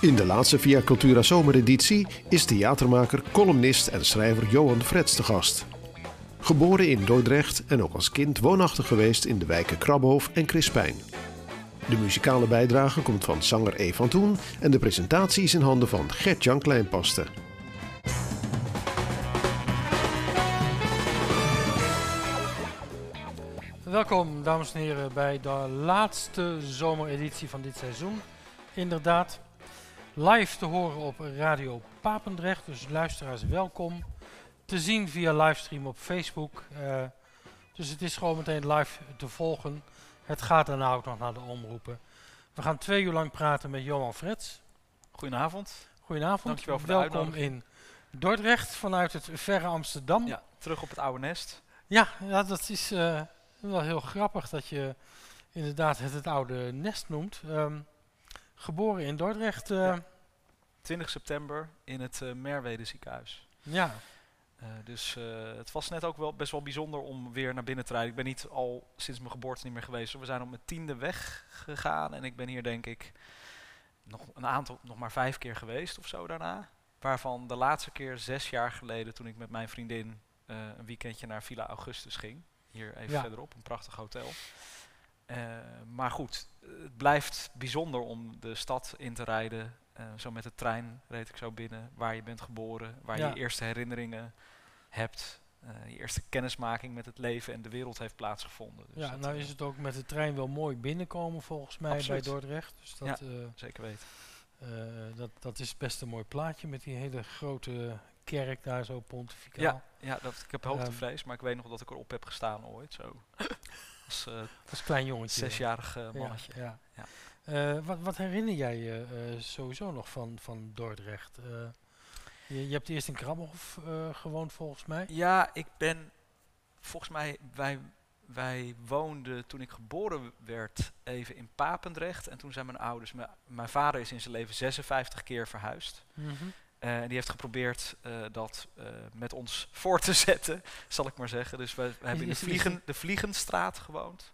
In de laatste Via Cultura zomereditie is theatermaker, columnist en schrijver Johan Frets te gast. Geboren in Dordrecht en ook als kind woonachtig geweest in de wijken Krabhof en Crispijn. De muzikale bijdrage komt van zanger E. van Toen en de presentatie is in handen van Gert-Jan Kleinpaste. Welkom, dames en heren, bij de laatste zomereditie van dit seizoen. Inderdaad, live te horen op Radio Papendrecht, dus luisteraars welkom. Te zien via livestream op Facebook. eh, dus het is gewoon meteen live te volgen. Het gaat daarna ook nog naar de omroepen. We gaan twee uur lang praten met Johan Frets. Goedenavond. Goedenavond. Dankjewel voor de Welkom uitnodiging. in Dordrecht vanuit het verre Amsterdam. Ja, terug op het oude nest. Ja, ja dat is eh, wel heel grappig dat je inderdaad het, het oude nest noemt. Ehm, geboren in Dordrecht. eh, Ja. 20 september in het eh, Merwede ziekenhuis. ja. Eh, dus eh, het was net ook wel best wel bijzonder om weer naar binnen te rijden. Ik ben niet al sinds mijn geboorte niet meer geweest. We zijn op mijn tiende weggegaan en ik ben hier denk ik nog een aantal, nog maar vijf keer geweest of zo daarna. Waarvan de laatste keer zes jaar geleden toen ik met mijn vriendin eh, een weekendje naar Villa Augustus ging. Hier even Ja. verderop, een prachtig hotel. Eh, maar goed, het blijft bijzonder om de stad in te rijden. Eh, zo met de trein reed ik zo binnen, waar je bent geboren, waar Ja. je eerste herinneringen hebt. eh, je eerste kennismaking met het leven en de wereld heeft plaatsgevonden. Dus ja, nou is het ook met de trein wel mooi binnenkomen volgens mij Absoluut. bij Dordrecht. Dus dat, eh, Zeker weten. dat, dat is best een mooi plaatje met die hele grote kerk daar zo pontificaal. Ja, ja dat, ik heb Ehm. hoogtevrees, maar ik weet nog dat ik erop heb gestaan ooit. Zo. Als een klein jongetje. zesjarig Ja, mannetje. Ja, Ja. Eh, wat, wat herinner jij je sowieso nog van, van Dordrecht? Je, je hebt eerst in Krabbenhof gewoond volgens mij. Ja, ik ben volgens mij, wij, wij woonden toen ik geboren werd even in Papendrecht. En toen zijn mijn ouders, mijn, vader is in zijn leven 56 keer verhuisd. Eh, en die heeft geprobeerd eh, dat eh, met ons voor te zetten, zal ik maar zeggen. Dus we, we hebben in de, is- is vliegen, de Vliegenstraat gewoond.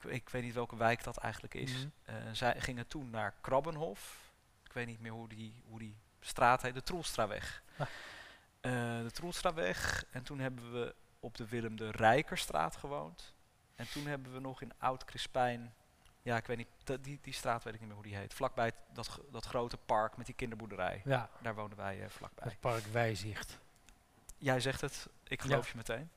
Ik, ik weet niet welke wijk dat eigenlijk is. Mhm. Zij gingen toen naar Krabbenhof. Ik weet niet meer hoe die, hoe die straat heet. De Troelstraweg. Ah. De Troelstraweg. En toen hebben we op de Willem de Rijkerstraat gewoond. En toen hebben we nog in Oud-Crispijn... Ja, ik weet niet, die, die straat weet ik niet meer hoe die heet. Vlakbij het- dat, dat grote park met die kinderboerderij. Ja, Daar woonden wij eh, vlakbij. het park Wijzicht. Jij zegt het, ik geloof je meteen.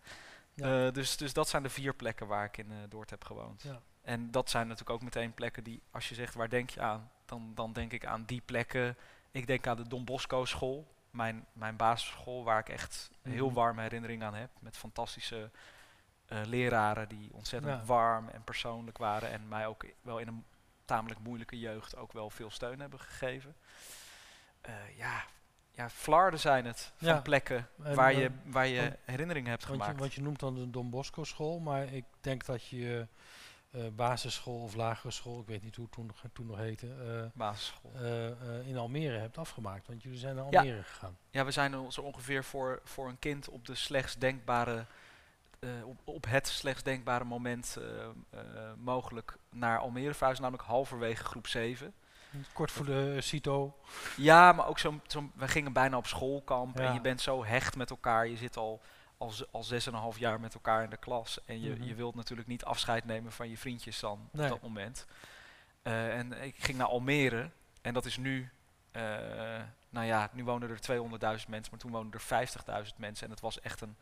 Ja. Eh, dus, dus dat zijn de vier plekken waar ik in eh Dordt heb gewoond. Ja. En dat zijn natuurlijk ook meteen plekken die, als je zegt waar denk je aan, dan, dan denk ik aan die plekken. Ik denk aan de Don Bosco school, mijn, mijn basisschool, waar ik echt heel Mhm. warme herinneringen aan heb. Met fantastische eh, leraren die ontzettend Ja. warm en persoonlijk waren. En mij ook wel in een tamelijk moeilijke jeugd ook wel veel steun hebben gegeven. Eh, ja, ja, flarden zijn het van Ja. plekken En, waar, je, eh, waar je want- herinneringen hebt Want je, gemaakt. want je noemt dan de Don Bosco school, maar ik denk dat je basisschool of lagere school, ik weet niet hoe het toen, nog- toen nog heette, basisschool. in Almere hebt afgemaakt. Want jullie zijn naar Ja. Almere gegaan. Ja, we zijn zo ongeveer voor, voor een kind op de slechts denkbare, eh, op, op het slechts denkbare moment eh, eh, mogelijk naar Almere verhuisd, namelijk halverwege groep 7. Kort voor de CITO. Ja, maar ook zo, zo we gingen bijna op schoolkamp Ja. en je bent zo hecht met elkaar. Je zit al, al, al zes en een half jaar met elkaar in de klas en je, Mhm. je wilt natuurlijk niet afscheid nemen van je vriendjes dan Nee. op dat moment. En ik ging naar Almere en dat is nu, nou ja, nu wonen er 200.000 mensen, maar toen woonden er 50.000 mensen en het was echt een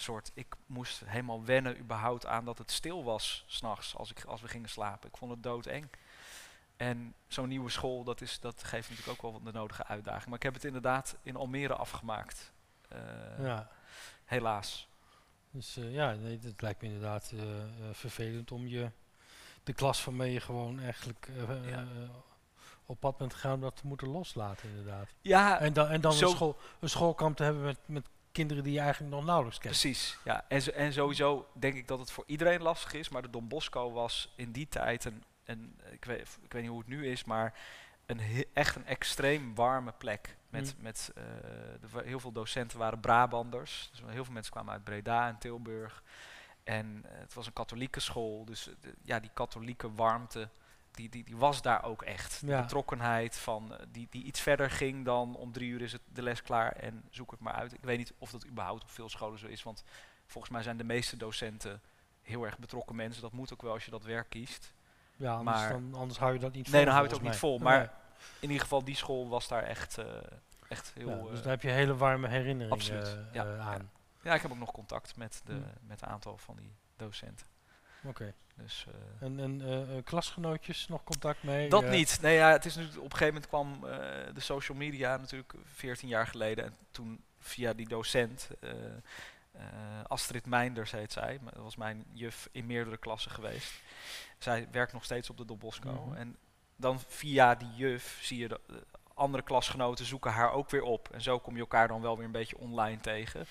soort, ik moest helemaal wennen überhaupt aan dat het stil was s'nachts als, ik- als we gingen slapen. Ik vond het doodeng. En zo'n nieuwe school, dat, is, dat geeft natuurlijk ook wel de nodige uitdaging. Maar ik heb het inderdaad in Almere afgemaakt. Eh, ja. Helaas. Dus eh, ja, nee, het lijkt me inderdaad eh, vervelend om je de klas waarmee je gewoon eigenlijk Ja. op pad bent gegaan, dat te moeten loslaten inderdaad. Ja, En dan, en dan zo- een, school, een schoolkamp te hebben met, met kinderen die je eigenlijk nog nauwelijks kent. precies. Ja. En, en sowieso denk ik dat het voor iedereen lastig is. Maar de Don Bosco was in die tijd een, een ik, weet, ik weet niet hoe het nu is, maar een he- echt een extreem warme plek. Met, Mm. met eh, heel veel docenten waren Brabanders. Dus heel veel mensen kwamen uit Breda en Tilburg. En eh, het was een katholieke school, dus eh, de- ja, die katholieke warmte, die, die, die was daar ook echt. De betrokkenheid van, eh, die, die iets verder ging dan om drie uur is het de les klaar en zoek het maar uit. Ik weet niet of dat überhaupt op veel scholen zo is, want volgens mij zijn de meeste docenten heel erg betrokken mensen. Dat moet ook wel als je dat werk kiest. Ja, anders, Maar- dan, anders hou je dat niet vol. Nee, dan hou je het ook niet vol, Nee. maar In ieder geval, die school was daar echt, eh, echt heel... Ja, dus eh, daar heb je hele warme herinneringen absoluut, ja, ja. aan. ja, ik heb ook nog contact met, de, Hm. met een aantal van die docenten. Oké. Dus, eh, En, en eh, eh, klasgenootjes nog contact mee? Dat niet. Nee, ja, het is nu, op een gegeven moment kwam de social media natuurlijk 14 jaar geleden. En toen via die docent, Astrid Meinders heet zij, maar dat was mijn juf in meerdere klassen geweest. Zij werkt nog steeds op de Don Bosco. Mhm. En dan via die juf zie je de andere klasgenoten zoeken haar ook weer op. En zo kom je elkaar dan wel weer een beetje online tegen.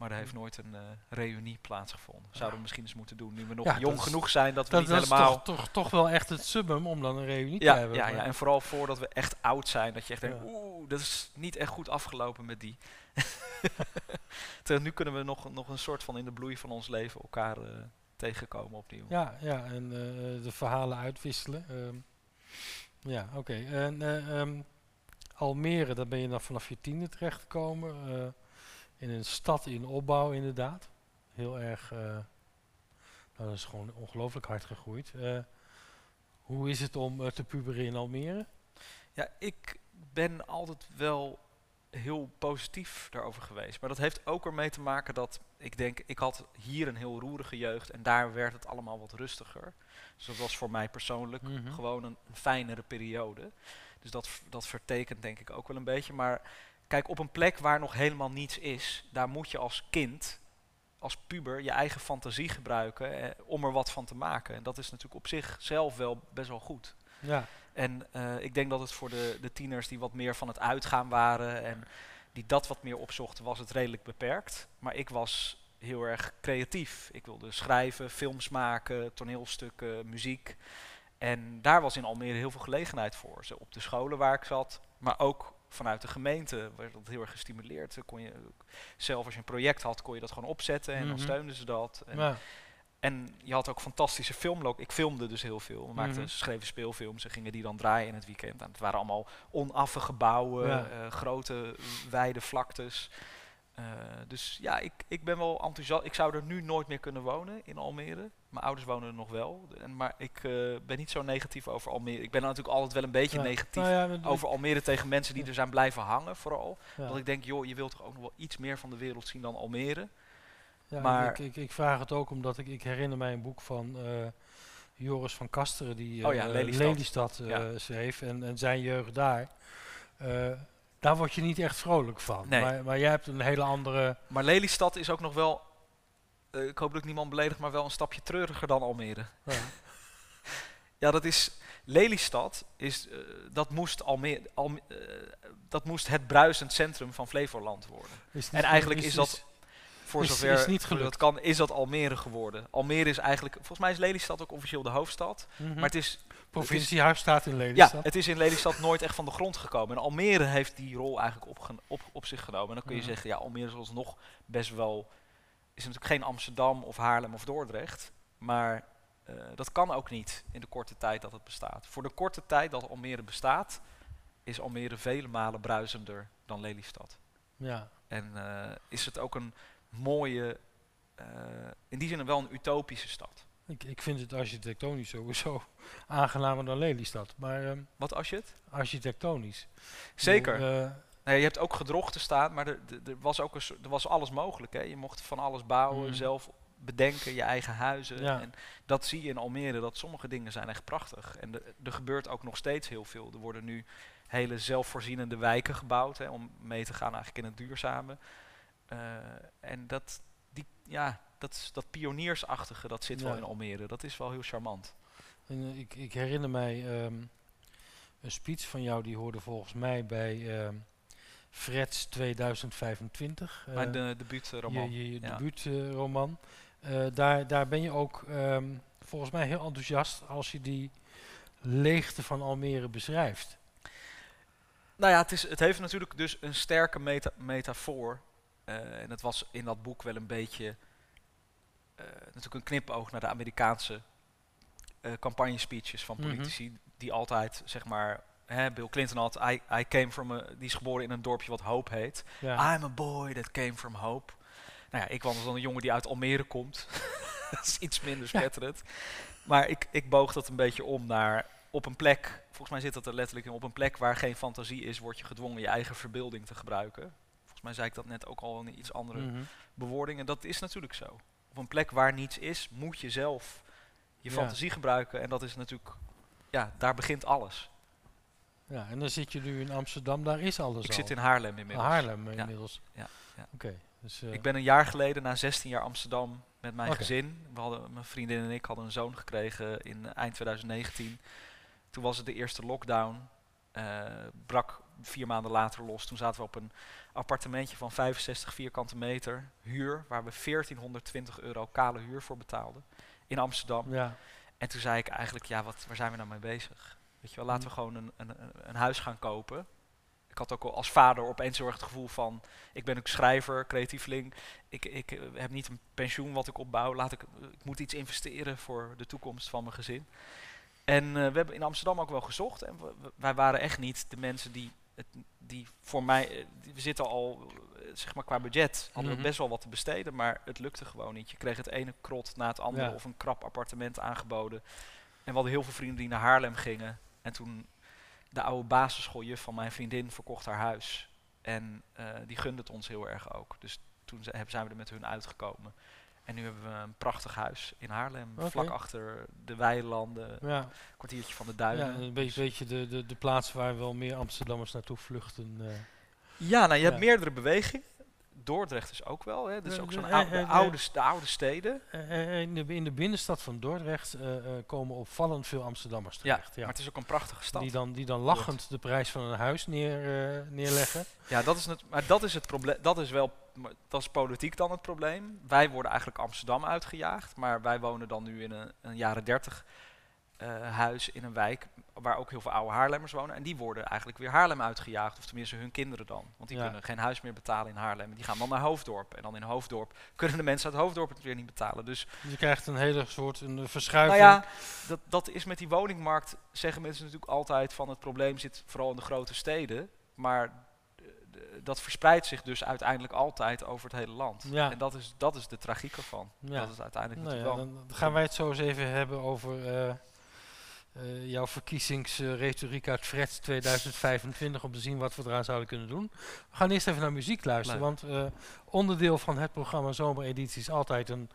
Maar er heeft nooit een eh, reunie plaatsgevonden. Zouden we misschien eens moeten doen, nu we nog Ja, jong is- genoeg zijn dat we Dat, niet dat is helemaal... toch, toch, toch wel echt het summum om dan een reunie Ja, te hebben. ja, ja, en vooral voordat we echt oud zijn, dat je echt denkt, oeh, dat is niet echt goed afgelopen met die. Terwijl nu kunnen we nog, nog een soort van in de bloei van ons leven elkaar eh, tegenkomen opnieuw. Ja, ja, en eh, de verhalen uitwisselen. ehm. ja, oké. En eh, ehm, Almere, daar ben je dan vanaf je tiende terechtgekomen. In een stad in opbouw, inderdaad. Heel erg. eh, nou, dat is gewoon ongelooflijk hard gegroeid. Eh, hoe is het om eh, te puberen in Almere? Ja, ik ben altijd wel heel positief daarover geweest. Maar dat heeft ook ermee te maken dat ik denk, ik had hier een heel roerige jeugd en daar werd het allemaal wat rustiger. Dus dat was voor mij persoonlijk Mhm. gewoon een, een fijnere periode. Dus dat, dat vertekent denk ik ook wel een beetje. Maar kijk, op een plek waar nog helemaal niets is, daar moet je als kind, als puber, je eigen fantasie gebruiken eh, om er wat van te maken. En dat is natuurlijk op zichzelf wel best wel goed. Ja, En eh, ik denk dat het voor de, de tieners die wat meer van het uitgaan waren en die dat wat meer opzochten, was het redelijk beperkt. Maar ik was heel erg creatief. Ik wilde schrijven, films maken, toneelstukken, muziek. En daar was in Almere heel veel gelegenheid voor. Zo op de scholen waar ik zat, maar ook vanuit de gemeente werd dat heel erg gestimuleerd. Kon je, zelf als je een project had, kon je dat gewoon opzetten en dan Mhm. steunden ze dat. En ja. en je had ook fantastische filmlook. Ik filmde dus heel veel. We maakten, Mhm. schreven speelfilms en gingen die dan draaien in het weekend. En het waren allemaal onaffe gebouwen, Ja. eh, grote, wijde vlaktes. Eh, dus ja, ik, ik ben wel enthousiast. Ik zou er nu nooit meer kunnen wonen in Almere. Mijn ouders wonen er nog wel. En, maar ik eh, ben niet zo negatief over Almere. Ik ben natuurlijk altijd wel een beetje Ja. negatief Nou ja, over Almere tegen mensen die er zijn blijven hangen, vooral. ja. Dat ik denk, joh, je wilt toch ook nog wel iets meer van de wereld zien dan Almere. Ja, Maar- ik, ik, ik vraag het ook omdat ik, ik herinner mij een boek van eh, Joris van Kasteren die Oh ja, eh, Lelystad. Lelystad, Ja. schreef en, en zijn jeugd daar. Daar word je niet echt vrolijk van. Nee. Maar, maar jij hebt een hele andere... Maar Lelystad is ook nog wel, eh, ik hoop dat ik niemand beledig, maar wel een stapje treuriger dan Almere. Ja. Ja, dat is, Lelystad is, eh, dat, moest Almere, Alme- eh, dat moest het bruisend centrum van Flevoland worden. Is En eigenlijk is dat- Voor Is- zover is niet dat kan, is dat Almere geworden. Almere is eigenlijk, volgens mij is Lelystad ook officieel de hoofdstad. Mhm. Maar het is, provinciehuis staat in ja, Lelystad. het is in Lelystad nooit echt van de grond gekomen. En Almere heeft die rol eigenlijk op, op zich genomen. En dan kun je zeggen, ja, Almere is alsnog best wel... is natuurlijk geen Amsterdam of Haarlem of Dordrecht. Maar eh, dat kan ook niet in de korte tijd dat het bestaat. Voor de korte tijd dat Almere bestaat, is Almere vele malen bruisender dan Lelystad. ja. En eh, is het ook een mooie, eh, in die zin wel een utopische stad. Ik, ik vind het architectonisch sowieso aangenamer dan Lelystad. Maar ehm, Wat als je het? architectonisch. Zeker. Bedoel, eh, Nee, je hebt ook gedrochten staan, maar er, er- was ook een, soort- er was alles mogelijk. Hè. Je mocht van alles bouwen, Mhm. zelf bedenken, je eigen huizen. Ja. En dat zie je in Almere, dat sommige dingen zijn echt prachtig. En er- er gebeurt ook nog steeds heel veel. Er worden nu hele zelfvoorzienende wijken gebouwd, hè, om mee te gaan eigenlijk in het duurzame. Eh, en dat, ja, dat, dat pioniersachtige, dat zit wel in Almere. Dat is wel heel charmant. En, eh, ik, ik herinner mij ehm, een speech van jou, die hoorde volgens mij bij ehm Freds 2025. eh, Mijn de, debuutroman. Je, je, je ja. debuutroman. Eh, daar, daar ben je ook ehm, volgens mij heel enthousiast als je die leegte van Almere beschrijft. Nou ja, het, is, het heeft natuurlijk dus een sterke meta metafoor. Eh, en het was in dat boek wel een beetje eh, natuurlijk een knipoog naar de Amerikaanse eh campagne-speeches van Mhm. politici, die altijd, zeg maar, hè, Bill Clinton had, I, I came from a, die is geboren in een dorpje wat Hope heet. I'm a boy that came from Hope. Nou ja, ik was dan een jongen die uit Almere komt. dat is iets minder Ja. spetterend. Maar ik, ik boog dat een beetje om naar op een plek, volgens mij zit dat er letterlijk in, op een plek waar geen fantasie is, word je gedwongen je eigen verbeelding te gebruiken. Volgens mij zei ik dat net ook al in een iets andere bewoording. En dat is natuurlijk zo. Op een plek waar niets is, moet je zelf je Ja. fantasie gebruiken. En dat is natuurlijk, ja, daar begint alles. ja, en dan zit je nu in Amsterdam, daar is alles ik al. zit in Haarlem inmiddels. Haarlem eh, Ja. inmiddels. Ja, ja. Oké, dus... eh, Ik ben een jaar geleden, na 16 jaar Amsterdam, met mijn gezin. We hadden, mijn vriendin en ik hadden een zoon gekregen in eind 2019. Toen was het de eerste lockdown. Eh, brak vier maanden later los. Toen zaten we op een appartementje van 65 vierkante meter huur, waar we 1420 euro kale huur voor betaalden in Amsterdam. ja, En toen zei ik eigenlijk, ja, wat, waar zijn we nou mee bezig? Weet je wel, laten we Mm. gewoon een, een, een- huis gaan kopen. Ik had ook al als vader opeens heel erg het gevoel van, ik ben ook schrijver, creatieveling. Ik, ik eh, heb niet een pensioen wat ik opbouw. Laat ik, ik moet iets investeren voor de toekomst van mijn gezin. En eh, we hebben in Amsterdam ook wel gezocht. En we- wij waren echt niet de mensen die, het, die voor mij, eh, die- we zitten al, eh, zeg maar qua budget, hadden Mhm. we best wel wat te besteden. Maar het lukte gewoon niet. Je kreeg het ene krot na het andere Ja. of een krap appartement aangeboden. En we hadden heel veel vrienden die naar Haarlem gingen. En toen de oude basisschooljuf van mijn vriendin verkocht haar huis. En die gunde het ons heel erg ook. Dus toen zijn we er met hun uitgekomen. En nu hebben we een prachtig huis in Haarlem. Vlak achter de weilanden. Ja, kwartiertje van de ja, duinen. een beetje, beetje de, de, de plaats waar wel meer Amsterdammers naartoe vluchten. eh. Ja, nou, je hebt Ja. meerdere bewegingen. Dordrecht is ook wel. Hè. Dat is Eh, ook zo'n eh, eh, de, oude, st- de oude steden. In, de, in de binnenstad van Dordrecht komen opvallend veel Amsterdammers terecht. Ja, maar het is ook een prachtige stad. die, dan, die dan lachend de prijs van een huis neer, neerleggen. Ja, dat is het, maar dat is het probleem. Dat is wel, dat is politiek dan het probleem. Wij worden eigenlijk Amsterdam uitgejaagd, maar wij wonen dan nu in een, een jaren 30 eh, huis in een wijk waar ook heel veel oude Haarlemmers wonen. En die worden eigenlijk weer Haarlem uitgejaagd, of tenminste hun kinderen dan. Want die Ja. kunnen geen huis meer betalen in Haarlem. Die gaan dan naar Hoofddorp. En dan in Hoofddorp kunnen de mensen uit Hoofddorp het weer niet betalen. Dus je krijgt een hele soort een nou verschuiving. ja, dat, dat is met die woningmarkt, zeggen mensen natuurlijk altijd van het probleem zit vooral in de grote steden. Maar dat verspreidt zich dus uiteindelijk altijd over het hele land. Ja. En dat is, dat is de tragiek ervan. Ja. Dat is uiteindelijk Nou ja, dan gaan wij het zo eens even hebben over eh, eh, jouw verkiezingsretoriek uit Freds 2025 om te zien wat we eraan zouden kunnen doen. We gaan eerst even naar muziek luisteren, Leuk. want eh, onderdeel van het programma Zomereditie is altijd een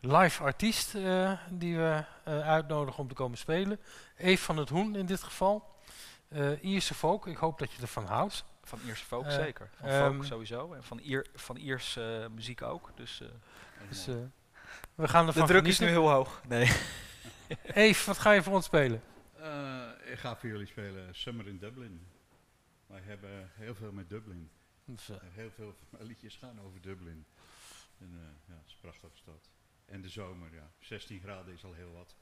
live artiest eh, die we uitnodigen om te komen spelen. Eve van het Hoen in dit geval. Ierse folk, ik hoop dat je ervan houdt. Van Ierse folk zeker. Van ehm, folk sowieso. En van, Ier, van Ierse muziek ook. Dus Dus, we gaan de druk is nu heel hoog. Nee. Eve, wat ga je voor ons spelen? Eh, ik ga voor jullie spelen Summer in Dublin. Wij hebben heel veel met Dublin. Dus, eh, Eh, heel veel van mijn liedjes gaan over Dublin. En, ja, het is een prachtige stad. En de zomer, ja. 16 graden is al heel wat.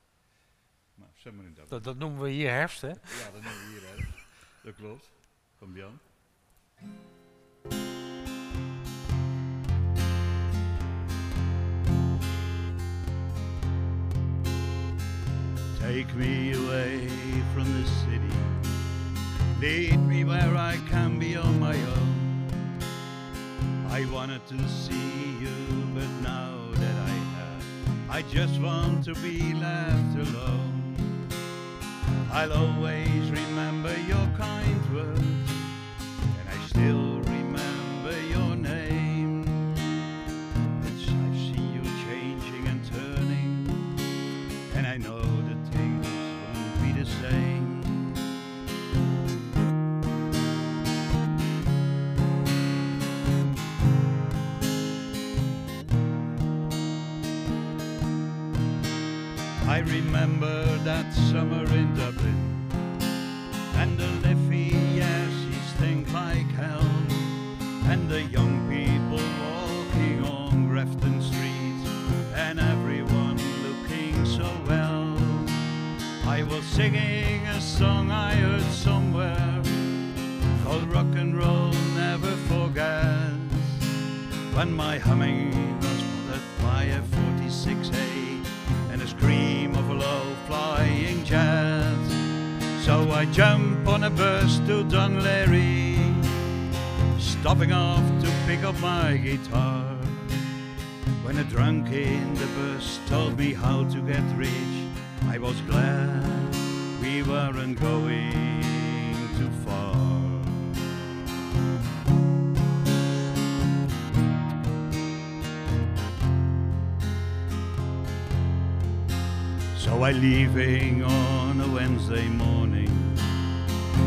Maar Summer in Dublin. dat, dat noemen we hier herfst, hè? Ja, dat noemen we hier, hè. Dat klopt. Van Jan. Take me away from the city. Lead me where I can be on my own. I wanted to see you, but now that I have, I just want to be left alone. I'll always remember your kind words, I remember that summer in Dublin, and the Liffey, yes, he stink like hell, and the young people walking on Grafton Street, and everyone looking so well. I was singing a song I heard somewhere called Rock and Roll Never Forgets. When my humming was put by a 46A and a scream of a low flying jet. So I jump on a bus to Dunleary, stopping off to pick up my guitar. When a drunk in the bus told me how to get rich, I was glad we weren't going too far. I leaving on a Wednesday morning,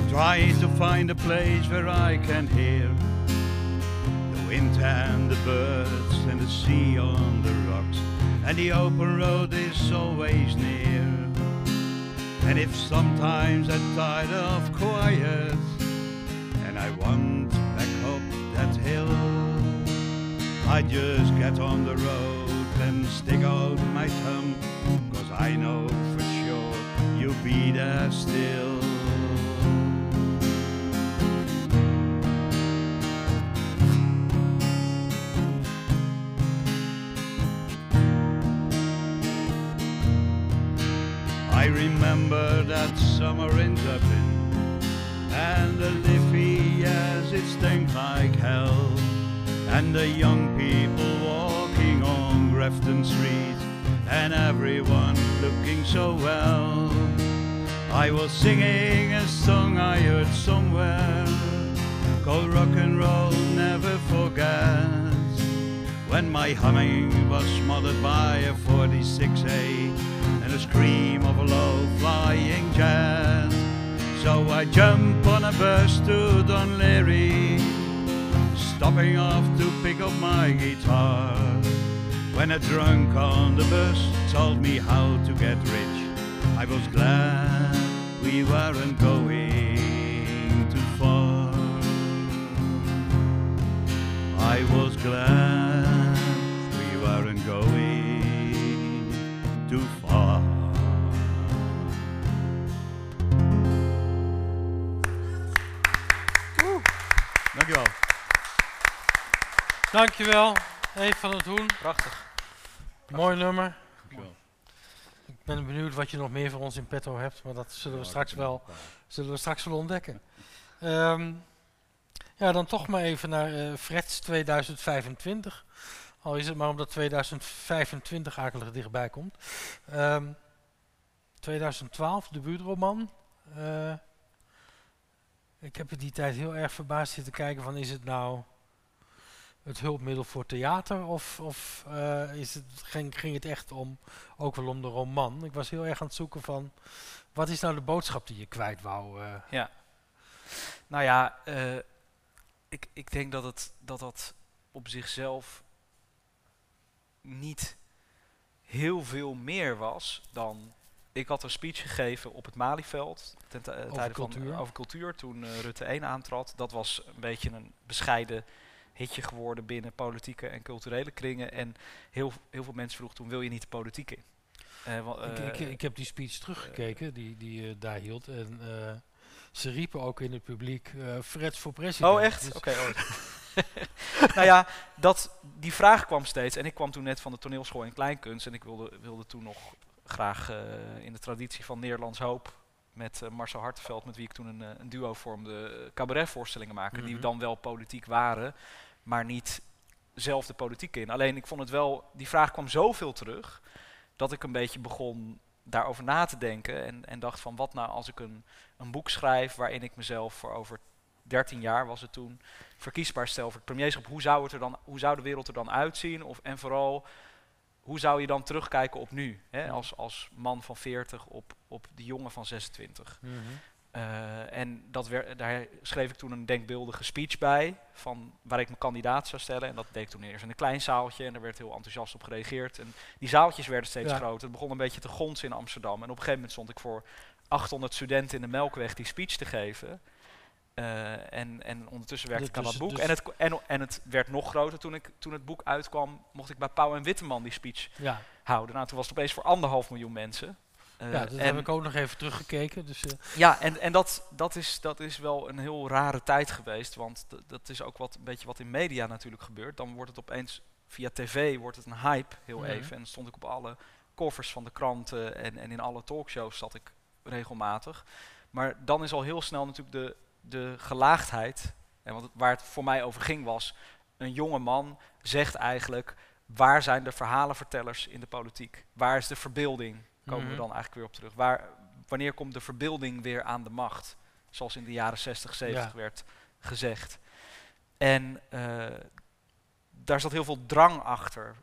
trying to find a place where I can hear the wind and the birds and the sea on the rocks, and the open road is always near. And if sometimes I'm tired of quiet and I want back up that hill, I just get on the road and stick out my cause I know for sure you'll be there still. I remember that summer in Dublin and the Liffey as it stank like hell and the young people walking on Grafton Street and everyone looking so well. I was singing a song I heard somewhere called Rock and Roll Never Forget when my humming was smothered by a 46A and a scream of a low flying jet. So I jump on a bus to Dunleary, stopping off to pick up my guitar. When a drunk on the bus told me how to get rich, I was glad we weren't going too far. I was glad we weren't going too far. Dankjewel. Dankjewel, Eve van het Hoen. Prachtig. Mooi nummer. Dankjewel. Ik ben benieuwd wat je nog meer voor ons in petto hebt, maar dat zullen we straks wel, zullen we straks wel ontdekken. Ehm, ja, dan toch maar even naar eh Freds 2025. Al is het maar omdat 2025 akelig dichtbij komt. Ehm 2012, debuutroman. Eh ik heb in die tijd heel erg verbaasd zitten kijken van is het nou het hulpmiddel voor theater of, of eh, is het, ging, ging het echt om, ook wel om de roman? Ik was heel erg aan het zoeken van wat is nou de boodschap die je kwijt wou? eh? Nou ja, eh, ik, ik denk dat, het, dat dat op zichzelf niet heel veel meer was dan... Ik had een speech gegeven op het Malieveld ten tijde cultuur. van over cultuur toen Rutte 1 aantrad. Dat was een beetje een bescheiden hitje geworden binnen politieke en culturele kringen. En heel, heel veel mensen vroegen toen, wil je niet de politiek in? Eh, ik, ik, eh, ik heb die speech teruggekeken die, die je daar hield en eh, ze riepen ook in het publiek eh Freds voor president. Oh, echt? Dus- Oké. oh. nou ja, dat, die vraag kwam steeds. En ik kwam toen net van de toneelschool in Kleinkunst. En ik wilde, wilde toen nog graag eh, in de traditie van Nederlands Hoop... met eh, Marcel Hartenveld, met wie ik toen een, eh, een duo vormde... eh, cabaretvoorstellingen maken. Die Mhm. dan wel politiek waren, maar niet zelf de politiek in. Alleen ik vond het wel... Die vraag kwam zoveel terug... dat ik een beetje begon daarover na te denken. En, en dacht van, wat nou als ik een, een boek schrijf... waarin ik mezelf voor over 13 jaar was het toen verkiesbaar stel voor het premierschap, hoe zou, het er dan, hoe zou de wereld er dan uitzien? Of, en vooral, hoe zou je dan terugkijken op nu? Hè? Als, als man van 40 op, op die jongen van 26. Mhm. Eh, en dat werd, daar schreef ik toen een denkbeeldige speech bij, van waar ik mijn kandidaat zou stellen. En dat deed ik toen eerst in een klein zaaltje en daar werd heel enthousiast op gereageerd. En die zaaltjes werden steeds Ja. groter. Het begon een beetje te gonzen in Amsterdam. En op een gegeven moment stond ik voor 800 studenten in de Melkweg die speech te geven. Eh, en, en ondertussen werkte ik aan dat boek. dus- en, het, en, en het werd nog groter toen, ik, toen het boek uitkwam. Mocht ik bij Pauw en Witteman die speech Ja, houden. Nou, toen was het opeens voor anderhalf miljoen mensen. Ja, dat en- heb ik ook nog even teruggekeken. Dus, eh, ja, en, en dat, dat, is, dat is wel een heel rare tijd geweest. Want dat is ook wat, een beetje wat in media natuurlijk gebeurt. Dan wordt het opeens via tv wordt het een hype, heel even. En dan stond ik op alle covers van de kranten en, en in alle talkshows zat ik regelmatig. Maar dan is al heel snel natuurlijk de, de gelaagdheid, en wat het, waar het voor mij over ging was, een jonge man zegt eigenlijk, waar zijn de verhalenvertellers in de politiek? Waar is de verbeelding? Komen we Mhm. dan eigenlijk weer op terug. Waar, wanneer komt de verbeelding weer aan de macht? Zoals in de jaren 60, 70 Ja. werd gezegd. En eh, daar zat heel veel drang achter.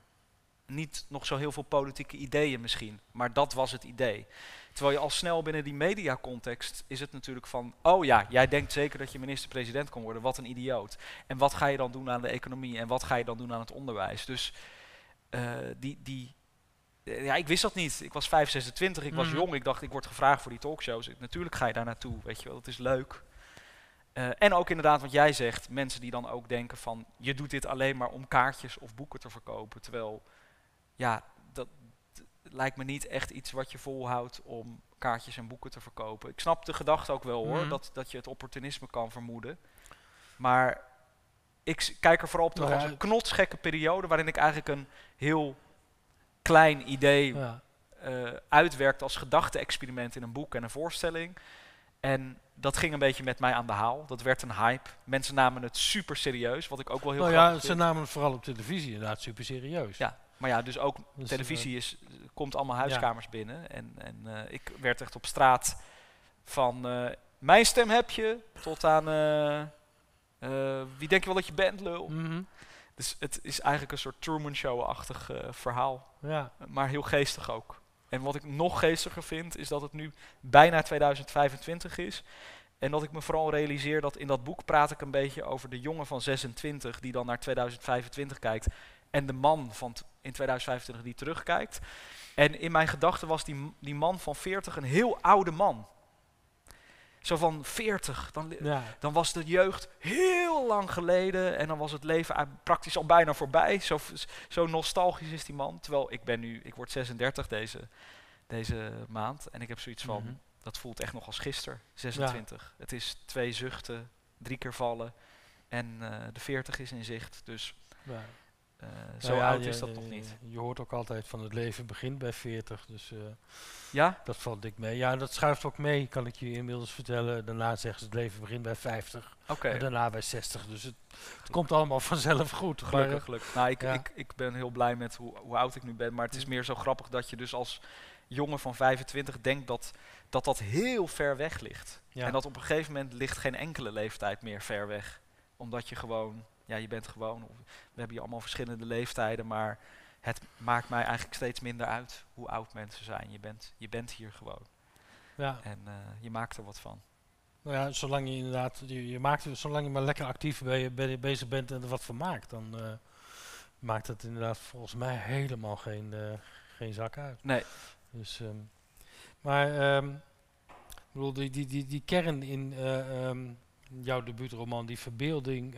Niet nog zo heel veel politieke ideeën misschien, maar dat was het idee. Terwijl je al snel binnen die mediacontext is het natuurlijk van, oh ja, jij denkt zeker dat je minister-president kan worden, wat een idioot. En wat ga je dan doen aan de economie en wat ga je dan doen aan het onderwijs? Dus eh, die, die, ja, ik wist dat niet. Ik was 5, 26, ik was Mhm. jong, ik dacht ik word gevraagd voor die talkshows. Ik- natuurlijk ga je daar naartoe, weet je wel, het is leuk. Eh, en ook inderdaad wat jij zegt, mensen die dan ook denken van, je doet dit alleen maar om kaartjes of boeken te verkopen. Terwijl, ja, dat lijkt me niet echt iets wat je volhoudt om kaartjes en boeken te verkopen. Ik snap de gedachte ook wel hoor, Mhm. dat, dat je het opportunisme kan vermoeden. Maar ik kijk er vooral op terug als een knotsgekke periode waarin ik eigenlijk een heel klein idee Ja. eh uitwerkte als gedachte-experiment in een boek en een voorstelling. En dat ging een beetje met mij aan de haal. Dat werd een hype. Mensen namen het super serieus, wat ik ook wel heel Nou ja, ze namen het vooral op televisie inderdaad super serieus. Ja, maar ja, dus ook Dus, televisie is, komt allemaal ja. huiskamers binnen. En, en eh, ik werd echt op straat van eh, mijn stem heb je tot aan eh, eh, wie denk je wel dat je bent, lul. eh, mhm. Dus het is eigenlijk een soort Truman Show-achtig eh, verhaal. Ja. maar heel geestig ook. En wat ik nog geestiger vind, is dat het nu bijna 2025 is. En dat ik me vooral realiseer dat in dat boek praat ik een beetje over de jongen van 26 die dan naar 2025 kijkt. En de man van in 2025 die terugkijkt. En in mijn gedachten was die, die man van 40 een heel oude man. Zo van 40, dan, ja. dan was de jeugd heel lang geleden en dan was het leven praktisch al bijna voorbij. Zo, zo nostalgisch is die man. Terwijl ik ben nu, ik word 36 deze, deze maand en ik heb zoiets van, Mhm. dat voelt echt nog als gisteren, 26. Het is twee zuchten, drie keer vallen en eh, de 40 is in zicht. Dus Ja. Eh, Nou zo ja, oud is dat nog niet. Je hoort ook altijd van het leven begint bij 40, dus eh, Ja? dat valt dik mee. Ja, dat schuift ook mee, kan ik je inmiddels vertellen. Daarna zeggen ze het leven begint bij 50 Oké. en daarna bij 60. Dus het, het komt allemaal vanzelf goed. Gelukkig, eh, gelukkig. Nou, ik, ja. ik, ik ben heel blij met hoe, hoe oud ik nu ben. Maar het is Mm. meer zo grappig dat je dus als jongen van 25 denkt dat dat, dat heel ver weg ligt. ja. En dat op een gegeven moment ligt geen enkele leeftijd meer ver weg. Omdat je gewoon, ja, je bent gewoon, we hebben hier allemaal verschillende leeftijden, maar het maakt mij eigenlijk steeds minder uit hoe oud mensen zijn. Je bent, je bent hier gewoon ja. en eh, je maakt er wat van. Nou ja, zolang je inderdaad, je, je maakt, zolang je maar lekker actief be- be- bezig bent en er wat van maakt, dan eh, maakt het inderdaad volgens mij helemaal geen, eh, geen zak uit. Nee, Dus, ehm, maar ehm, ik bedoel, die, die, die, die kern in eh, ehm, jouw debuutroman, die verbeelding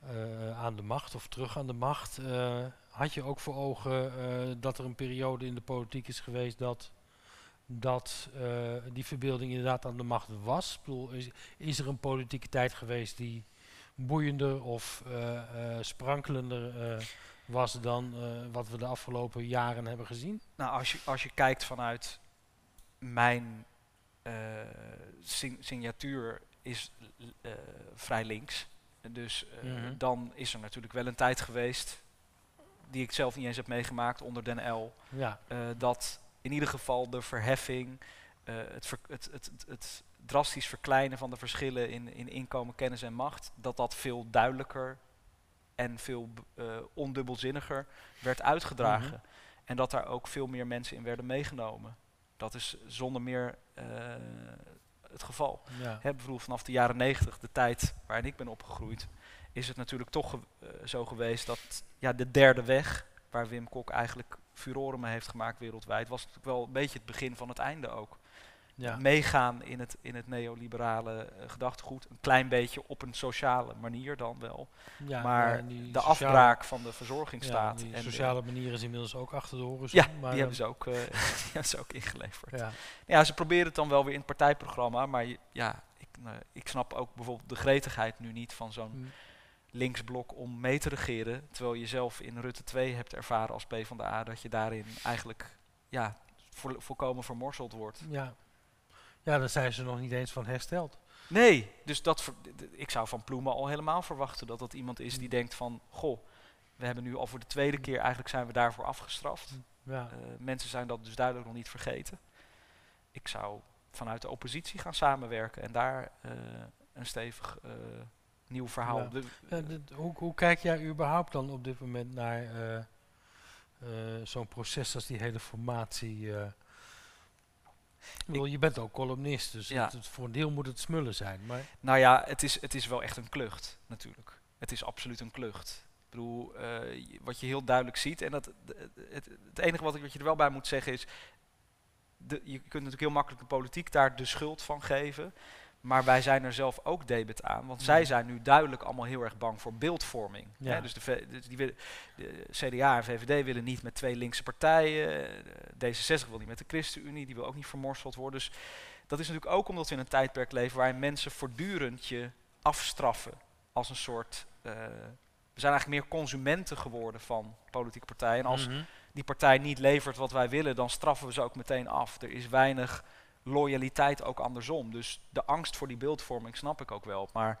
eh, aan de macht of terug aan de macht, eh, had je ook voor ogen eh, dat er een periode in de politiek is geweest dat, dat die verbeelding inderdaad aan de macht was? Bedoel, is, is er een politieke tijd geweest die boeiender of sprankelender was dan wat we de afgelopen jaren hebben gezien? Nou, als je, als je kijkt vanuit mijn sign- signatuur is vrij links. Dus eh, Mhm. dan is er natuurlijk wel een tijd geweest, die ik zelf niet eens heb meegemaakt onder Den L, Ja, eh, dat in ieder geval de verheffing, eh, het, ver- het, het, drastisch verkleinen van de verschillen in, in inkomen, kennis en macht, dat dat veel duidelijker en veel ondubbelzinniger werd uitgedragen. Mhm. En dat daar ook veel meer mensen in werden meegenomen. Dat is zonder meer het geval. ja. Hè, vanaf de jaren negentig, de tijd waarin ik ben opgegroeid, is het natuurlijk toch ge- eh, zo geweest dat ja, de derde weg, waar Wim Kok eigenlijk furoren mee heeft gemaakt wereldwijd, was natuurlijk wel een beetje het begin van het einde ook. Ja. Meegaan in het, in het neoliberale eh, gedachtegoed, een klein beetje op een sociale manier dan wel. ja maar de afbraak van de ja, verzorgingsstaat. die en de- sociale manier is inmiddels ook achter de horizon. ja, maar, die hebben eh, ze ook, eh, die hebben ze ook ingeleverd. ja. Ja, ze proberen het dan wel weer in het partijprogramma, maar ja, ik, nou, ik snap ook bijvoorbeeld de gretigheid nu niet van zo'n Mm. linksblok om mee te regeren. Terwijl je zelf in Rutte 2 hebt ervaren als PvdA dat je daarin eigenlijk ja, vo volkomen vermorzeld wordt. Ja. Ja, daar zijn ze nog niet eens van hersteld. Nee, dus dat ik zou van Ploemen al helemaal verwachten dat dat iemand is die denkt van, goh, we hebben nu al voor de tweede keer, eigenlijk zijn we daarvoor afgestraft. Ja. Eh, mensen zijn dat dus duidelijk nog niet vergeten. Ik zou vanuit de oppositie gaan samenwerken en daar eh, een stevig eh, nieuw verhaal. Ja. De- Ja, dit- hoe, hoe kijk jij überhaupt dan op dit moment naar zo'n proces als die hele formatie? Ik bedoel, je bent ook columnist, dus Ja. het, het- voor een deel moet het smullen zijn. Maar Nou ja, het is, het is wel echt een klucht, natuurlijk. Het is absoluut een klucht. Ik bedoel, eh, wat je heel duidelijk ziet, en dat, d- het, het enige wat, ik, wat je er wel bij moet zeggen is, de, je kunt natuurlijk heel makkelijk de politiek daar de schuld van geven, maar wij zijn er zelf ook debet aan, want zij zijn nu duidelijk allemaal heel erg bang voor beeldvorming. Ja. Hè? Dus, de, V- dus die willen, de CDA en VVD willen niet met twee linkse partijen, eh, D66 wil niet met de ChristenUnie, die wil ook niet vermorseld worden. Dus dat is natuurlijk ook omdat we in een tijdperk leven waarin mensen voortdurend je afstraffen als een soort. eh, we zijn eigenlijk meer consumenten geworden van politieke partijen. En als Mhm. die partij niet levert wat wij willen, dan straffen we ze ook meteen af. Er is weinig loyaliteit ook andersom. Dus de angst voor die beeldvorming snap ik ook wel. Maar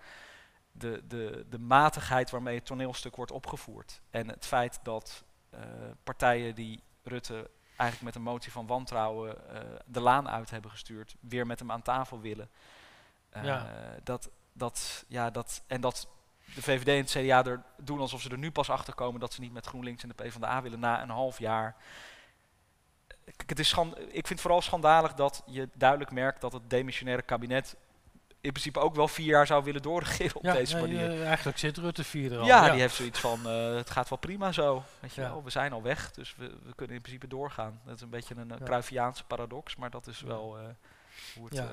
de, de, de matigheid waarmee het toneelstuk wordt opgevoerd. En het feit dat eh, partijen die Rutte eigenlijk met een motie van wantrouwen eh, de laan uit hebben gestuurd, weer met hem aan tafel willen. Eh, Ja. dat, dat, ja, dat, en dat de VVD en het CDA er doen alsof ze er nu pas achter komen dat ze niet met GroenLinks en de PvdA willen na een half jaar. Kijk, het is schand, ik vind het vooral schandalig dat je duidelijk merkt dat het demissionaire kabinet in principe ook wel vier jaar zou willen doorregeren op ja, deze manier. eh, eigenlijk zit Rutte vier er al. Ja, die heeft zoiets van, eh, het gaat wel prima zo. Weet je Ja. wel, we zijn al weg, dus we, we kunnen in principe doorgaan. Dat is een beetje een uh, Ja. Cruyffiaanse paradox, maar dat is Ja. wel hoe het Ja,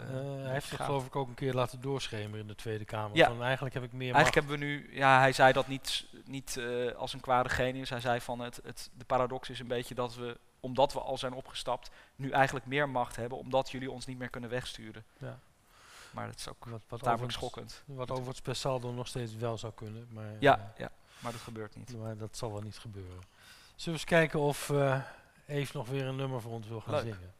hij heeft zich geloof ik ook een keer laten doorschemeren in de Tweede Kamer. Ja. Van, eigenlijk heb ik meer Eigenlijk hebben we nu, ja, hij zei dat niet, niet als een kwade genius. Hij zei van, het, het, de paradox is een beetje dat we, omdat we al zijn opgestapt, nu eigenlijk meer macht hebben, omdat jullie ons niet meer kunnen wegsturen. Ja. Maar dat is ook Wat, wat, tamelijk schokkend. wat overigens per saldo nog steeds wel zou kunnen. Maar, Ja, eh, ja, maar dat gebeurt niet. maar dat zal wel niet gebeuren. Zullen we eens kijken of eh Eve nog weer een nummer voor ons wil gaan Leuk. zingen?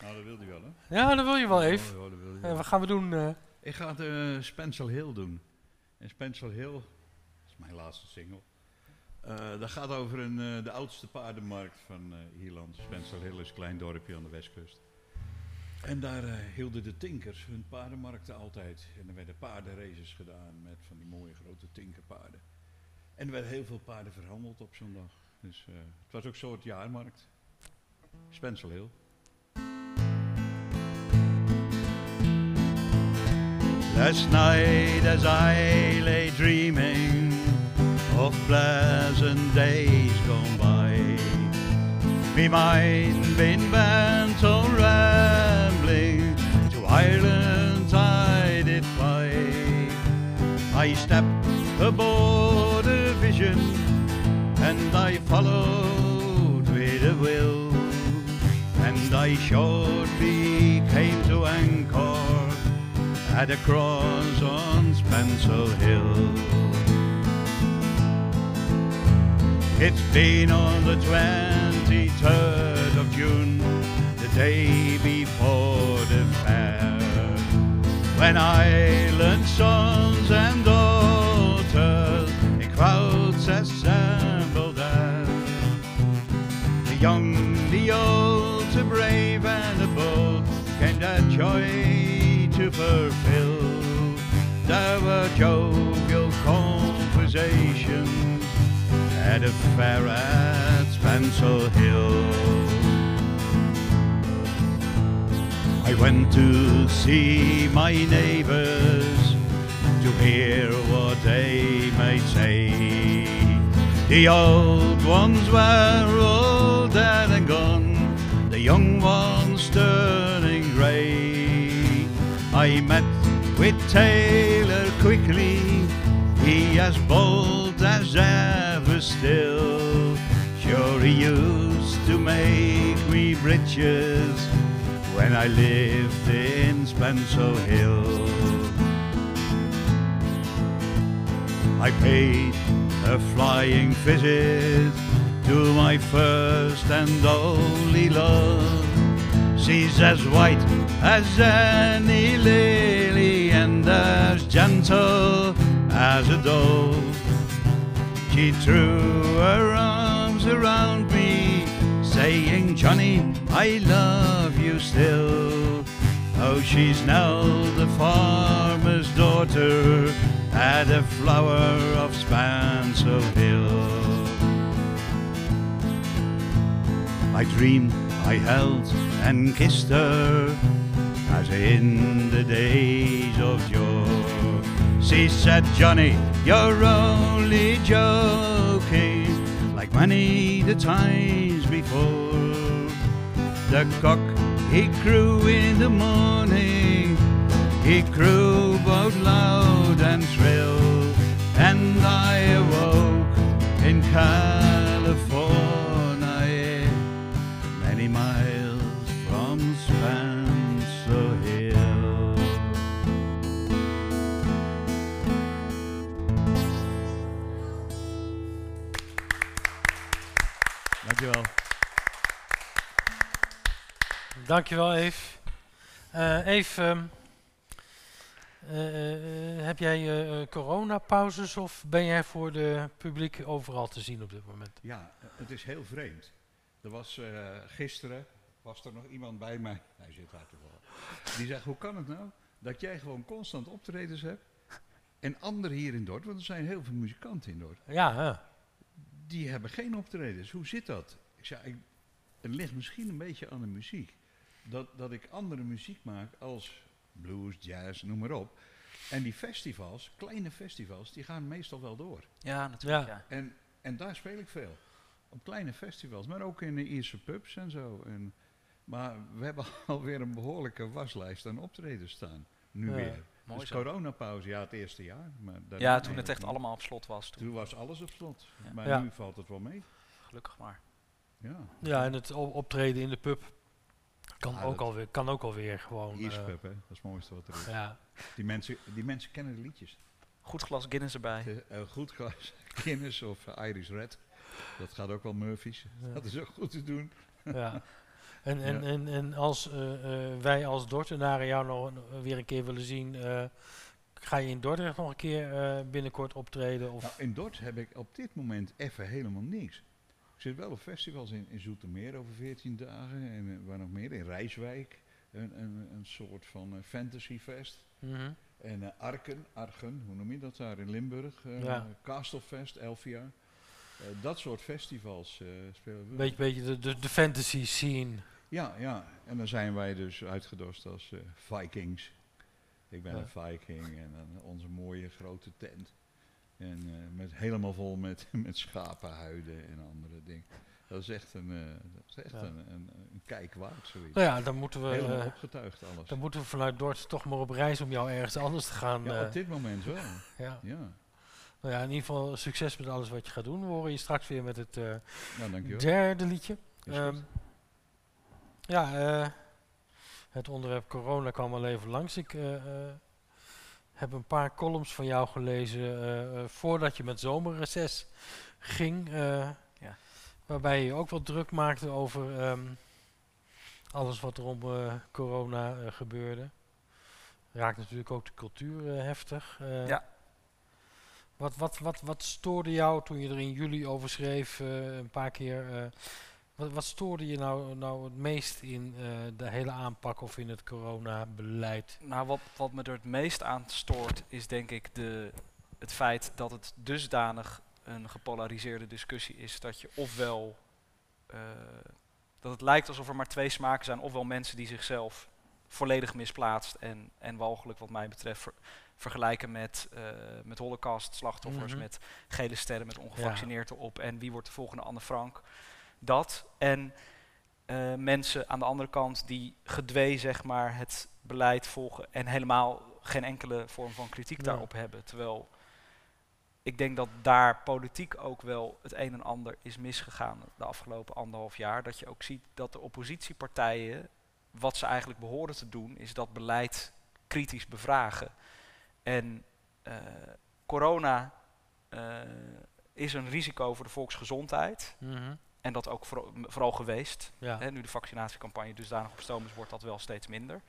Nou, dat wil hij wel, hè? Ja, dat wil je wel, Eve. Oh, ja, dat wil hij Eh, wat gaan we doen? eh? Ik ga het eh Spencer Hill doen. En Spencer Hill, dat is mijn laatste single. Eh, dat gaat over een, eh, de oudste paardenmarkt van eh Ierland. Spencer Hill is een klein dorpje aan de westkust. En daar hielden de tinkers hun paardenmarkten altijd. En er werden paardenraces gedaan met van die mooie grote tinkerpaarden. En er werden heel veel paarden verhandeld op zo'n dag. Dus het was ook een soort jaarmarkt. Spencer Hill. Last night as I lay dreaming of pleasant days gone by, me mind been bent on rambling to Ireland I did fly. I stepped aboard a vision and I followed with a will, and I shortly came to anchor at a cross on Spencer Hill. It's been on the 23rd of June, the day before the fair, when Ireland's a fair at Spencer Hill. I went to see my neighbors to hear what they might say. The old ones were all dead and gone, the young ones turning grey. I met with Taylor quickly, he as bold as ever still. Sure, he used to make me breeches when I lived in Spencer Hill. I paid a flying visit to my first and only love. She's as white as any lily and as gentle as a dove. She threw her arms around me, saying, Johnny, I love you still. Oh, she's now the farmer's daughter at the flower of Spansel Hill. I dreamed I held and kissed her as in the days of yore. She said, Johnny, you're only joking, like many the times before. The cock, he crew in the morning, he crew both loud and shrill, and I awoke in California, Dankjewel. Dankjewel, Eve. Eh Eve, eh, heb jij coronapauzes of ben jij voor de publiek overal te zien op dit moment? Ja, het is heel vreemd. Er was gisteren was er nog iemand bij mij. Hij zit daar toevallig. Die zegt: Hoe kan het nou dat jij gewoon constant optredens hebt en anderen hier in Dordt, want er zijn heel veel muzikanten in Dordt, Ja, hè? Die hebben geen optredens. Hoe zit dat? Ik zei: ik, Het ligt misschien een beetje aan de muziek. Dat, dat ik andere muziek maak als blues, jazz, noem maar op. En die festivals, kleine festivals, die gaan meestal wel door. Ja, natuurlijk. Ja. Ja. En, en daar speel ik veel. Op kleine festivals, maar ook in de Ierse pubs en zo. En, maar we hebben alweer een behoorlijke waslijst aan optredens staan. Nu Ja, weer. Mooi dus zo. coronapauze, ja, het eerste jaar. Maar daarna Ja, toen het echt niet. allemaal op slot was. Toen, Toen was alles op slot. Ja. Maar Ja. nu valt het wel mee. gelukkig maar. Ja. Ja, en het optreden in de pub kan, Ja, ook, alweer, kan ook alweer gewoon. Ierse eh, pub, hè. Dat is het mooiste wat er is. ja. Die, mensen, die mensen kennen de liedjes. Goed glas Guinness erbij. De, eh, goed glas Guinness of Irish Red. Dat gaat ook wel Murphy's. Ja. Dat is ook goed te doen. ja. En, en, Ja. en, en als eh, eh, wij als Dordtenaren jou nog weer een keer willen zien, eh, ga je in Dordrecht nog een keer binnenkort optreden? Of, Nou, in Dort heb ik op dit moment even helemaal niks. Ik zit wel op festivals in, in Zoetermeer over 14 dagen. En waar nog meer? In Rijswijk. Een, een, een soort van fantasyfest. Mhm. En Arken, Argen, hoe noem je dat daar in Limburg? Ja. Castlefest, elf jaar. Eh, dat soort festivals spelen we. Beetje, beetje de, de, de fantasy scene. Ja, ja. En dan zijn wij dus uitgedost als eh, Vikings. Ik ben Ja. een Viking en dan onze mooie grote tent. En eh, met, helemaal vol met, met schapenhuiden en andere dingen. Dat is echt een, eh, dat is echt Ja. een, een, een kijk waard, zoiets. Nou ja, dan moeten we, Helemaal eh, opgetuigd alles. dan moeten we vanuit Dordt toch maar op reis om jou ergens anders te gaan. Ja, eh, op dit moment wel. ja. Ja, Nou ja, in ieder geval succes met alles wat je gaat doen. We horen je straks weer met het eh, nou derde liedje. Goed. Ja, eh, het onderwerp corona kwam al even langs. Ik eh, eh, heb een paar columns van jou gelezen voordat je met zomerreces ging. Ja. Waarbij je ook wat druk maakte over ehm, alles wat er om corona gebeurde. Raakt natuurlijk ook de cultuur heftig. Ja. Wat, wat, wat, wat stoorde jou toen je er in juli over schreef, een paar keer? eh, wat, wat stoorde je nou, nou het meest in eh, de hele aanpak of in het coronabeleid? Nou, wat, wat me er het meest aan stoort, is denk ik de, het feit dat het dusdanig een gepolariseerde discussie is dat je ofwel eh, dat het lijkt alsof er maar twee smaken zijn, ofwel mensen die zichzelf volledig misplaatst en, en walgelijk wat mij betreft ver- vergelijken met, eh met holocaust slachtoffers, Mhm. met gele sterren, met ongevaccineerden op en wie wordt de volgende Anne Frank. Dat en eh, mensen aan de andere kant die gedwee zeg maar het beleid volgen en helemaal geen enkele vorm van kritiek Ja. daarop hebben. Terwijl ik denk dat daar politiek ook wel het een en ander is misgegaan de afgelopen anderhalf jaar. Dat je ook ziet dat de oppositiepartijen, wat ze eigenlijk behoren te doen, is dat beleid kritisch bevragen. En eh, corona eh, is een risico voor de volksgezondheid. Mhm. En dat ook vooral, vooral geweest. Ja. Hè, nu de vaccinatiecampagne dusdanig op stoom is, wordt dat wel steeds minder.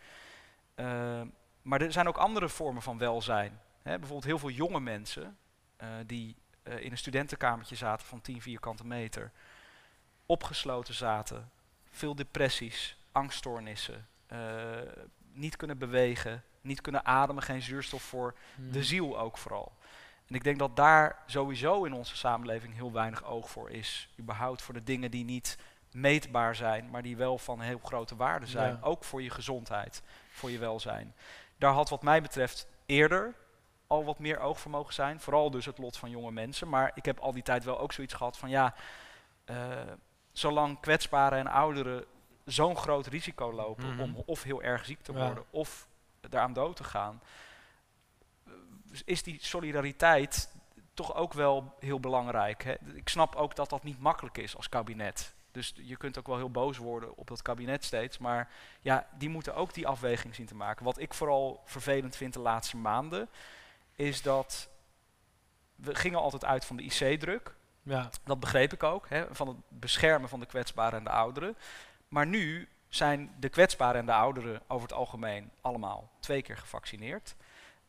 Eh, maar er zijn ook andere vormen van welzijn. Hè, bijvoorbeeld heel veel jonge mensen eh, die eh, in een studentenkamertje zaten van 10 vierkante meter, opgesloten zaten, veel depressies, angststoornissen, niet kunnen bewegen, niet kunnen ademen, geen zuurstof voor de ziel ook vooral. En ik denk dat daar sowieso in onze samenleving heel weinig oog voor is. Überhaupt voor de dingen die niet meetbaar zijn, maar die wel van heel grote waarde zijn. Ja. Ook voor je gezondheid, voor je welzijn. Daar had wat mij betreft eerder al wat meer oog voor mogen zijn. Vooral dus het lot van jonge mensen. Maar ik heb al die tijd wel ook zoiets gehad van ja, eh, zolang kwetsbaren en ouderen zo'n groot risico lopen Mhm. om of heel erg ziek te Ja. worden of daaraan dood te gaan, is die solidariteit toch ook wel heel belangrijk. Hè? Ik snap ook dat dat niet makkelijk is als kabinet. Dus je kunt ook wel heel boos worden op dat kabinet steeds. Maar ja, die moeten ook die afweging zien te maken. Wat ik vooral vervelend vind de laatste maanden, is dat we gingen altijd uit van de IC-druk. Ja. Dat begreep ik ook, hè, van het beschermen van de kwetsbaren en de ouderen. Maar nu zijn de kwetsbaren en de ouderen over het algemeen allemaal twee keer gevaccineerd.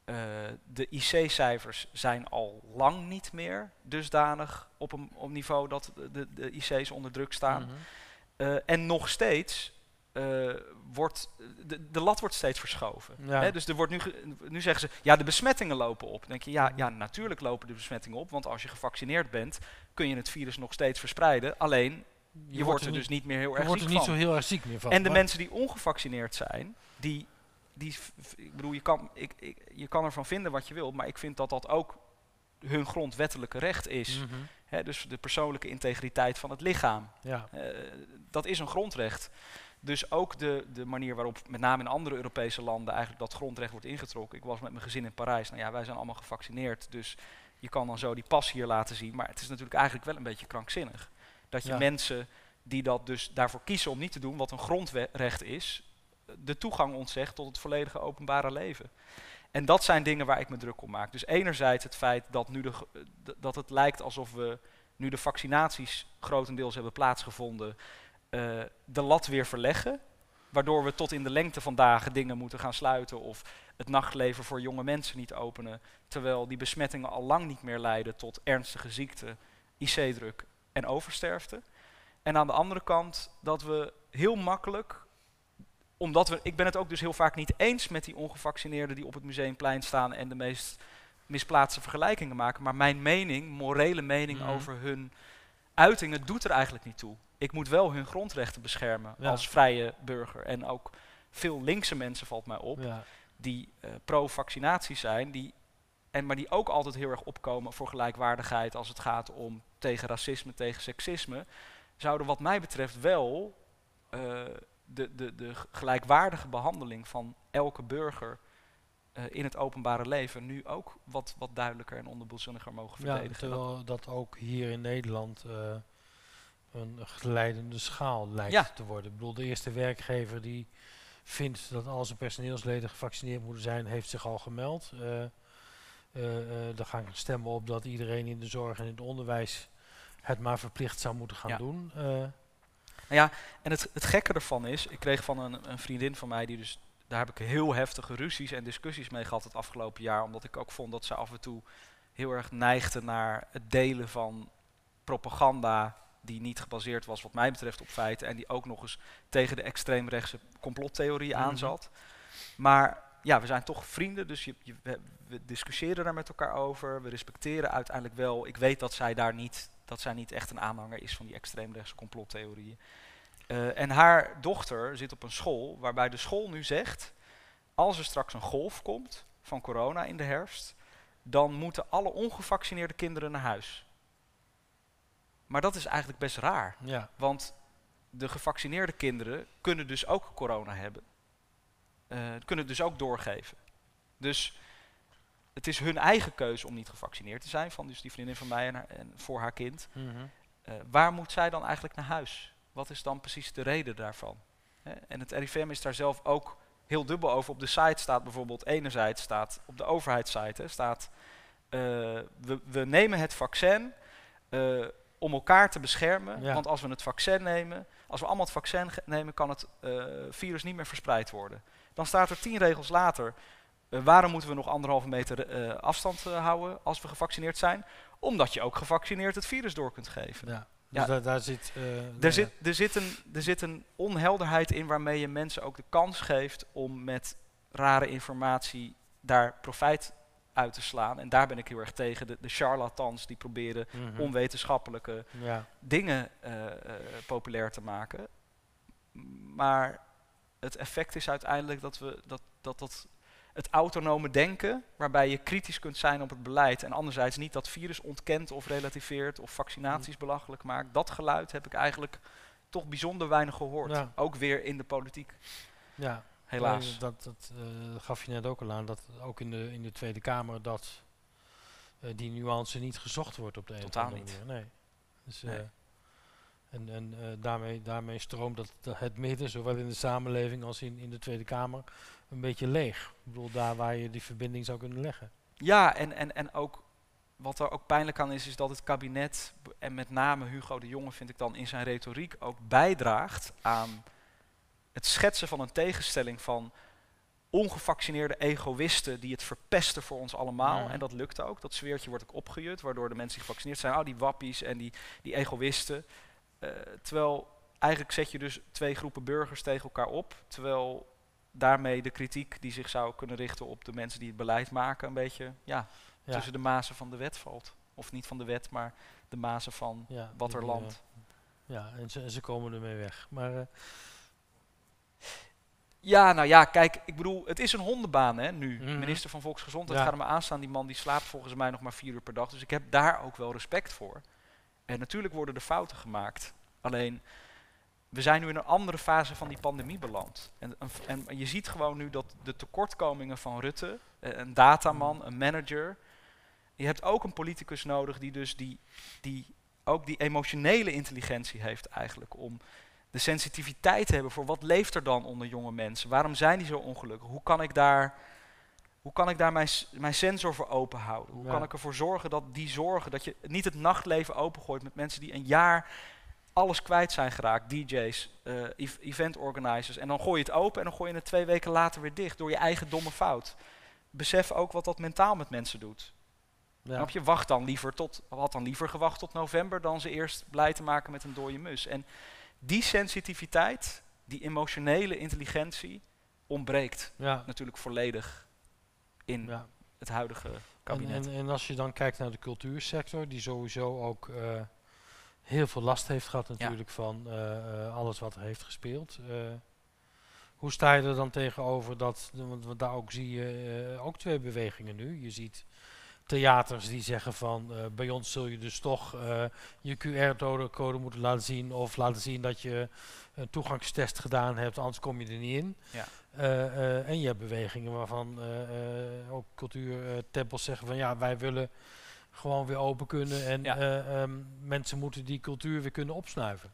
Eh, de IC-cijfers zijn al lang niet meer dusdanig op een op niveau dat de, de, IC's onder druk staan. Mhm. Eh, en nog steeds eh, wordt de, de lat wordt steeds verschoven. Ja. Hè, dus er wordt nu, nu zeggen ze, ja, de besmettingen lopen op. Dan denk je, ja, ja, natuurlijk lopen de besmettingen op, want als je gevaccineerd bent, kun je het virus nog steeds verspreiden. Alleen, je, wordt er dus niet meer heel je erg wordt ziek er niet van. zo heel erg ziek meer van. En de mensen die ongevaccineerd zijn, die, die ik bedoel, je kan, ik, ik, je kan ervan vinden wat je wilt, maar ik vind dat dat ook hun grondwettelijke recht is. Mhm. Dus de persoonlijke integriteit van het lichaam. Ja. Eh, dat is een grondrecht. Dus ook de, de manier waarop met name in andere Europese landen eigenlijk dat grondrecht wordt ingetrokken. Ik was met mijn gezin in Parijs. Nou ja, wij zijn allemaal gevaccineerd. Dus je kan dan zo die pas hier laten zien. Maar het is natuurlijk eigenlijk wel een beetje krankzinnig. Dat je Ja. mensen die dat dus daarvoor kiezen om niet te doen, wat een grondrecht is, de toegang ontzegt tot het volledige openbare leven. En dat zijn dingen waar ik me druk om maak. Dus enerzijds het feit dat, nu de, dat het lijkt alsof we nu de vaccinaties grotendeels hebben plaatsgevonden, eh, de lat weer verleggen. Waardoor we tot in de lengte van dagen dingen moeten gaan sluiten of het nachtleven voor jonge mensen niet openen. Terwijl die besmettingen al lang niet meer leiden tot ernstige ziekte, IC-druk en oversterfte. En aan de andere kant dat we heel makkelijk, omdat we, ik ben het ook dus heel vaak niet eens met die ongevaccineerden die op het museumplein staan en de meest misplaatste vergelijkingen maken. Maar mijn mening, morele mening Mhm. over hun uitingen doet er eigenlijk niet toe. Ik moet wel hun grondrechten beschermen Ja. als vrije burger. En ook veel linkse mensen valt mij op Ja. die eh, pro-vaccinatie zijn, die, en, maar die ook altijd heel erg opkomen voor gelijkwaardigheid als het gaat om tegen racisme, tegen seksisme, zouden wat mij betreft wel eh, de, de, de gelijkwaardige behandeling van elke burger eh, in het openbare leven nu ook wat, wat duidelijker en onderboezeniger mogen Ja, verdedigen. Dat- terwijl dat ook hier in Nederland eh, een glijdende schaal lijkt Ja. te worden. Ik bedoel, de eerste werkgever die vindt dat al zijn personeelsleden gevaccineerd moeten zijn, heeft zich al gemeld. Eh eh, daar gaan stemmen op dat iedereen in de zorg en in het onderwijs het maar verplicht zou moeten gaan Ja. doen. Nou ja, en het, het gekke ervan is, ik kreeg van een, een vriendin van mij, die dus, daar heb ik heel heftige ruzies en discussies mee gehad het afgelopen jaar, omdat ik ook vond dat ze af en toe heel erg neigde naar het delen van propaganda die niet gebaseerd was wat mij betreft op feiten en die ook nog eens tegen de extreemrechtse complottheorie Mhm. aanzat. Maar ja, we zijn toch vrienden, dus je, je, we discussiëren daar met elkaar over. We respecteren uiteindelijk wel. Ik weet dat zij daar niet, dat zij niet echt een aanhanger is van die extreemrechtse complottheorieën. Eh, en haar dochter zit op een school waarbij de school nu zegt: als er straks een golf komt van corona in de herfst, dan moeten alle ongevaccineerde kinderen naar huis. Maar dat is eigenlijk best raar. ja. Want de gevaccineerde kinderen kunnen dus ook corona hebben. Eh, kunnen het dus ook doorgeven. Dus het is hun eigen keuze om niet gevaccineerd te zijn, van dus die vriendin van mij en, haar- en voor haar kind. Mhm. Eh, waar moet zij dan eigenlijk naar huis? Wat is dan precies de reden daarvan? Hè, en het RIVM is daar zelf ook heel dubbel over. Op de site staat bijvoorbeeld, enerzijds staat op de overheidssite, hè, staat eh, we, we nemen het vaccin eh, om elkaar te beschermen. Ja. Want als we het vaccin nemen, als we allemaal het vaccin nemen, kan het virus niet meer verspreid worden. Dan staat er tien regels later. Eh, waarom moeten we nog anderhalve meter eh, afstand eh, houden als we gevaccineerd zijn? Omdat je ook gevaccineerd het virus door kunt geven. Ja. Dus Ja. daar, daar zit... Er zit, er, zit een, er zit een onhelderheid in waarmee je mensen ook de kans geeft om met rare informatie daar profijt uit te slaan. En daar ben ik heel erg tegen. De, de charlatans die proberen Mhm. onwetenschappelijke Ja. dingen populair te maken. Maar het effect is uiteindelijk dat we dat, dat, dat het autonome denken, waarbij je kritisch kunt zijn op het beleid en anderzijds niet dat virus ontkent of relativeert of vaccinaties belachelijk maakt, dat geluid heb ik eigenlijk toch bijzonder weinig gehoord. Ja. Ook weer in de politiek, ja. helaas. Dat dat eh, gaf je net ook al aan, dat ook in de, in de Tweede Kamer dat eh, die nuance niet gezocht wordt op de een of Totaal andere manier. Nee. Dus, Nee. eh, en en daarmee, daarmee stroomt dat, dat het midden, zowel in de samenleving als in, in de Tweede Kamer, een beetje leeg. Ik bedoel, daar waar je die verbinding zou kunnen leggen. Ja, en, en, en ook wat er ook pijnlijk aan is, is dat het kabinet, en met name Hugo de Jonge vind ik dan in zijn retoriek ook bijdraagt aan het schetsen van een tegenstelling van ongevaccineerde egoïsten die het verpesten voor ons allemaal. En dat lukt ook. Dat zweertje wordt ook opgejut, waardoor de mensen die gevaccineerd zijn, oh die wappies en die, die egoïsten. Eh, terwijl eigenlijk zet je dus twee groepen burgers tegen elkaar op. Terwijl daarmee de kritiek die zich zou kunnen richten op de mensen die het beleid maken, een beetje ja, Ja. tussen de mazen van de wet valt. Of niet van de wet, maar de mazen van ja, wat er landt. ja, en ze, ze komen ermee weg. Maar eh, Ja, nou ja, kijk, ik bedoel, het is een hondenbaan hè, nu. Mhm. Minister van Volksgezondheid Ja. gaat er maar aanstaan. Die man die slaapt volgens mij nog maar vier uur per dag. Dus ik heb daar ook wel respect voor. En natuurlijk worden er fouten gemaakt. Alleen, we zijn nu in een andere fase van die pandemie beland. En, en, en je ziet gewoon nu dat de tekortkomingen van Rutte, eh, een dataman, een manager. Je hebt ook een politicus nodig die dus die, die ook die emotionele intelligentie heeft eigenlijk om de sensitiviteit te hebben voor wat leeft er dan onder jonge mensen? Waarom zijn die zo ongelukkig? Hoe kan ik daar, hoe kan ik daar mijn, mijn sensor voor open houden? Hoe Ja. kan ik ervoor zorgen dat die zorgen, dat je niet het nachtleven opengooit met mensen die een jaar alles kwijt zijn geraakt, DJ's, eh, ev- event organizers, en dan gooi je het open en dan gooi je het twee weken later weer dicht door je eigen domme fout. Besef ook wat dat mentaal met mensen doet. ja. Je? Wacht dan liever tot, had dan liever gewacht tot november dan ze eerst blij te maken met een dode mus. En die sensitiviteit, die emotionele intelligentie, ontbreekt ja. natuurlijk volledig in ja. het huidige kabinet. en, en als je dan kijkt naar de cultuursector, die sowieso ook eh, heel veel last heeft gehad natuurlijk van eh, eh, alles wat er heeft gespeeld. Eh, hoe sta je er dan tegenover dat, want daar ook zie je ook twee bewegingen nu. Je ziet theaters die zeggen van bij ons zul je dus toch je QR-code moeten laten zien of laten zien dat je een toegangstest gedaan hebt, anders kom je er niet in. Ja. En je hebt bewegingen waarvan ook cultuurtempels zeggen van ja, wij willen gewoon weer open kunnen en Ja. eh, ehm, mensen moeten die cultuur weer kunnen opsnuiven.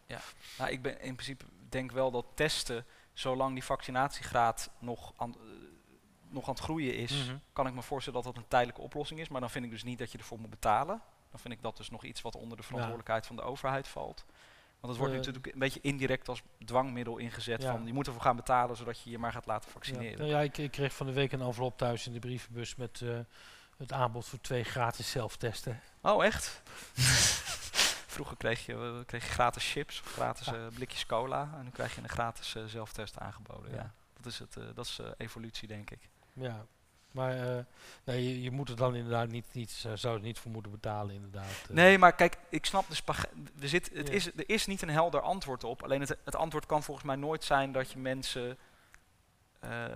Nou, ik ben in principe denk wel dat testen, zolang die vaccinatiegraad nog aan, eh, nog aan het groeien is, Mhm. kan ik me voorstellen dat dat een tijdelijke oplossing is. Maar dan vind ik dus niet dat je ervoor moet betalen. Dan vind ik dat dus nog iets wat onder de verantwoordelijkheid van de overheid valt. Want het wordt Eh, natuurlijk een beetje indirect als dwangmiddel ingezet. Ja. Van je moet ervoor gaan betalen zodat je je maar gaat laten Ja, vaccineren. nou ja, ik, ik kreeg van de week een envelop thuis in de brievenbus met het aanbod voor twee gratis zelftesten. Oh, echt? Vroeger kreeg je, eh, kreeg je gratis chips of gratis Ja. eh, blikjes cola. En nu krijg je een gratis eh, zelftest aangeboden. Ja. Ja. Dat is, het, dat is evolutie, denk ik. Ja, maar nee, je, je moet er dan inderdaad niet, niet, zou er niet voor moeten betalen inderdaad. Nee, maar kijk, ik snap de we zit, het Ja. is, Er is niet een helder antwoord op. Alleen het, het antwoord kan volgens mij nooit zijn dat je mensen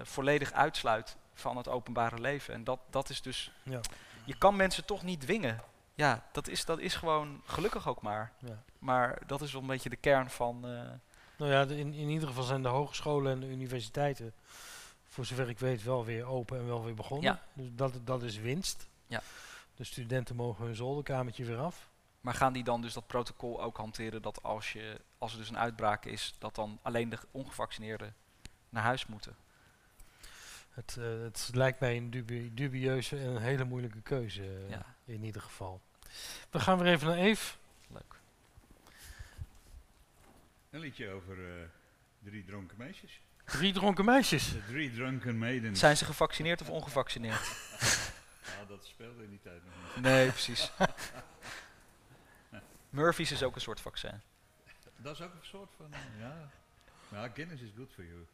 volledig uitsluit van het openbare leven. En dat, dat is dus. Ja. Je kan mensen toch niet dwingen. Ja, dat is, dat is gewoon gelukkig ook maar. Ja. Maar dat is wel een beetje de kern van. eh, Nou ja, in, in ieder geval zijn de hogescholen en de universiteiten, voor zover ik weet, wel weer open en wel weer begonnen. Ja. Dus dat, dat is winst. Ja. De studenten mogen hun zolderkamertje weer af. maar gaan die dan dus dat protocol ook hanteren dat als, je, als er dus een uitbraak is, dat dan alleen de ongevaccineerden naar huis moeten? Het, eh, het lijkt mij een dubi- dubieuze en een hele moeilijke keuze eh, Ja. in ieder geval. We gaan weer even naar Eve. Leuk. Een liedje over eh, drie dronken meisjes. Drie dronken meisjes. De drie drunken maidens. Zijn ze gevaccineerd of ongevaccineerd? Ja, dat speelde in die tijd nog niet. nee, precies. Murphy's is ook een soort vaccin. Dat is ook een soort van, ja. Ja, Guinness is good for you.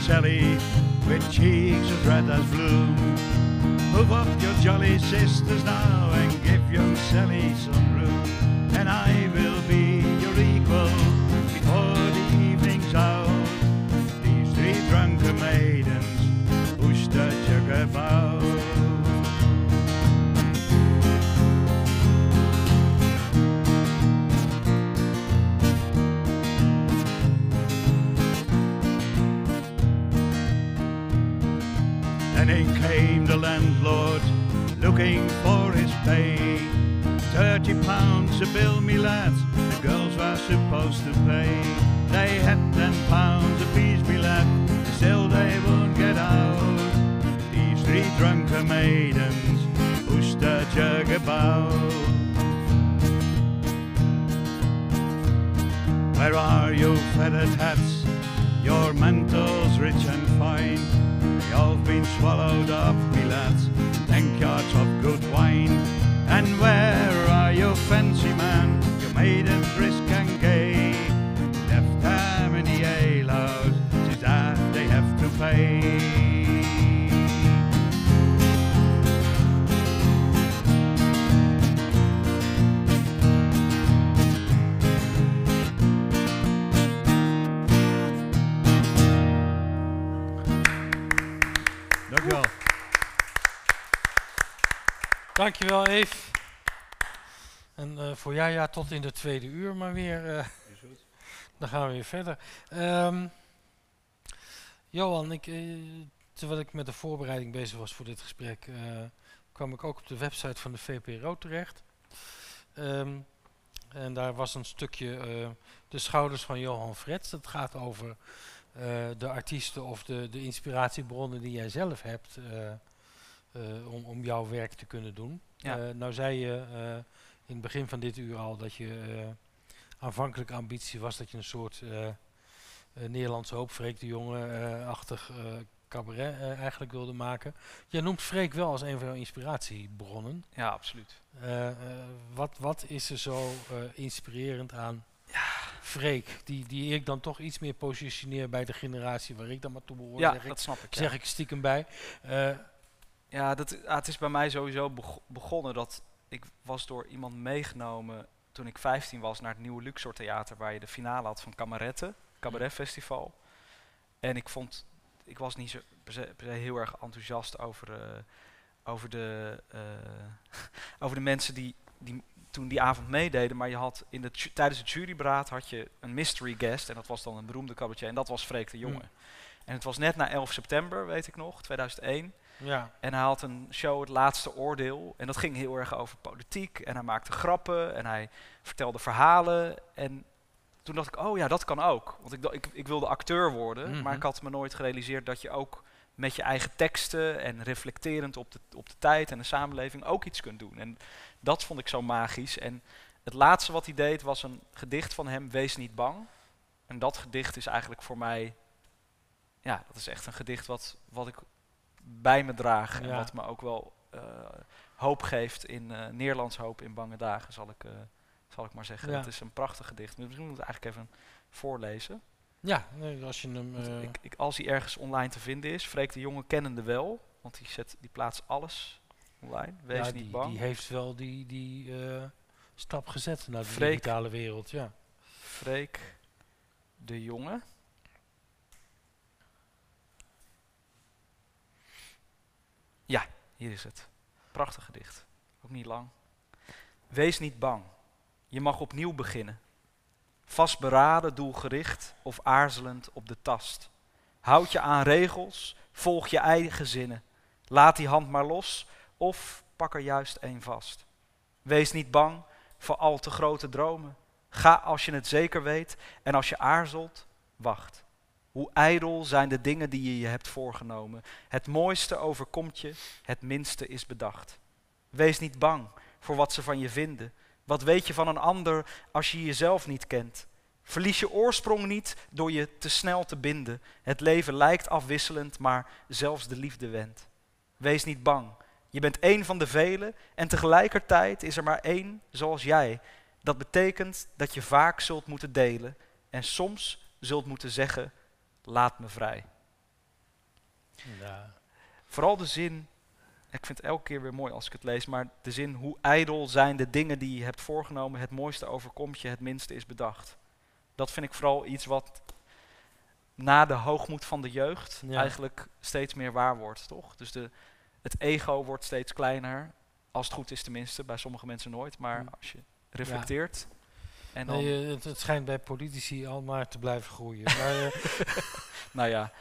Sally, with cheeks as red as bloom. Move up your jolly sisters now and give young Sally some Dankjewel Eve. En eh, voor jou ja, tot in de tweede uur maar weer. eh, dan gaan we weer verder. Ehm, Johan, ik, eh, terwijl ik met de voorbereiding bezig was voor dit gesprek, kwam ik ook op de website van de VPRO terecht. Ehm, en daar was een stukje de schouders van Johan Frets. Dat gaat over de artiesten of de, de inspiratiebronnen die jij zelf hebt om, om jouw werk te kunnen doen. Ja. Eh, nou zei je eh, in het begin van dit uur al dat je eh, aanvankelijk ambitie was dat je een soort eh, eh, Nederlandse hoop, Freek de Jonge-achtig eh, cabaret eh, eigenlijk wilde maken. Jij noemt Freek wel als een van jouw inspiratiebronnen. Ja, absoluut. Eh, eh, wat, wat is er zo eh, inspirerend aan Freek, die, die ik dan toch iets meer positioneer bij de generatie waar ik dan maar toe behoor, Ja, zeg, ik, dat snap ik. ja. zeg ik stiekem bij. Ja, dat, ah, het is bij mij sowieso beg- begonnen dat ik was door iemand meegenomen toen ik 15 was naar het nieuwe Luxor Theater waar je de finale had van Kameretten, Cabaret Festival. En ik vond, ik was niet zo heel erg enthousiast over, eh, over, de, eh, over de mensen die, die toen die avond meededen. Maar je had in de, tijdens het juryberaad had je een mystery guest en dat was dan een beroemde cabaretier en dat was Freek de Jonge. Mm. En het was net na 11 september, weet ik nog, 2001. Ja, En hij had een show, Het Laatste Oordeel. En dat ging heel erg over politiek. En hij maakte grappen en hij vertelde verhalen. En toen dacht ik, oh ja, dat kan ook. Want ik, ik, ik wilde acteur worden, Mhm. maar ik had me nooit gerealiseerd dat je ook met je eigen teksten en reflecterend op de, op de tijd en de samenleving ook iets kunt doen. En dat vond ik zo magisch. En het laatste wat hij deed was een gedicht van hem, Wees niet bang. En dat gedicht is eigenlijk voor mij, ja, dat is echt een gedicht wat, wat ik bij me draag. En wat me ook wel eh, hoop geeft in eh Nederlands hoop in bange dagen, zal ik, eh, zal ik maar zeggen. Ja. Het is een prachtig gedicht. Misschien moet ik het eigenlijk even voorlezen. Ja, nee, als je hem... Ik, ik, als hij ergens online te vinden is, Freek de Jonge kennende wel. Want die, zet, die plaatst alles online. Wees ja, niet die, bang. die heeft wel die, die stap gezet naar de Freek. digitale wereld, ja. Freek de Jonge. Ja, hier is het. Prachtig gedicht. Ook niet lang. Wees niet bang. Je mag opnieuw beginnen. Vastberaden, doelgericht of aarzelend op de tast. Houd je aan regels, volg je eigen zinnen. Laat die hand maar los of pak er juist één vast. Wees niet bang voor al te grote dromen. Ga als je het zeker weet en als je aarzelt, wacht. Hoe ijdel zijn de dingen die je je hebt voorgenomen. Het mooiste overkomt je, het minste is bedacht. Wees niet bang voor wat ze van je vinden. Wat weet je van een ander als je jezelf niet kent? Verlies je oorsprong niet door je te snel te binden. Het leven lijkt afwisselend, maar zelfs de liefde wendt. Wees niet bang. Je bent één van de velen en tegelijkertijd is er maar één zoals jij. Dat betekent dat je vaak zult moeten delen en soms zult moeten zeggen: laat me vrij. ja. Vooral de zin, ik vind het elke keer weer mooi als ik het lees, maar de zin hoe ijdel zijn de dingen die je hebt voorgenomen, het mooiste overkomt je, het minste is bedacht. Dat vind ik vooral iets wat na de hoogmoed van de jeugd Ja. eigenlijk steeds meer waar wordt, toch? Dus de, het ego wordt steeds kleiner, als het goed is tenminste, bij sommige mensen nooit, maar Mm. als je reflecteert en dan, Nee, eh, het, het schijnt bij politici al maar te blijven groeien. maar, eh, nou ja,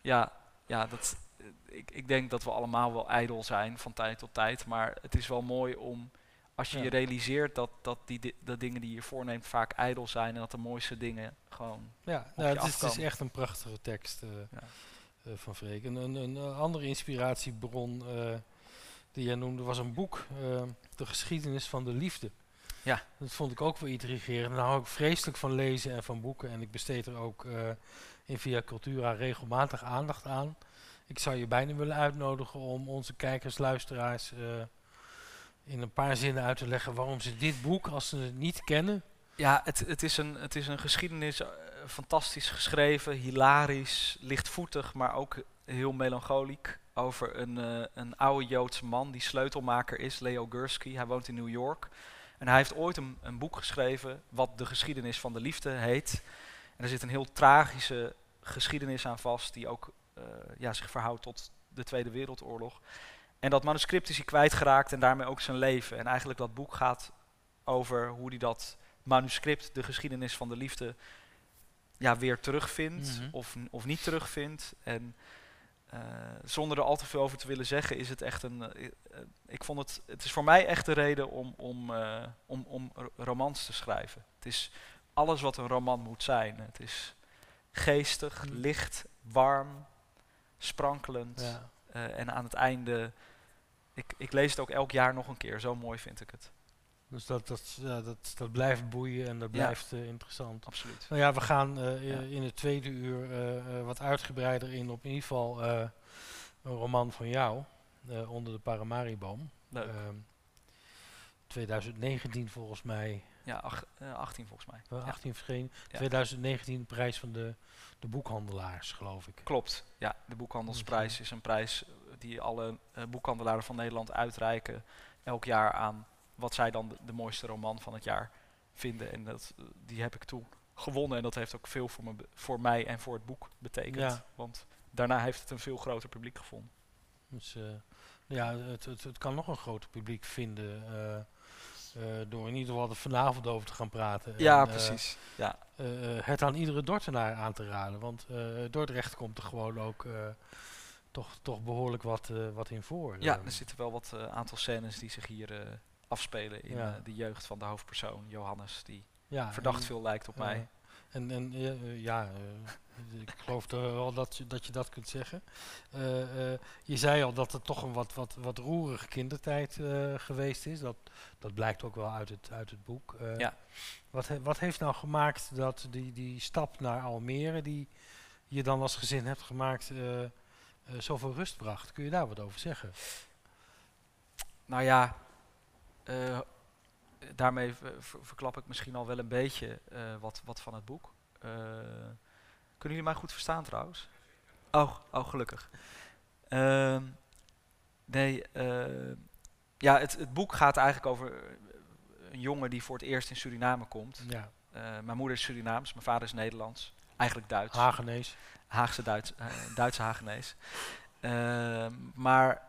ja, ja dat, eh, ik, ik denk dat we allemaal wel ijdel zijn van tijd tot tijd. Maar het is wel mooi om, als je Ja. je realiseert dat, dat die di- de dingen die je voorneemt vaak ijdel zijn. En dat de mooiste dingen gewoon... ja, nou, het, is, het is echt een prachtige tekst Ja. van Freek. En een, een, andere inspiratiebron die jij noemde was een boek, De geschiedenis van de liefde. Ja. Dat vond ik ook wel intrigerend. Nou hou ik vreselijk van lezen en van boeken. En ik besteed er ook eh, in Via Cultura regelmatig aandacht aan. Ik zou je bijna willen uitnodigen om onze kijkers, luisteraars... eh, in een paar zinnen uit te leggen waarom ze dit boek, als ze het niet kennen, Ja, het, het, is, een, het is een geschiedenis, eh, fantastisch geschreven, hilarisch, lichtvoetig, maar ook heel melancholiek. Over een, een oude Joodse man die sleutelmaker is, Leo Gursky. Hij woont in New York. En hij heeft ooit een, een boek geschreven wat De Geschiedenis van de Liefde heet. En er zit een heel tragische geschiedenis aan vast, die ook eh, ja, zich verhoudt tot de Tweede Wereldoorlog. En dat manuscript is hij kwijtgeraakt en daarmee ook zijn leven. En eigenlijk dat boek gaat over hoe hij dat manuscript, de geschiedenis van de liefde, ja, weer terugvindt Mhm. of, of niet terugvindt. En eh, zonder er al te veel over te willen zeggen, is het echt een. eh, eh, ik vond het. Het is voor mij echt de reden om, om, om, om ro- romans te schrijven. Het is alles wat een roman moet zijn. Het is geestig, Mhm. licht, warm, sprankelend. ja, en aan het einde. Ik, ik lees het ook elk jaar nog een keer. Zo mooi vind ik het. Dus dat, dat, ja, dat, dat blijft boeien en dat Ja. blijft eh, interessant. Absoluut. Nou ja, we gaan eh, Ja. in het tweede uur eh, wat uitgebreider in op in ieder geval een roman van jou, Onder de Paramariboom. Leuk. Ehm, 2019 volgens mij, Ja, ach- eh, 18 volgens mij. wel Ja. 18 verschenen. Ja. 2019 prijs van de, de boekhandelaars, geloof ik. Klopt. Ja, de boekhandelsprijs is een prijs die alle boekhandelaren van Nederland uitreiken elk jaar aan zij dan de, de mooiste roman van het jaar vinden. En dat, eh, die heb ik toen gewonnen en dat heeft ook veel voor, me, voor mij en voor het boek betekend. Ja. Want daarna heeft het een veel groter publiek gevonden. Dus eh, ja, het, het, het kan nog een groter publiek vinden. eh, door in ieder geval er vanavond over te gaan praten. Ja, En, precies. Ja, het aan iedere Dordtenaar aan te raden. Want Dordrecht komt er gewoon ook toch, toch behoorlijk wat, wat in voor. ja, er zitten wel wat aantal scènes die zich hier afspelen in Ja. eh, de jeugd van de hoofdpersoon, Johannes, die ja, verdacht veel lijkt op mij. En, en eh, eh, ja, eh, ik geloof wel dat, je- dat je dat kunt zeggen. Je zei al dat het toch een wat, wat, wat roerige kindertijd geweest is. Dat, dat blijkt ook wel uit het, uit het boek. Ja. wat, he- wat heeft nou gemaakt dat die, die stap naar Almere, die je dan als gezin hebt gemaakt, zoveel rust bracht? Kun je daar wat over zeggen? Nou ja, eh, daarmee ver- ver- verklap ik misschien al wel een beetje eh, wat, wat van het boek. Eh, kunnen jullie mij goed verstaan trouwens? Oh, oh gelukkig. Ehm, nee, ja, het, het boek gaat eigenlijk over een jongen die voor het eerst in Suriname komt. Ja, mijn moeder is Surinaams, mijn vader is Nederlands. Eigenlijk Duits. Hagenees. Haagse Duits, Duitse Hagenees. Ehm, maar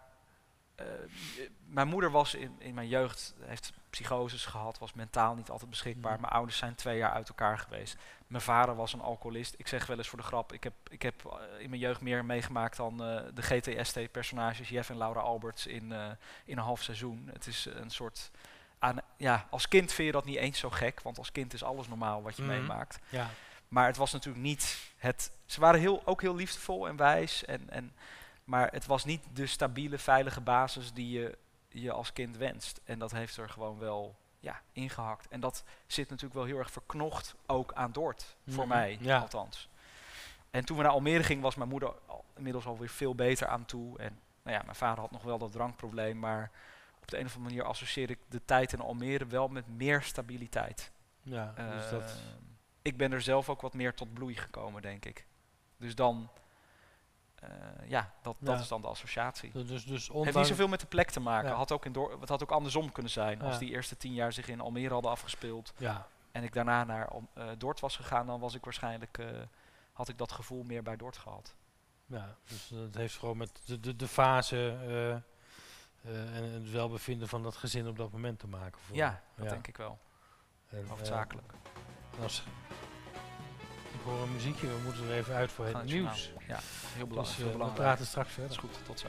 mijn moeder was in, in mijn jeugd, heeft psychoses gehad, was mentaal niet altijd beschikbaar. Mhm. Mijn ouders zijn twee jaar uit elkaar geweest. Mijn vader was een alcoholist. Ik zeg wel eens voor de grap, ik heb, ik heb eh, in mijn jeugd meer meegemaakt dan eh, de GTST-personages Jeff en Laura Alberts in, eh, in een half seizoen. Het is een soort... Aan, ja, als kind vind je dat niet eens zo gek, want als kind is alles normaal wat je Mhm. meemaakt. Ja, Maar het was natuurlijk niet het. Ze waren heel, ook heel liefdevol en wijs. En, en, maar het was niet de stabiele, veilige basis die je, je als kind wenst. En dat heeft er gewoon wel ja, ingehakt. En dat zit natuurlijk wel heel erg verknocht ook aan Dort. Voor Mhm, mij, ja. althans. En toen we naar Almere gingen, was mijn moeder al, inmiddels alweer veel beter aan toe. En nou ja, mijn vader had nog wel dat drankprobleem. Maar op de een of andere manier associeer ik de tijd in Almere wel met meer stabiliteit. ja dus dat, Ehm, ik ben er zelf ook wat meer tot bloei gekomen, denk ik. Dus dan, ja, dat, dat Ja. is dan de associatie. dus, dus Het heeft niet zoveel met de plek te maken. Ja. Had ook in door, het had ook andersom kunnen zijn. Als die eerste tien jaar zich in Almere hadden afgespeeld Ja, en ik daarna naar eh, Dort was gegaan, dan was ik waarschijnlijk, eh, had ik dat gevoel meer bij Dort gehad. ja, dus eh, het heeft gewoon met de, de, de fase eh, eh, en het welbevinden van dat gezin op dat moment te maken. voor Ja, dat denk ik wel. En, eh, Hoofdzakelijk. en als, ik hoor een muziekje, we moeten er even uit voor het nieuws. Ja, heel Dus belangrijk. eh, we praten straks Dat is verder. goed, tot zo.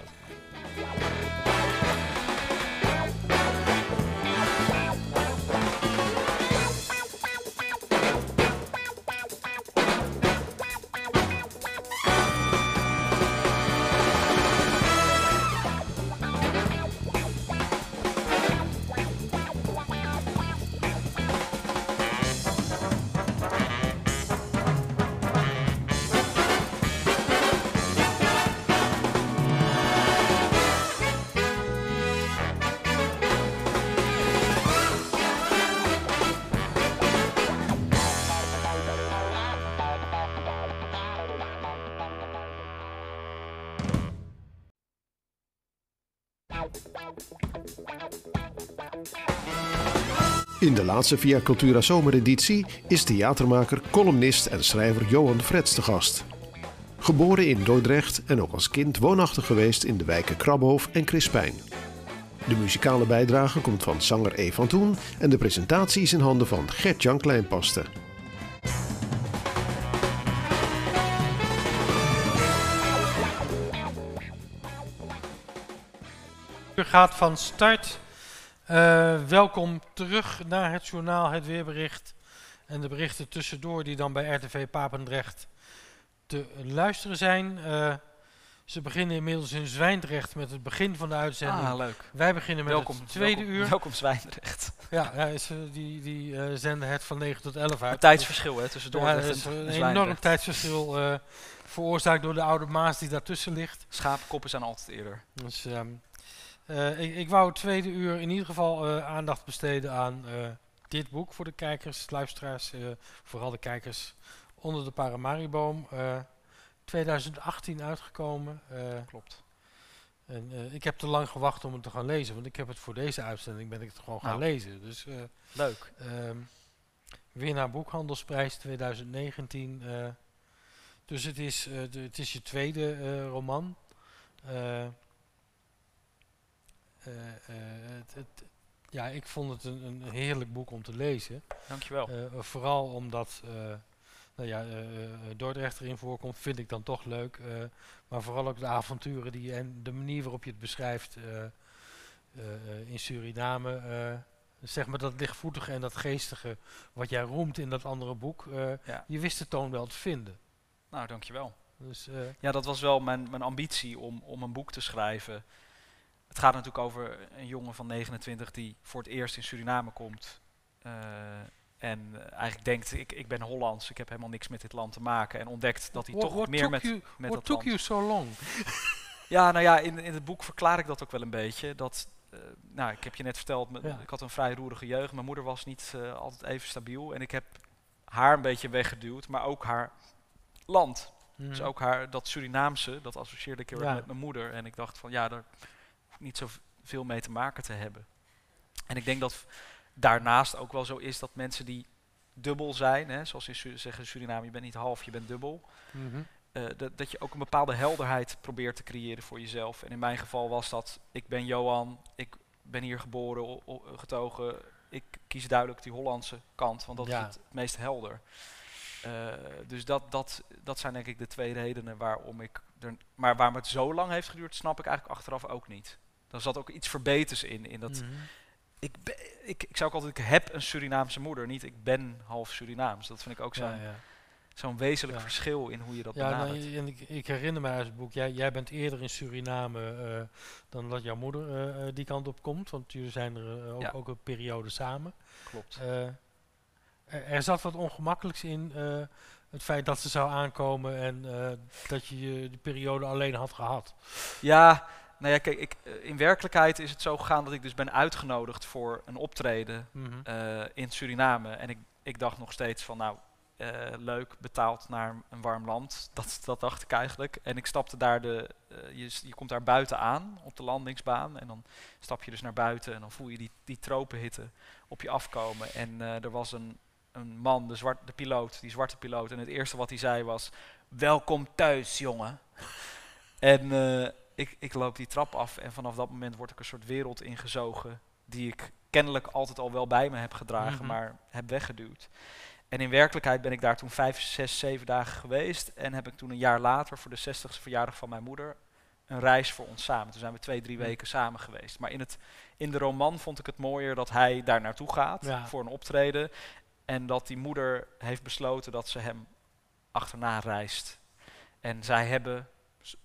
In de laatste Via Cultura zomereditie is theatermaker, columnist en schrijver Johan Frets te gast. Geboren in Dordrecht en ook als kind woonachtig geweest in de wijken Krabhof en Crispijn. De muzikale bijdrage komt van zanger E. van Toen en de presentatie is in handen van Gert-Jan Kleinpaste. Gaat van start. Eh, welkom terug naar het journaal, het weerbericht en de berichten tussendoor die dan bij RTV Papendrecht te luisteren zijn. Eh, ze beginnen inmiddels in Zwijndrecht met het begin van de uitzending. Ah, leuk. Wij beginnen met Welkom, het tweede welkom, uur. Welkom Zwijndrecht. Ja, ja ze, die, die eh, zenden het van 9 tot 11 uit. Een tijdsverschil hè, tussen Ja, Dordrecht is en, een en enorm Zwijndrecht. tijdsverschil eh, veroorzaakt door de oude Maas die daartussen ligt. Schapenkoppen zijn altijd eerder. Dus ehm, eh, ik, ik wou het tweede uur in ieder geval eh, aandacht besteden aan eh, dit boek voor de kijkers, luisteraars, vooral de kijkers onder de Paramariboom. eh 2018 uitgekomen. Klopt. en, ik heb te lang gewacht om het te gaan lezen, want ik heb het voor deze uitzending ben ik het gewoon gaan Nou. lezen. Dus Leuk. Ehm winnaar boekhandelsprijs 2019. eh, dus het is, de, het is je tweede roman. Eh, eh, het, het- ja, ik vond het een, een heerlijk boek om te lezen. Dankjewel. Eh, vooral omdat uh, nou ja, uh, Dordrecht erin voorkomt, vind ik dan toch leuk. Uh, maar vooral ook de avonturen die en de manier waarop je het beschrijft uh, in Suriname zeg maar dat lichtvoetige en dat geestige wat jij roemt in dat andere boek, Ja. je wist de toon wel te vinden. Nou, dankjewel. Dus, eh, Ja, dat was wel mijn, mijn ambitie om, om een boek te schrijven. Het gaat natuurlijk over een jongen van 29 die voor het eerst in Suriname komt. eh, en eigenlijk denkt, ik, ik ben Hollands, ik heb helemaal niks met dit land te maken. En ontdekt dat hij what- toch what meer met, you, met what dat took land... you so long? Ja, nou ja, in, in het boek verklaar ik dat ook wel een beetje. Dat, eh, nou, ik heb je net verteld, Ja. ik had een vrij roerige jeugd. Mijn moeder was niet eh, altijd even stabiel. En ik heb haar een beetje weggeduwd, maar ook haar land. Dus Mhm. ook haar, dat Surinaamse, dat associeerde ik heel erg Ja. met mijn moeder. En ik dacht van ja, daar niet zoveel mee te maken te hebben. En ik denk dat daarnaast ook wel zo is dat mensen die dubbel zijn, hè, zoals in zeggen in Suriname, je bent niet half, je bent dubbel. Mhm. eh, dat, dat je ook een bepaalde helderheid probeert te creëren voor jezelf. En in mijn geval was dat, ik ben Johan, ik ben hier geboren, getogen. Ik kies duidelijk die Hollandse kant, want dat Ja. is het meest helder. Eh, dus dat, dat, dat zijn denk ik de twee redenen waarom ik er... Maar waarom het zo lang heeft geduurd, snap ik eigenlijk achteraf ook niet. Er zat ook iets verbeters in. in dat Mhm. ik, ben, ik, ik zou ook altijd, ik heb een Surinaamse moeder, niet ik ben half Surinaams. Dat vind ik ook zo'n Ja, ja. zo'n wezenlijk Ja. verschil in hoe je dat benadert. nou, en ik, ik herinner me uit het boek, jij, jij bent eerder in Suriname eh, dan dat jouw moeder eh, eh, die kant op komt, want jullie zijn er ook, ook een periode samen. Klopt. Er, er zat wat ongemakkelijks in het feit dat ze zou aankomen en dat je je die periode alleen had gehad. Ja, nou ja, kijk, ik, eh, in werkelijkheid is het zo gegaan dat ik dus ben uitgenodigd voor een optreden Mhm. eh, in Suriname. En ik, ik dacht nog steeds van, nou, eh, leuk, betaald naar een warm land. Dat, dat dacht ik eigenlijk. En ik stapte daar de, je, je komt daar buiten aan op de landingsbaan. En dan stap je dus naar buiten en dan voel je die, die tropenhitte op je afkomen. En er was een, een man, de, zwart, de piloot, die zwarte piloot. En het eerste wat hij zei was, welkom thuis, jongen. en ik, ik loop die trap af en vanaf dat moment word ik een soort wereld ingezogen die ik kennelijk altijd al wel bij me heb gedragen, Mhm. maar heb weggeduwd. En in werkelijkheid ben ik daar toen vijf, zes, zeven dagen geweest en heb ik toen een jaar later voor de 60ste verjaardag van mijn moeder een reis voor ons samen. Toen zijn we twee, drie Mhm. weken samen geweest. Maar in, het, in de roman vond ik het mooier dat hij daar naartoe gaat Ja. voor een optreden en dat die moeder heeft besloten dat ze hem achterna reist. En zij hebben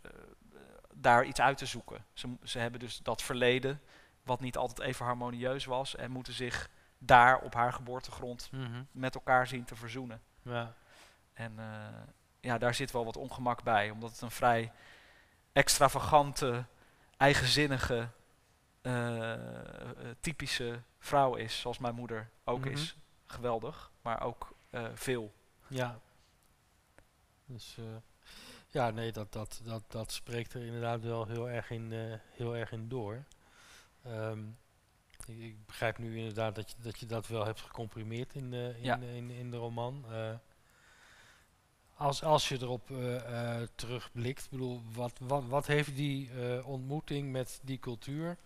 eh, daar iets uit te zoeken. Ze, ze hebben dus dat verleden, wat niet altijd even harmonieus was, en moeten zich daar op haar geboortegrond Mhm. met elkaar zien te verzoenen. Ja. En eh, ja, daar zit wel wat ongemak bij, omdat het een vrij extravagante, eigenzinnige, eh, eh, typische vrouw is, zoals mijn moeder ook Mhm. is. Geweldig, maar ook eh, veel. Ja. Dus ja, nee, dat, dat, dat, dat spreekt er inderdaad wel heel erg in, eh, heel erg in door. Ehm, ik, ik begrijp nu inderdaad dat je dat, je dat wel hebt gecomprimeerd in, de in, Ja. in, in de roman. Eh, als, als je erop eh, terugblikt, bedoel, wat, wat, wat heeft die ontmoeting met die cultuur,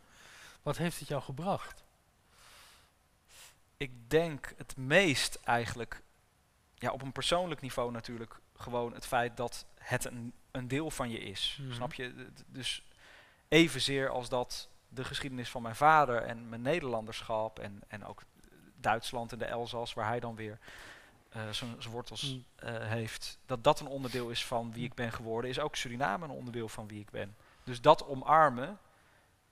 wat heeft het jou gebracht? Ik denk het meest eigenlijk, ja, op een persoonlijk niveau natuurlijk, gewoon het feit dat het een, een deel van je is. Mhm. Snap je? Dus evenzeer als dat de geschiedenis van mijn vader en mijn Nederlanderschap en, en ook Duitsland en de Elzas, waar hij dan weer eh, zijn wortels Mm. eh, heeft, dat dat een onderdeel is van wie ik ben geworden, is ook Suriname een onderdeel van wie ik ben. Dus dat omarmen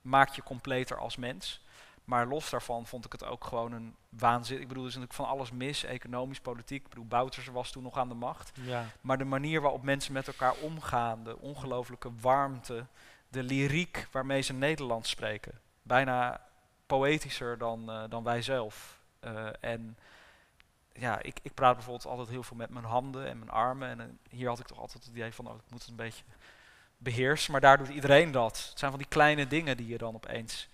maakt je completer als mens. Maar los daarvan vond ik het ook gewoon een waanzin. Ik bedoel, er is natuurlijk van alles mis, economisch, politiek. Ik bedoel, Bouters was toen nog aan de macht. Ja, Maar de manier waarop mensen met elkaar omgaan, de ongelooflijke warmte, de lyriek waarmee ze Nederlands spreken. Bijna poëtischer dan, eh, dan wij zelf. Eh, en ja, ik, ik praat bijvoorbeeld altijd heel veel met mijn handen en mijn armen. En eh, hier had ik toch altijd het idee van, oh, ik moet het een beetje beheersen. Maar daar doet iedereen dat. Het zijn van die kleine dingen die je dan opeens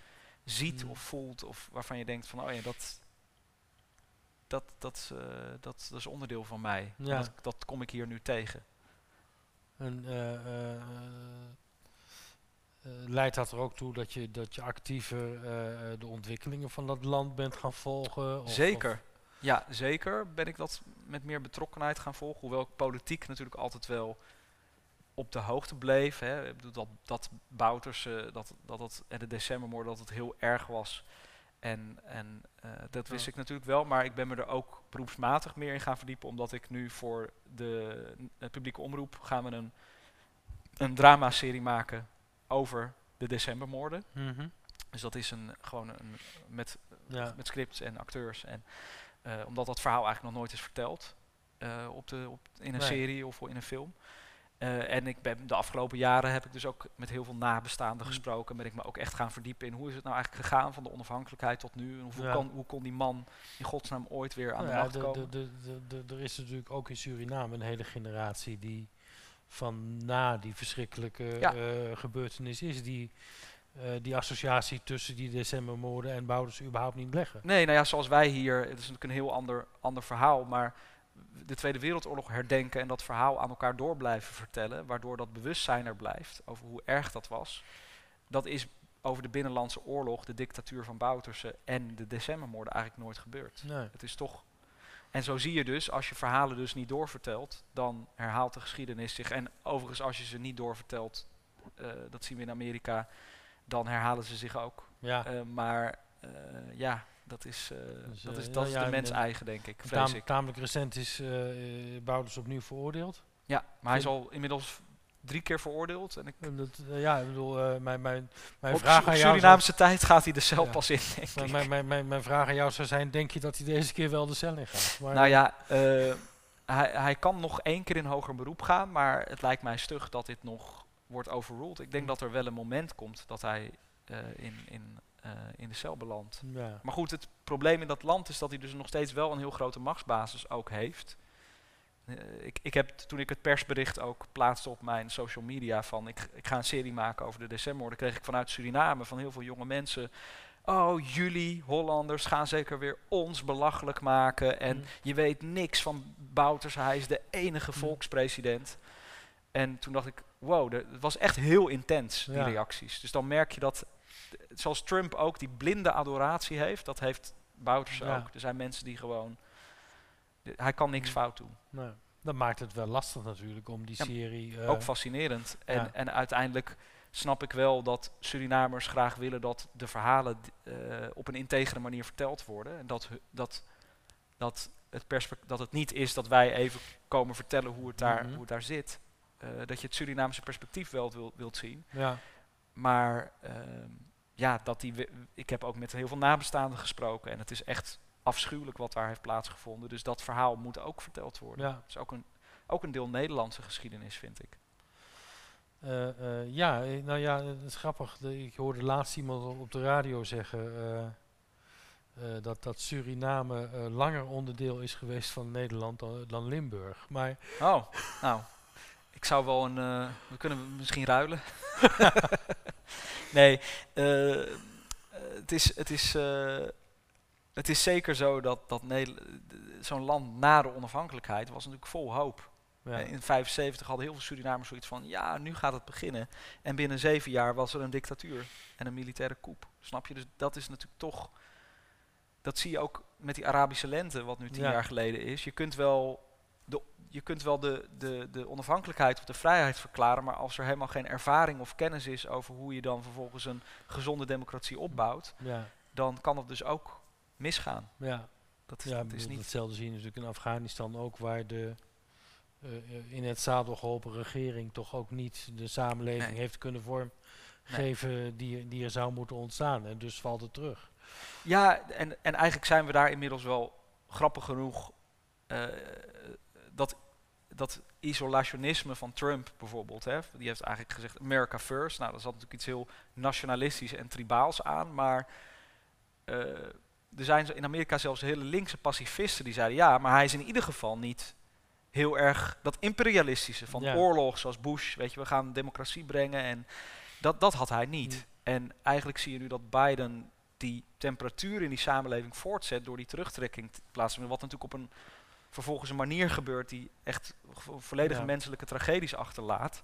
ziet Mm. of voelt. Of waarvan je denkt van, oh ja, dat, dat, dat, eh, dat, dat is onderdeel van mij. Ja. Dat, dat kom ik hier nu tegen. En eh, eh, leidt dat er ook toe dat je, dat je actiever de ontwikkelingen van dat land bent gaan volgen? Of- zeker. Ja, zeker ben ik dat met meer betrokkenheid gaan volgen. Hoewel ik politiek natuurlijk altijd wel op de hoogte bleef. Hè. Dat, dat Bouters, dat, dat het, en de decembermoord, dat het heel erg was. En, en eh, dat wist Ja. ik natuurlijk wel, maar ik ben me er ook beroepsmatig meer in gaan verdiepen, omdat ik nu voor de publieke omroep gaan we een, een dramaserie maken over de decembermoorden. Mhm. Dus dat is een, gewoon een, met, Ja. met scripts en acteurs. En, eh, omdat dat verhaal eigenlijk nog nooit is verteld eh, op de, op, in een Nee. serie of in een film. Eh, en ik ben de afgelopen jaren heb ik dus ook met heel veel nabestaanden Mm. gesproken. Ben ik me ook echt gaan verdiepen in hoe is het nou eigenlijk gegaan van de onafhankelijkheid tot nu. En hoe, Ja. kon, hoe kon die man in godsnaam ooit weer aan Nou de ja, macht de, komen? de, de, de, de- er is natuurlijk ook in Suriname een hele generatie die van na die verschrikkelijke Ja. eh, gebeurtenis is, die eh, die associatie tussen die decembermoorden en Bouders überhaupt niet leggen. Nee, nou ja, zoals wij hier, het is natuurlijk een heel ander, ander verhaal, maar de Tweede Wereldoorlog herdenken en dat verhaal aan elkaar door blijven vertellen, waardoor dat bewustzijn er blijft over hoe erg dat was, dat is over de Binnenlandse Oorlog, de dictatuur van Bouterse en de decembermoorden eigenlijk nooit gebeurd. Nee. Het is toch... En zo zie je dus, als je verhalen dus niet doorvertelt, dan herhaalt de geschiedenis zich. En overigens, als je ze niet doorvertelt, eh, dat zien we in Amerika, dan herhalen ze zich ook. Ja, Eh, maar eh, ja, dat is, eh, Dus, dat eh, is, ja, dat is ja, de en- mens en- eigen, denk ik, vrees ik. tamelijk recent is eh eh, Bouders opnieuw veroordeeld. Ja, maar hij is al inmiddels drie keer veroordeeld. En ik, dat, eh, ja, ik bedoel, eh, mijn, mijn, mijn op vraag aan jou zou- Surinaamse tijd gaat hij de cel Ja. pas in, denk mijn, ik. mijn, mijn, mijn, mijn vraag aan jou zou zijn, denk je dat hij deze keer wel de cel in gaat? Maar, Nou ja, eh, hij, hij kan nog één keer in hoger beroep gaan, maar het lijkt mij stug dat dit nog wordt overruled. Ik denk dat er wel een moment komt dat hij eh, in, in, eh, in de cel belandt. ja. Maar goed, het probleem in dat land is dat hij dus nog steeds wel een heel grote machtsbasis ook heeft. Eh, ik, ik heb toen ik het persbericht ook plaatste op mijn social media van ik, ik ga een serie maken over de decembermoorden, kreeg ik vanuit Suriname van heel veel jonge mensen. Oh, jullie Hollanders gaan zeker weer ons belachelijk maken. En Mm. je weet niks van Bouters, hij is de enige Mm. volkspresident. En toen dacht ik, wow, het was echt heel intens, die Ja. reacties. Dus dan merk je dat, zoals Trump ook die blinde adoratie heeft, dat heeft Bouters Ja. ook. Er zijn mensen die gewoon, hij kan niks fout doen. Nou, dat maakt het wel lastig natuurlijk om die serie... eh, ook fascinerend. En, ja. en uiteindelijk snap ik wel dat Surinamers graag willen dat de verhalen eh, op een integere manier verteld worden. En dat, dat, dat, het dat het niet is dat wij even komen vertellen hoe het daar, Mhm. hoe het daar zit. Eh, dat je het Surinaamse perspectief wel wil, wilt zien. ja, Maar ehm, ja, dat die ik heb ook met heel veel nabestaanden gesproken. En het is echt afschuwelijk wat daar heeft plaatsgevonden. Dus dat verhaal moet ook verteld worden. ja. Het is ook een, ook een deel Nederlandse geschiedenis, vind ik. Eh, eh, ja, eh, nou ja, het is grappig. De- ik hoorde laatst iemand op- de radio zeggen dat, dat Suriname langer onderdeel is geweest van Nederland dan, dan Limburg. Maar Oh, nou. Ik zou wel een. eh, we kunnen misschien ruilen. nee, eh, eh, het, is, het, is, het is zeker zo dat, dat zo'n land na de onafhankelijkheid was natuurlijk vol hoop. ja, In 75 hadden heel veel Surinamers zoiets van: ja, nu gaat het beginnen. En binnen zeven jaar was er een dictatuur en een militaire coup. Snap je? Dus dat is natuurlijk toch. Dat zie je ook met die Arabische lente, wat nu tien Ja. jaar geleden is. Je kunt wel, de, je kunt wel de, de, de onafhankelijkheid of de vrijheid verklaren, maar als er helemaal geen ervaring of kennis is over hoe je dan vervolgens een gezonde democratie opbouwt, ja, dan kan dat dus ook misgaan. ja. Dat is, Ja, dat ik is niet. hetzelfde zie je natuurlijk in Afghanistan ook, waar de eh, eh, in het zadel geholpen regering toch ook niet de samenleving Nee. heeft kunnen vormgeven die, die er zou moeten ontstaan. En dus valt het terug. Ja, en, en eigenlijk zijn we daar inmiddels wel grappig genoeg. eh, dat, dat isolationisme van Trump bijvoorbeeld, hè, die heeft eigenlijk gezegd America first. Nou, daar zat natuurlijk iets heel nationalistisch en tribaals aan, maar eh, er zijn in Amerika zelfs hele linkse pacifisten die zeiden ja, maar hij is in ieder geval niet heel erg dat imperialistische van Ja. oorlog zoals Bush, weet je, we gaan democratie brengen en dat, dat had hij niet. En eigenlijk zie je nu dat Biden die temperatuur in die samenleving voortzet door die terugtrekking te plaatsen. Wat natuurlijk op een vervolgens een manier gebeurt die echt vo- volledige Ja. menselijke tragedies achterlaat.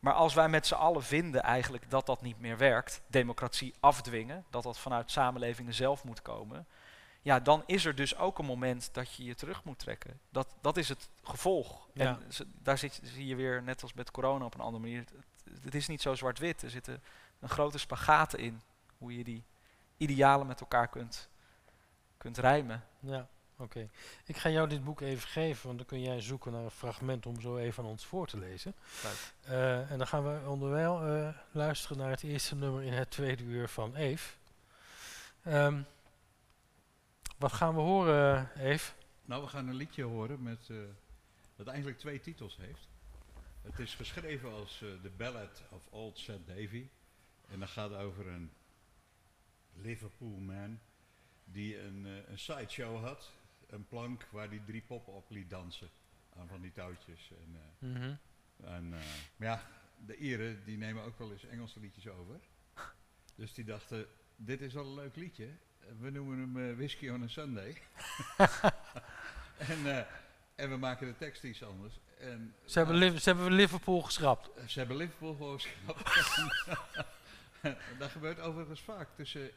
Maar als wij met z'n allen vinden eigenlijk dat dat niet meer werkt, democratie afdwingen, dat dat vanuit samenlevingen zelf moet komen, ja, dan is er dus ook een moment dat je je terug moet trekken. Dat, dat is het gevolg. Ja. En daar zit, zie je weer, net als met corona op een andere manier, het, het is niet zo zwart-wit. Er zitten een grote spagaten in hoe je die idealen met elkaar kunt, kunt rijmen. Ja, oké. Ik ga jou dit boek even geven, want dan kun jij zoeken naar een fragment om zo even aan ons voor te lezen. Eh, en dan gaan we onderwijl eh, luisteren naar het eerste nummer in het tweede uur van Eve. Ehm, wat gaan we horen, Eve? Nou, we gaan een liedje horen met, eh, dat eigenlijk twee titels heeft. Het is geschreven als The Ballad of Old Seth Davy. En dat gaat over een Liverpool man die een, een sideshow had. Een plank waar die drie poppen op liet dansen. Aan van die touwtjes. En, eh, Mhm. en eh, maar ja, de Ieren die nemen ook wel eens Engelse liedjes over. Dus die dachten, dit is wel een leuk liedje. We noemen hem eh, Whiskey on a Sunday. en, en we maken de tekst iets anders. En, Ze, hebben ze hebben Liverpool geschrapt. ze hebben Liverpool gewoon geschrapt. dat gebeurt overigens vaak tussen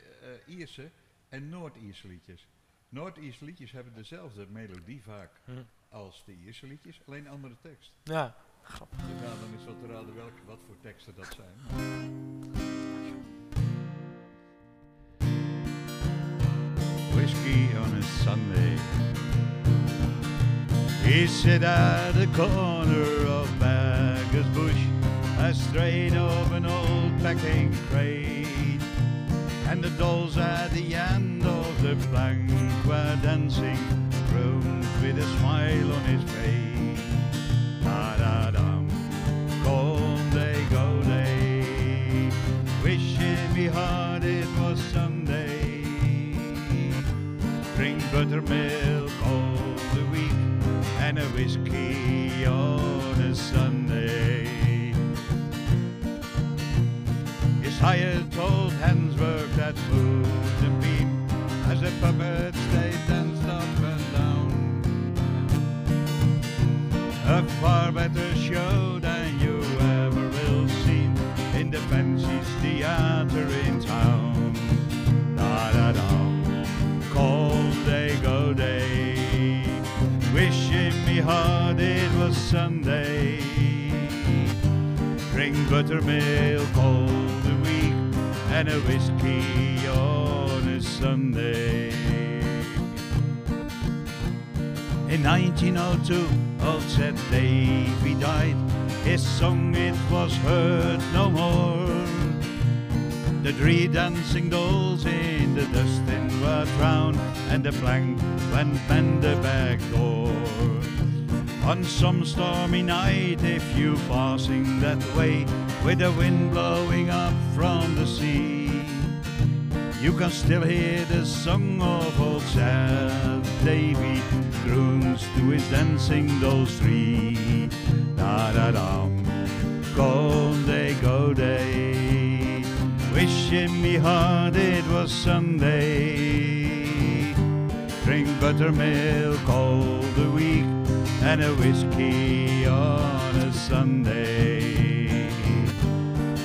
Ierse en Noord-Ierse liedjes. Noord-Ierse liedjes hebben dezelfde melodie vaak Hm. als de Ierse liedjes, alleen andere tekst. Ja, Dus ja, dan is wel te raden welke, wat voor teksten dat zijn. Whiskey on a Sunday. He sat at the corner of Bagger's Bush, a straight of an old packing crate. And the dolls at the end of the plank were dancing, round with a smile on his face. Da da dum, cold day, go day. Wishing me hard it was Sunday. Drink buttermilk all the week and a whiskey on a Sunday. His hired old hands worked at food as the puppets they danced up and down. A far better show than you ever will see in the fancy theater in town. Da da da, cold day go day, wishing me hard it was Sunday. Drink buttermilk all the week and a whiskey on a Sunday. 1902, old said Davy died. His song it was heard no more. The three dancing dolls in the dustin were drowned, and the plank went bend the back door. On some stormy night, if you passing that way, with the wind blowing up from the sea, you can still hear the song of old sad Davy, croons to his dancing those three. Da da dum, go day, go day, wishing me hard it was Sunday. Drink buttermilk all the week and a whiskey on a Sunday.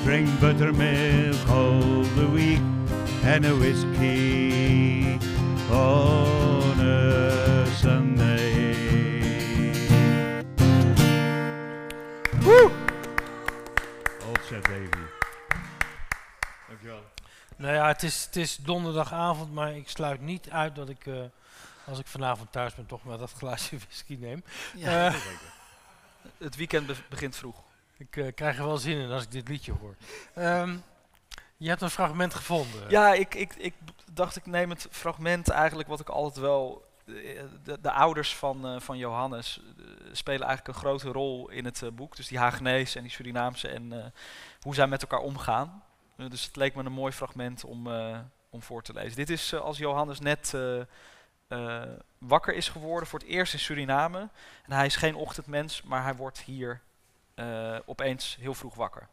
Drink buttermilk all the week and a whiskey on Sunday. Old Seth Davy. Dankjewel. nou ja, het is, het is donderdagavond, maar ik sluit niet uit dat ik, eh, als ik vanavond thuis ben, toch maar dat glaasje whisky neem. Ja, Eh, het weekend be- begint vroeg. ik eh, krijg er wel zin in als ik dit liedje hoor. Ehm, je hebt een fragment gevonden. Ja, ik, ik, ik dacht ik neem het fragment eigenlijk wat ik altijd wel... De, de ouders van, eh, van Johannes eh, spelen eigenlijk een grote rol in het eh, boek. Dus die Hagenese en die Surinaamse en hoe zij met elkaar omgaan. Dus het leek me een mooi fragment om, om voor te lezen. Dit is als Johannes net wakker is geworden voor het eerst in Suriname. En hij is geen ochtendmens, maar hij wordt hier opeens heel vroeg wakker.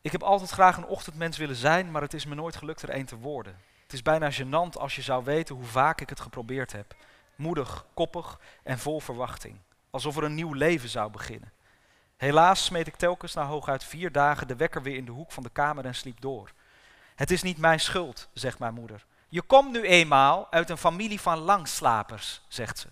Ik heb altijd graag een ochtendmens willen zijn, maar het is me nooit gelukt er een te worden. Het is bijna gênant als je zou weten hoe vaak ik het geprobeerd heb. Moedig, koppig en vol verwachting. Alsof er een nieuw leven zou beginnen. Helaas smeet ik telkens na hooguit vier dagen de wekker weer in de hoek van de kamer en sliep door. Het is niet mijn schuld, zegt mijn moeder. Je komt nu eenmaal uit een familie van langslapers, zegt ze.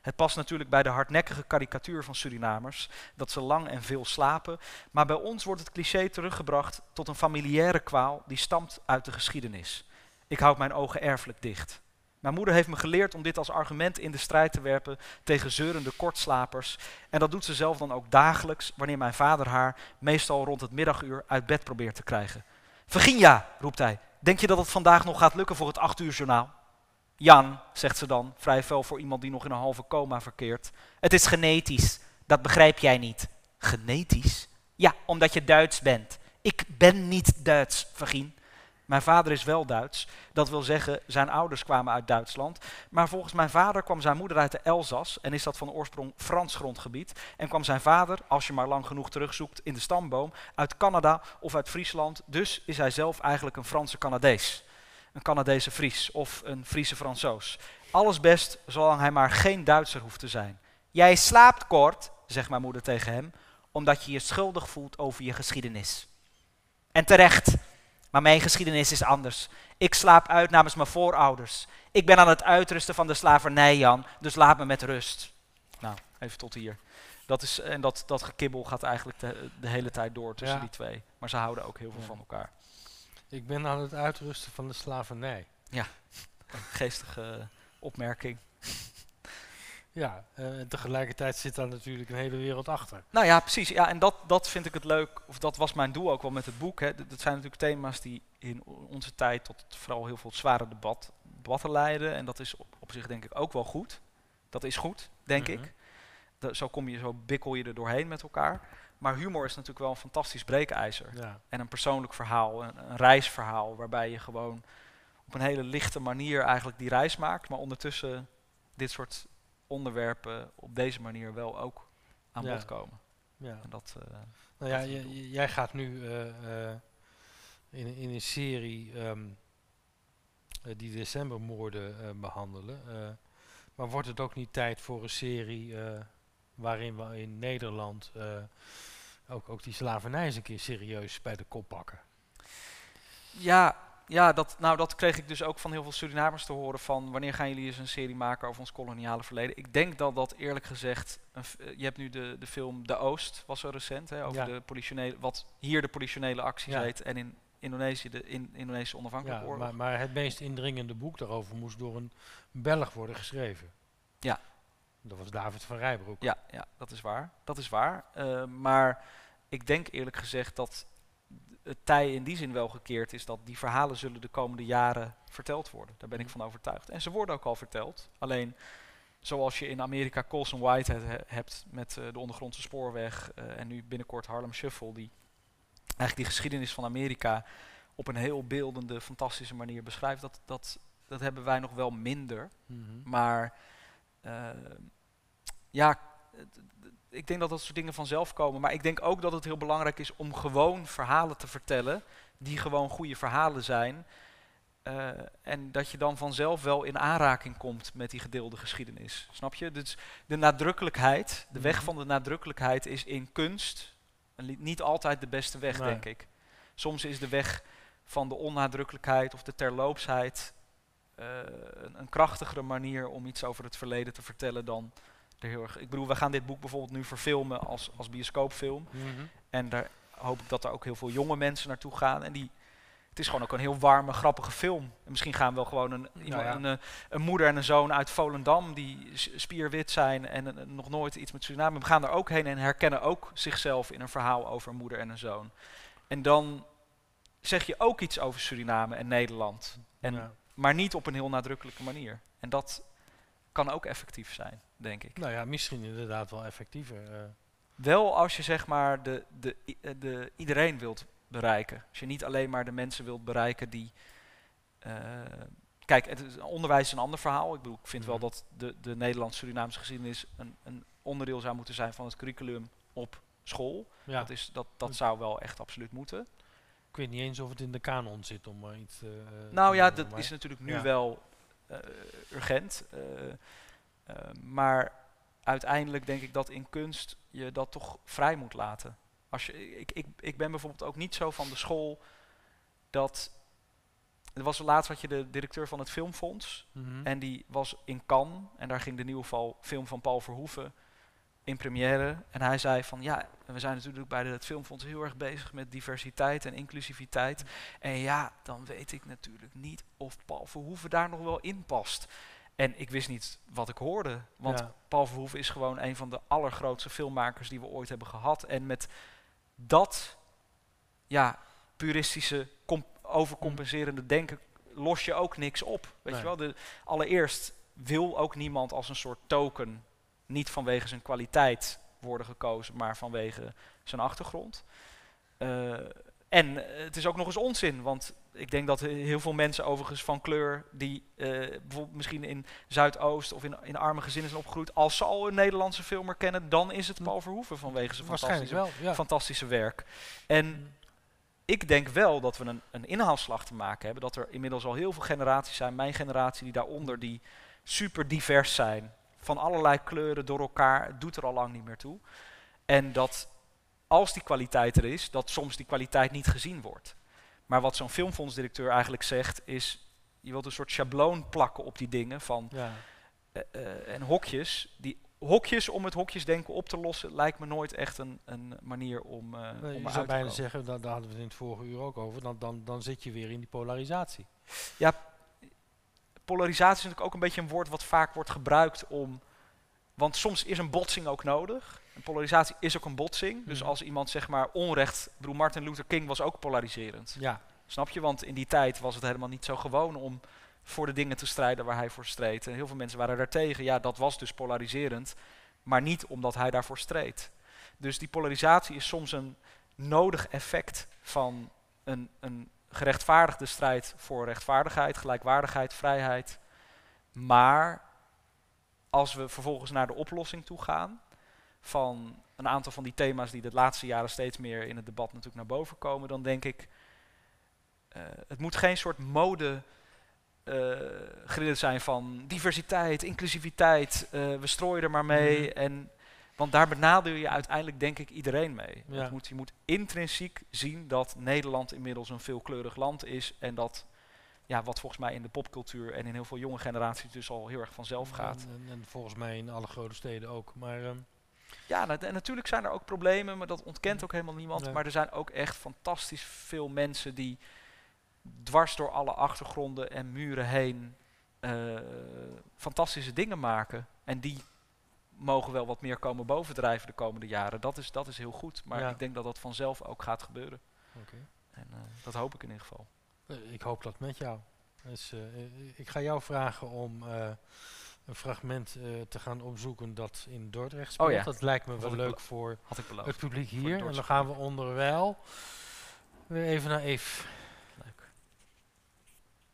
Het past natuurlijk bij de hardnekkige karikatuur van Surinamers, dat ze lang en veel slapen, maar bij ons wordt het cliché teruggebracht tot een familiaire kwaal die stamt uit de geschiedenis. Ik houd mijn ogen erfelijk dicht. Mijn moeder heeft me geleerd om dit als argument in de strijd te werpen tegen zeurende kortslapers. En dat doet ze zelf dan ook dagelijks wanneer mijn vader haar, meestal rond het middaguur, uit bed probeert te krijgen. Virginia, roept hij, denk je dat het vandaag nog gaat lukken voor het acht uur journaal? Jan, zegt ze dan, vrij fel voor iemand die nog in een halve coma verkeert. Het is genetisch, dat begrijp jij niet. Genetisch? Ja, omdat je Duits bent. Ik ben niet Duits, Virgin. Mijn vader is wel Duits. Dat wil zeggen, zijn ouders kwamen uit Duitsland. Maar volgens mijn vader kwam zijn moeder uit de Elzas en is dat van oorsprong Frans grondgebied. En kwam zijn vader, als je maar lang genoeg terugzoekt in de stamboom, uit Canada of uit Friesland. Dus is hij zelf eigenlijk een Franse Canadees. Een Canadese Fries of een Friese Fransoos. Alles best, zolang hij maar geen Duitser hoeft te zijn. Jij slaapt kort, zegt mijn moeder tegen hem, omdat je je schuldig voelt over je geschiedenis. En terecht. Maar mijn geschiedenis is anders. Ik slaap uit namens mijn voorouders. Ik ben aan het uitrusten van de slavernij, Jan, dus laat me met rust. Nou, even tot hier. Dat is, en dat, dat gekibbel gaat eigenlijk de, de hele tijd door tussen Ja. die twee. Maar ze houden ook heel veel Ja. van elkaar. Ik ben aan het uitrusten van de slavernij. Een geestige opmerking. Ja, eh, en tegelijkertijd zit daar natuurlijk een hele wereld achter. Nou ja, precies. Ja, en dat, dat vind ik het leuk, of dat was mijn doel ook wel met het boek. Hè. Dat dat zijn natuurlijk thema's die in onze tijd tot vooral heel veel zware debat, debatten leiden. En dat is op, op zich denk ik ook wel goed. Dat is goed, denk Mhm. ik. Da- zo kom je, zo bikkel je er doorheen met elkaar. Maar humor is natuurlijk wel een fantastisch breekijzer. Ja, En een persoonlijk verhaal, een, een reisverhaal, waarbij je gewoon op een hele lichte manier eigenlijk die reis maakt, maar ondertussen dit soort onderwerpen op deze manier wel ook aan bod komen. ja. En dat, eh, Nou ja, jij gaat nu eh, eh, in, in een serie ehm, eh, die decembermoorden eh, behandelen. eh, maar wordt het ook niet tijd voor een serie waarin we in Nederland ook, ook die slavernij eens een keer serieus bij de kop pakken? ja, ja dat, nou, dat kreeg ik dus ook van heel veel Surinamers te horen van wanneer gaan jullie eens een serie maken over ons koloniale verleden. Ik denk dat dat eerlijk gezegd, eh, je hebt nu de, de film De Oost, was zo recent, hè, over Ja. de politionele, wat hier de politionele acties Ja. heet en in Indonesië de in, Indonesische Ja, onafhankelijke oorlog. maar, maar het meest indringende boek daarover moest door een Belg worden geschreven. Ja. Dat was David van Rijbroek. Ja, ja, dat is waar. Dat is waar. Eh, maar ik denk eerlijk gezegd dat het tij in die zin wel gekeerd is dat die verhalen zullen de komende jaren verteld worden. Daar ben ik van overtuigd. En ze worden ook al verteld. Alleen zoals je in Amerika Colson Whitehead he- hebt met eh, de ondergrondse spoorweg eh, en nu binnenkort Harlem Shuffle, die eigenlijk die geschiedenis van Amerika op een heel beeldende, fantastische manier beschrijft, dat, dat, dat hebben wij nog wel minder. Mhm. Maar eh, ja, ik denk dat dat soort dingen vanzelf komen. Maar ik denk ook dat het heel belangrijk is om gewoon verhalen te vertellen. Die gewoon goede verhalen zijn. Eh, en dat je dan vanzelf wel in aanraking komt met die gedeelde geschiedenis. Snap je? Dus de nadrukkelijkheid, de weg Mhm. van de nadrukkelijkheid is in kunst niet altijd de beste weg, Nee. denk ik. Soms is de weg van de onnadrukkelijkheid of de terloopsheid eh, een, een krachtigere manier om iets over het verleden te vertellen dan heel erg. Ik bedoel, we gaan dit boek bijvoorbeeld nu verfilmen als, als bioscoopfilm. Mhm. En daar hoop ik dat er ook heel veel jonge mensen naartoe gaan. En die, het is gewoon ook een heel warme, grappige film. En misschien gaan wel gewoon een, iemand, ja. een, eh, een moeder en een zoon uit Volendam die spierwit zijn en eh, nog nooit iets met Suriname. We gaan daar ook heen en herkennen ook zichzelf in een verhaal over een moeder en een zoon. En dan zeg je ook iets over Suriname en Nederland. En Ja. maar niet op een heel nadrukkelijke manier. En dat kan ook effectief zijn, denk ik. Nou ja, misschien inderdaad wel effectiever. eh. Wel als je zeg maar de, de, eh, de, iedereen wilt bereiken. Als je niet alleen maar de mensen wilt bereiken die... eh, kijk, het is, onderwijs is een ander verhaal. Ik bedoel, ik vind wel Mhm. dat de, de Nederlands-Surinaamse geschiedenis een, een onderdeel zou moeten zijn van het curriculum op school. ja. Dat, is, dat, dat zou wel echt absoluut moeten. Ik weet niet eens of het in de kanon zit om maar iets. Nou ja, dat is natuurlijk nu ja. wel urgent. Maar uiteindelijk denk ik dat in kunst je dat toch vrij moet laten. Als je, ik, ik, ik ben bijvoorbeeld ook niet zo van de school dat er was laatst had je de directeur van het Filmfonds. Mhm. En die was in Cannes. En daar ging de nieuwe film van Paul Verhoeven in première. En hij zei van ja, we zijn natuurlijk bij het Filmfonds heel erg bezig met diversiteit en inclusiviteit. En ja, dan weet ik natuurlijk niet of Paul Verhoeven daar nog wel in past. En ik wist niet wat ik hoorde. Want Ja. Paul Verhoeven is gewoon een van de allergrootste filmmakers die we ooit hebben gehad. En met dat ja, puristische, com- overcompenserende denken los je ook niks op. Weet Nee. je wel? De, allereerst wil ook niemand als een soort token niet vanwege zijn kwaliteit worden gekozen, maar vanwege zijn achtergrond. Eh, en het is ook nog eens onzin, want ik denk dat he- heel veel mensen overigens van kleur die eh, bijvoorbeeld misschien in Zuidoost of in, in arme gezinnen zijn opgegroeid, als ze al een Nederlandse filmer kennen, dan is het Paul Verhoeven vanwege zijn fantastische, wel, ja. fantastische werk. En ik denk wel dat we een, een inhaalslag te maken hebben. Dat er inmiddels al heel veel generaties zijn, mijn generatie, die daaronder, die super divers zijn. Van allerlei kleuren door elkaar. Het doet er al lang niet meer toe. En dat als die kwaliteit er is, dat soms die kwaliteit niet gezien wordt. Maar wat zo'n filmfondsdirecteur eigenlijk zegt, is je wilt een soort schabloon plakken op die dingen van ja. eh, eh, en hokjes. Die hokjes om het hokjesdenken op te lossen, lijkt me nooit echt een, een manier om, eh Nee, om je zou bijna zeggen, daar, daar hadden we het in het vorige uur ook over, dan, dan, dan zit je weer in die polarisatie. polarisatie is natuurlijk ook een beetje een woord wat vaak wordt gebruikt om. Want soms is een botsing ook nodig. En polarisatie is ook een botsing. Dus Mhm. als iemand zeg maar onrecht. Bedoel, Martin Luther King was ook polariserend. Ja, Snap je? Want in die tijd was het helemaal niet zo gewoon om voor de dingen te strijden waar hij voor streed. En heel veel mensen waren daartegen. Ja, dat was dus polariserend. Maar niet omdat hij daarvoor streed. Dus die polarisatie is soms een nodig effect van een, een gerechtvaardigde strijd voor rechtvaardigheid, gelijkwaardigheid, vrijheid. Maar als we vervolgens naar de oplossing toe gaan van een aantal van die thema's die de laatste jaren steeds meer in het debat natuurlijk naar boven komen, dan denk ik, eh, het moet geen soort mode gereden zijn van diversiteit, inclusiviteit, eh, we strooien er maar mee. Mhm. En, want daar benadeel je uiteindelijk denk ik iedereen mee. Ja. Het moet, je moet intrinsiek zien dat Nederland inmiddels een veelkleurig land is en dat ja, wat volgens mij in de popcultuur en in heel veel jonge generaties dus al heel erg vanzelf gaat. En, en, en volgens mij in alle grote steden ook. Maar ehm, Ja, en natuurlijk zijn er ook problemen, maar dat ontkent ook helemaal niemand. Nee. Maar er zijn ook echt fantastisch veel mensen die dwars door alle achtergronden en muren heen eh, fantastische dingen maken. En die mogen wel wat meer komen bovendrijven de komende jaren. Dat is, dat is heel goed, maar Ja. ik denk dat dat vanzelf ook gaat gebeuren. oké. En eh, dat hoop ik in ieder geval. Eh, ik hoop dat met jou. Dus, ik ga jou vragen om een fragment eh, te gaan opzoeken dat in Dordrecht speelt. Oh ja. Dat lijkt me wel had leuk voor Had ik beloofd. het publiek het hier. En dan gaan we onderwijl weer even naar Eve. Leuk.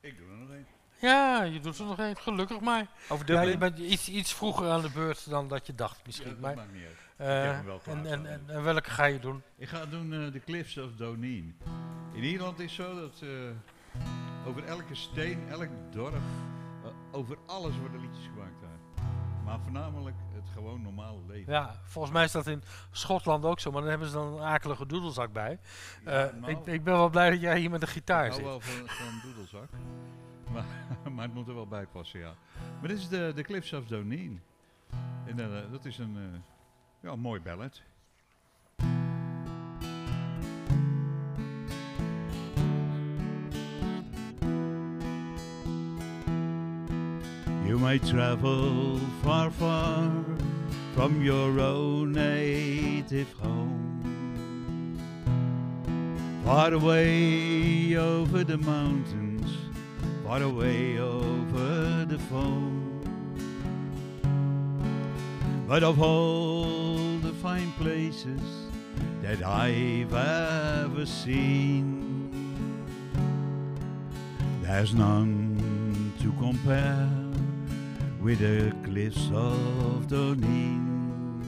Ik doe er nog één. Ja, je doet er nog één, gelukkig maar. Over Ja, je bent iets, iets vroeger aan de beurt dan dat je dacht misschien. Ja, dat maar, maakt niet uit. eh, heb hem wel en, en, en, en welke ga je doen? Ik ga doen eh, de Cliffs of Donin. In Ierland is zo dat eh, over elke steen, elk dorp, over alles worden liedjes gemaakt daar. Maar voornamelijk het gewoon normale leven. Ja, volgens mij is dat in Schotland ook zo, maar dan hebben ze dan een akelige doedelzak bij. Ja, Eh, nou, ik, ik ben wel blij dat jij hier met een gitaar ik hou zit. wel van, van doedelzak. Maar, maar het moet er wel bij passen, ja. Maar dit is de, de Cliffs of Donin. En eh, dat is een, eh, ja, mooi ballad. May travel far, far from your own native home. Far away over the mountains, far away over the foam. But of all the fine places that I've ever seen, there's none to compare with the cliffs of Donin.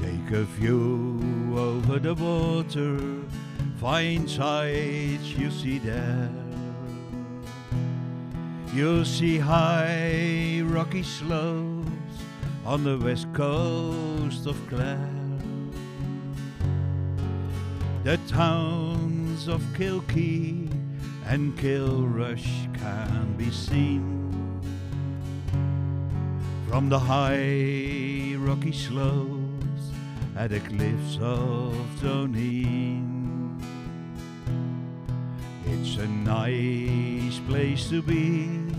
Take a view over the water, fine sights you see there. You'll see high rocky slopes on the west coast of Clare. The towns of Kilkee and Kilrush can be seen. From the high rocky slopes at the cliffs of Doneen. It's a nice place to be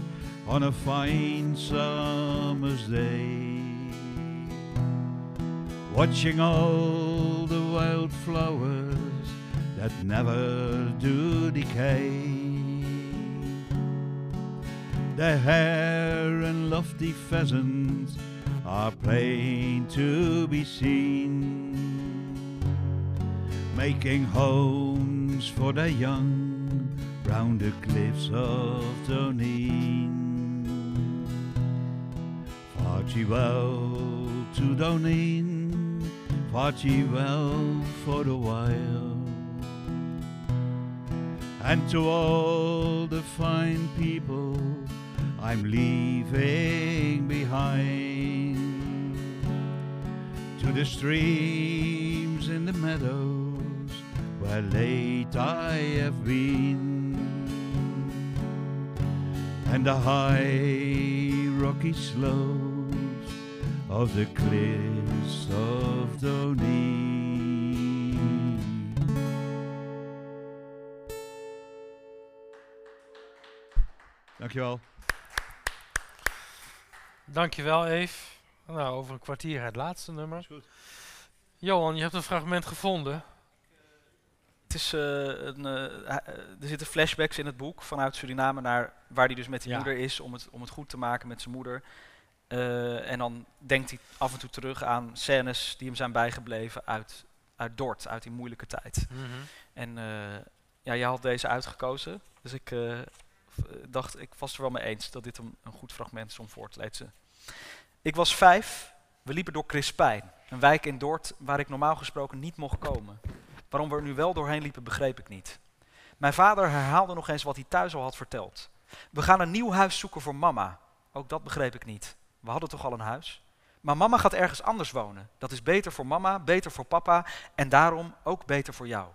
on a fine summer's day. Watching all the wildflowers that never do decay. The hare and lofty pheasants are plain to be seen, making homes for their young round the cliffs of Doneen. Farewell to Doneen, farewell for the while and to all the fine people I'm leaving behind. To the streams in the meadows where late I have been, and the high rocky slopes of the cliffs of Doneen. Dankjewel. Dankjewel, Eve. Nou, over een kwartier het laatste nummer. Is goed. Johan, je hebt een fragment gevonden. Het is, eh, een, eh, eh, er zitten flashbacks in het boek vanuit Suriname naar waar hij dus met die Ja. moeder is om het, om het goed te maken met zijn moeder. Eh, en dan denkt hij af en toe terug aan scènes die hem zijn bijgebleven uit, uit Dort, uit die moeilijke tijd. En eh, ja, jij had deze uitgekozen, dus ik dacht, ik was er wel mee eens dat dit een, goed fragment is om voor te lezen. Ik was vijf, we liepen door Crispijn, een wijk in Dort waar ik normaal gesproken niet mocht komen. Waarom we er nu wel doorheen liepen, begreep ik niet. Mijn vader herhaalde nog eens wat hij thuis al had verteld. We gaan een nieuw huis zoeken voor mama. Ook dat begreep ik niet. We hadden toch al een huis? Maar mama gaat ergens anders wonen. Dat is beter voor mama, beter voor papa en daarom ook beter voor jou.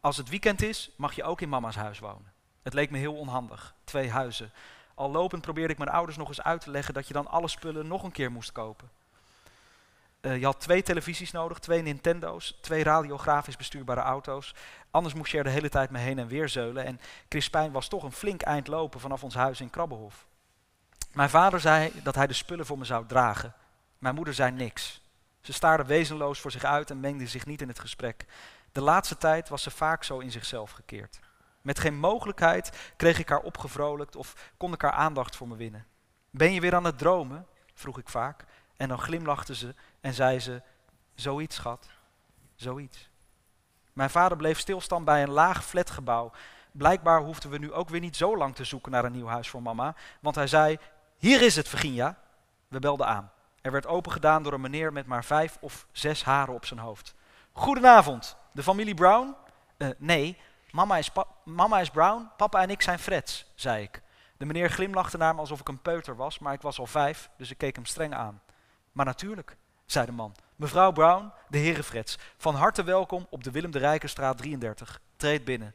Als het weekend is, mag je ook in mama's huis wonen. Het leek me heel onhandig. Twee huizen. Al lopend probeerde ik mijn ouders nog eens uit te leggen dat je dan alle spullen nog een keer moest kopen. Eh, je had twee televisies nodig, twee Nintendo's, twee radiografisch bestuurbare auto's. Anders moest je er de hele tijd mee heen en weer zeulen. En Crispijn was toch een flink eind lopen vanaf ons huis in Krabbenhof. Mijn vader zei dat hij de spullen voor me zou dragen. Mijn moeder zei niks. Ze staarde wezenloos voor zich uit en mengde zich niet in het gesprek. De laatste tijd was ze vaak zo in zichzelf gekeerd. Met geen mogelijkheid kreeg ik haar opgevrolijkt of kon ik haar aandacht voor me winnen. Ben je weer aan het dromen? vroeg ik vaak. En dan glimlachte ze en zei ze: Zoiets, schat. Zoiets. Mijn vader bleef stilstaan bij een laag flatgebouw. Blijkbaar hoefden we nu ook weer niet zo lang te zoeken naar een nieuw huis voor mama, want hij zei: Hier is het, Virginia. We belden aan. Er werd opengedaan door een meneer met maar vijf of zes haren op zijn hoofd. Goedenavond, de familie Brown? "Eh, nee, mama is, is Brown, papa en ik zijn Freds, zei ik. De meneer glimlachte naar me alsof ik een peuter was, maar ik was al vijf, dus ik keek hem streng aan. Maar natuurlijk, zei de man. Mevrouw Brown, de heren Freds, van harte welkom op de Willem de Rijkenstraat 33. Treed binnen.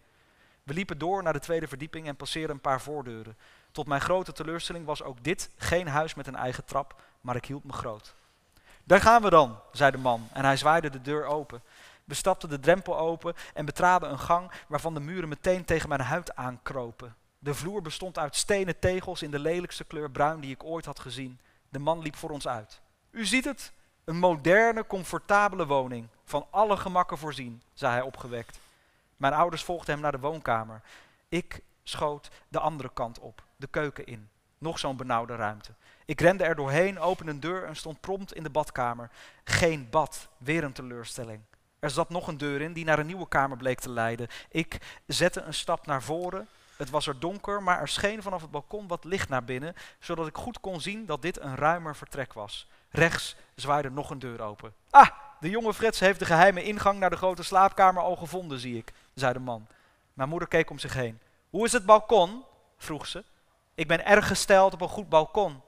We liepen door naar de tweede verdieping en passeerden een paar voordeuren. Tot mijn grote teleurstelling was ook dit geen huis met een eigen trap, maar ik hield me groot. Daar gaan we dan, zei de man en hij zwaaide de deur open. We stapten de drempel open en betraden een gang waarvan de muren meteen tegen mijn huid aankropen. De vloer bestond uit stenen tegels in de lelijkste kleur bruin die ik ooit had gezien. De man liep voor ons uit. U ziet het, een moderne, comfortabele woning, van alle gemakken voorzien, zei hij opgewekt. Mijn ouders volgden hem naar de woonkamer. Ik schoot de andere kant op, de keuken in. Nog zo'n benauwde ruimte. Ik rende er doorheen, opende een deur en stond prompt in de badkamer. Geen bad, weer een teleurstelling. Er zat nog een deur in die naar een nieuwe kamer bleek te leiden. Ik zette een stap naar voren. Het was er donker, maar er scheen vanaf het balkon wat licht naar binnen, zodat ik goed kon zien dat dit een ruimer vertrek was. Rechts zwaaide nog een deur open. Ah, de jonge Frits heeft de geheime ingang naar de grote slaapkamer al gevonden, zie ik, zei de man. Mijn moeder keek om zich heen. Hoe is het balkon? vroeg ze. Ik ben erg gesteld op een goed balkon.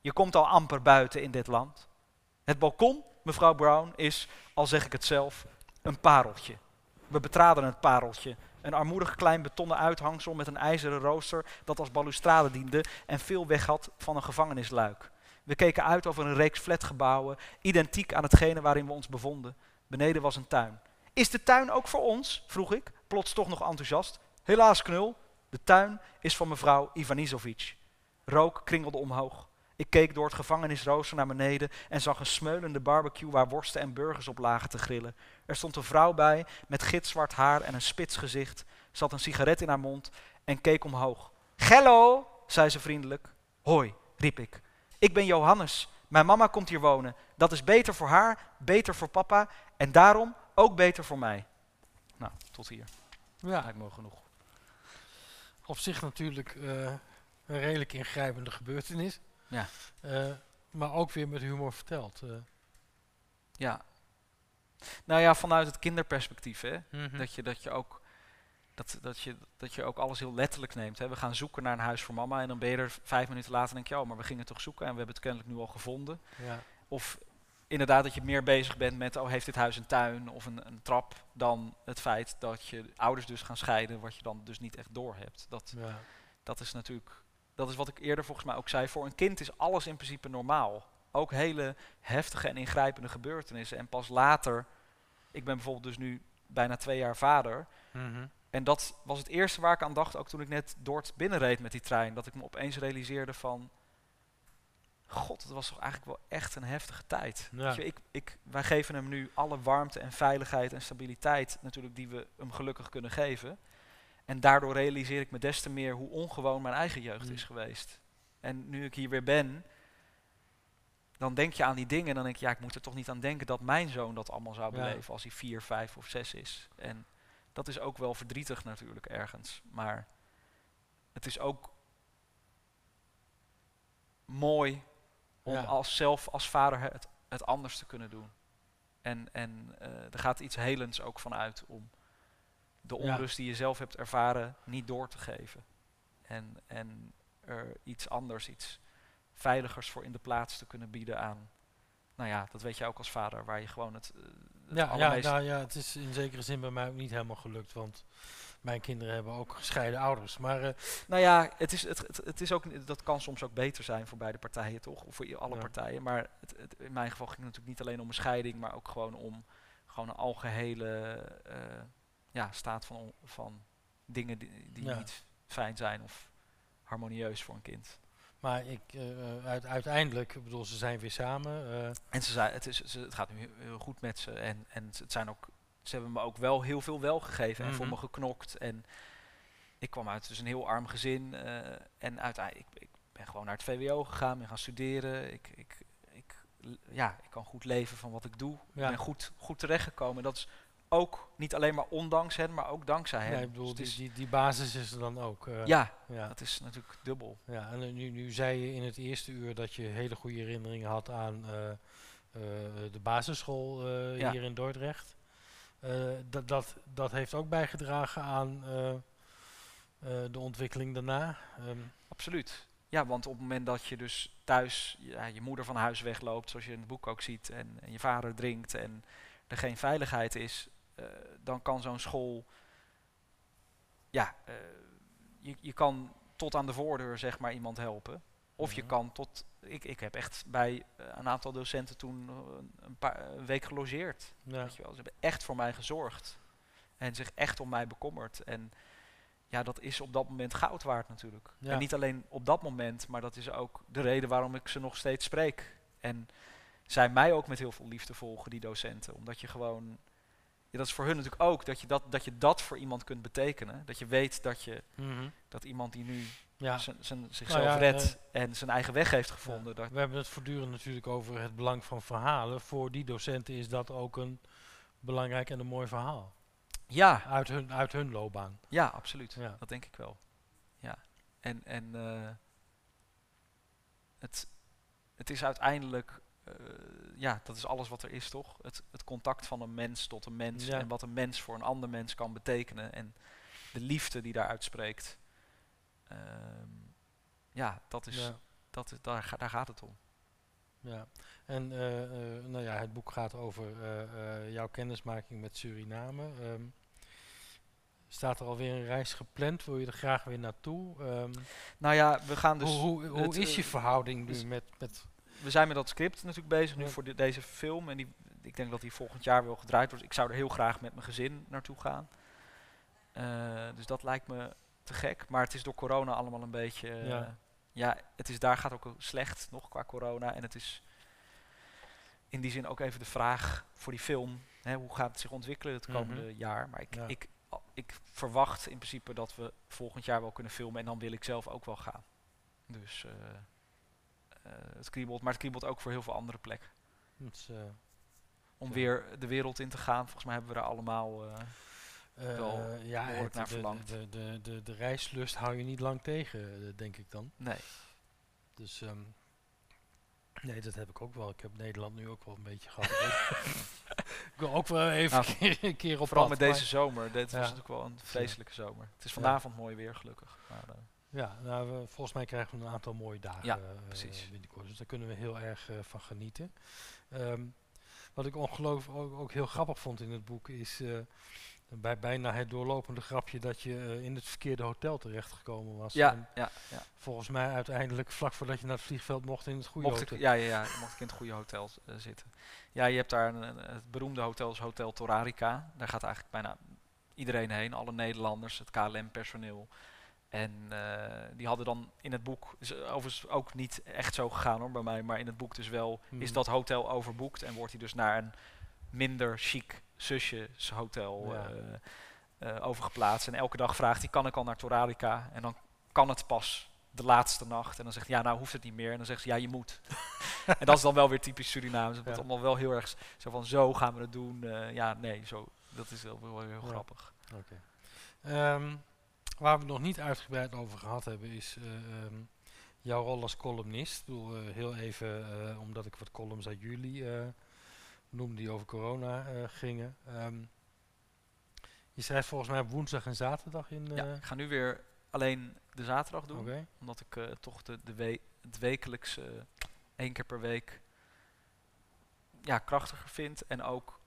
Je komt al amper buiten in dit land. Het balkon, mevrouw Brown, is, al zeg ik het zelf, een pareltje. We betraden het pareltje. Een armoedig klein betonnen uithangsel met een ijzeren rooster dat als balustrade diende en veel weg had van een gevangenisluik. We keken uit over een reeks flatgebouwen, identiek aan hetgene waarin we ons bevonden. Beneden was een tuin. Is de tuin ook voor ons? vroeg ik, plots toch nog enthousiast. Helaas, knul. De tuin is van mevrouw Ivanizovic. Rook kringelde omhoog. Ik keek door het gevangenisrooster naar beneden en zag een smeulende barbecue waar worsten en burgers op lagen te grillen. Er stond een vrouw bij met gitzwart haar en een spits gezicht, zat een sigaret in haar mond en keek omhoog. Gello, zei ze vriendelijk. Hoi, riep ik. Ik ben Johannes. Mijn mama komt hier wonen. Dat is beter voor haar, beter voor papa en daarom ook beter voor mij. Nou, tot hier. Ja, Lijkt me genoeg. op zich natuurlijk eh, een redelijk ingrijpende gebeurtenis. Ja. Eh, maar ook weer met humor verteld. eh. Ja. Nou ja, vanuit het kinderperspectief, hè. Mhm. Dat je, dat je ook dat, dat, je, dat je ook alles heel letterlijk neemt. Hè. We gaan zoeken naar een huis voor mama en dan ben je er vijf minuten later en denk je, oh, maar we gingen toch zoeken en we hebben het kennelijk nu al gevonden. ja. Of inderdaad dat je meer bezig bent met, oh, heeft dit huis een tuin of een, een trap, dan het feit dat je ouders dus gaan scheiden, wat je dan dus niet echt door hebt. Dat, Ja. dat is natuurlijk, dat is wat ik eerder volgens mij ook zei, voor een kind is alles in principe normaal. Ook hele heftige en ingrijpende gebeurtenissen. En pas later, ik ben bijvoorbeeld dus nu bijna twee jaar vader, Mhm. en dat was het eerste waar ik aan dacht, ook toen ik net Dort binnenreed met die trein. Dat ik me opeens realiseerde van... God, het was toch eigenlijk wel echt een heftige tijd. Ja. Weet je, ik, ik, wij geven hem nu alle warmte en veiligheid en stabiliteit natuurlijk die we hem gelukkig kunnen geven. En daardoor realiseer ik me des te meer hoe ongewoon mijn eigen jeugd Mm. is geweest. En nu ik hier weer ben, dan denk je aan die dingen en dan denk je, ja, ik moet er toch niet aan denken dat mijn zoon dat allemaal zou Ja. beleven als hij vier, vijf of zes is. En dat is ook wel verdrietig natuurlijk ergens. Maar het is ook mooi om Ja. als zelf als vader het, het anders te kunnen doen. En, en eh, er gaat iets helends ook van uit om de Ja. onrust die je zelf hebt ervaren niet door te geven. En, en er iets anders, iets veiligers voor in de plaats te kunnen bieden aan. Nou ja, dat weet je ook als vader, waar je gewoon het, eh, het Ja, ja, nou ja, het is in zekere zin bij mij ook niet helemaal gelukt. Want mijn kinderen hebben ook gescheiden ouders. Maar eh, Nou ja, het is, het, het, het is ook, dat kan soms ook beter zijn voor beide partijen, toch? Of voor alle Ja. partijen. Maar het, het- in mijn geval ging het natuurlijk niet alleen om een scheiding, maar ook gewoon om gewoon een algehele eh, ja, staat van, van dingen die, die Ja. niet fijn zijn of harmonieus voor een kind. Maar ik, eh, uit, uiteindelijk, ik bedoel, ze zijn weer samen. eh, En ze zei, het, is, ze, het gaat nu heel, goed met ze. En, en het zijn ook, ze hebben me ook wel heel veel wel gegeven en voor Mhm. me geknokt. En ik kwam uit dus een heel arm gezin. eh, en uiteindelijk, ik, ik ben gewoon naar het VWO gegaan, ben gaan studeren. Ik, ik, ik, ja, ik kan goed leven van wat ik doe. Ja. Ik ben goed, goed terechtgekomen. En dat is ook niet alleen maar ondanks hen, maar ook dankzij hen. nee, ik bedoel, Dus die, die, die basis is er dan ook. eh, ja, ja. dat is natuurlijk dubbel. Ja, en nu, nu zei je in het eerste uur dat je hele goede herinneringen had aan eh, eh, de basisschool Ja. hier in Dordrecht. Dat, dat, dat heeft ook bijgedragen aan de ontwikkeling daarna. Ehm, Absoluut. Ja, want op het moment dat je dus thuis ja, je moeder van huis wegloopt, zoals je in het boek ook ziet, en, en je vader drinkt en er geen veiligheid is, dan kan zo'n school, ja, eh, je, je kan tot aan de voordeur zeg maar iemand helpen. Of je Mhm. kan tot, ik, ik heb echt bij eh, een aantal docenten toen eh, een, paar, een week gelogeerd. ja. Weet je wel. Ze hebben echt voor mij gezorgd. En zich echt om mij bekommerd. En ja, dat is op dat moment goud waard natuurlijk. Ja. En niet alleen op dat moment, maar dat is ook de reden waarom ik ze nog steeds spreek. En zij mij ook met heel veel liefde volgen, die docenten. Omdat je gewoon... Ja, dat is voor hun natuurlijk ook, dat je dat, dat je dat voor iemand kunt betekenen. Dat je weet dat, je, Mhm. dat iemand die nu ja. zijn- zijn- zichzelf ja, redt en zijn eigen weg heeft gevonden. Dat, We hebben het voortdurend natuurlijk over het belang van verhalen. Voor die docenten is dat ook een belangrijk en een mooi verhaal. ja, Uit hun, uit hun loopbaan. Ja, absoluut. Dat denk ik wel. Ja. En, en eh, het, het is uiteindelijk, eh, ja, dat is alles wat er is, toch? Het, het contact van een mens tot een mens Ja. en wat een mens voor een ander mens kan betekenen en de liefde die daaruit spreekt. Ehm, ja, dat is, Ja. dat is, daar, daar gaat het om. Ja, en eh, eh, nou ja, het boek gaat over eh, eh, jouw kennismaking met Suriname. Ehm, Staat er alweer een reis gepland? Wil je er graag weer naartoe? Ehm, Nou ja, we gaan dus... hoe hoe, is eh, je verhouding nu dus- met... met we zijn met dat script natuurlijk bezig nu Ja. voor de- deze film. En die, ik denk dat die volgend jaar wel gedraaid wordt. Ik zou er heel graag met mijn gezin naartoe gaan. Eh, dus dat lijkt me te gek. Maar het is door corona allemaal een beetje... eh, Ja. ja, het is, daar gaat ook slecht nog qua corona. En het is in die zin ook even de vraag voor die film. Hè, hoe gaat het zich ontwikkelen het Mhm. komende jaar? Maar ik, Ja. ik, ik verwacht in principe dat we volgend jaar wel kunnen filmen. En dan wil ik zelf ook wel gaan. Dus eh, het kriebelt. Maar het kriebelt ook voor heel veel andere plekken is, eh, om weer de wereld in te gaan. Volgens mij hebben we daar allemaal. eh, wel eh, ja, het- naar verlangd. de, de, de, de reislust hou je niet lang tegen, eh, denk ik dan. nee. Dus ehm, nee, dat heb ik ook wel. Ik heb Nederland nu ook wel een beetje gehad. ik wil ook wel even Nou, een keer, een keer op Vooral pad, met deze zomer. Dit was Ja. natuurlijk wel een vreselijke zomer. Het is vanavond mooi weer, gelukkig. Maar, eh, Ja, nou, we- volgens mij krijgen we een aantal mooie dagen Ja, eh, precies. binnenkort. Dus daar kunnen we heel erg eh, van genieten. Ehm, wat ik ongelooflijk ook, ook heel grappig vond in het boek is eh, bij bijna het doorlopende grapje dat je in het verkeerde hotel terechtgekomen was. ja, En ja, ja. volgens mij uiteindelijk vlak voordat je naar het vliegveld mocht in het goede Mocht ik, hotel. ja, ja, mocht ik in het goede hotel zitten. Ja, je hebt daar een, een- het beroemde hotel, is Hotel Torarica. Daar gaat eigenlijk bijna iedereen heen, alle Nederlanders, het KLM-personeel. En eh, die hadden dan in het boek, is overigens ook niet echt zo gegaan hoor bij mij, maar in het boek dus wel, is Mhm. dat hotel overboekt en wordt hij dus naar een minder chic zusjeshotel Ja. eh, eh, overgeplaatst. En elke dag vraagt hij, kan ik al naar Torarica? En dan kan het pas de laatste nacht. En dan zegt hij, ja, nou hoeft het niet meer. En dan zegt ze, ja, je moet. en dat is dan wel weer typisch Surinaams. Het wordt allemaal wel heel erg zo van, zo gaan we het doen. Ja, nee, zo. Dat is wel, wel heel Ja. grappig. Oké. Ehm, waar we het nog niet uitgebreid over gehad hebben is eh, ehm, jouw rol als columnist. Ik bedoel, eh, heel even, eh, omdat ik wat columns uit jullie noemde die over corona gingen. Ehm, je schrijft volgens mij op woensdag en zaterdag in... ja, ik ga nu weer alleen de zaterdag doen. Omdat ik toch de, de we het wekelijkse, één keer per week, ja, krachtiger vind. En ook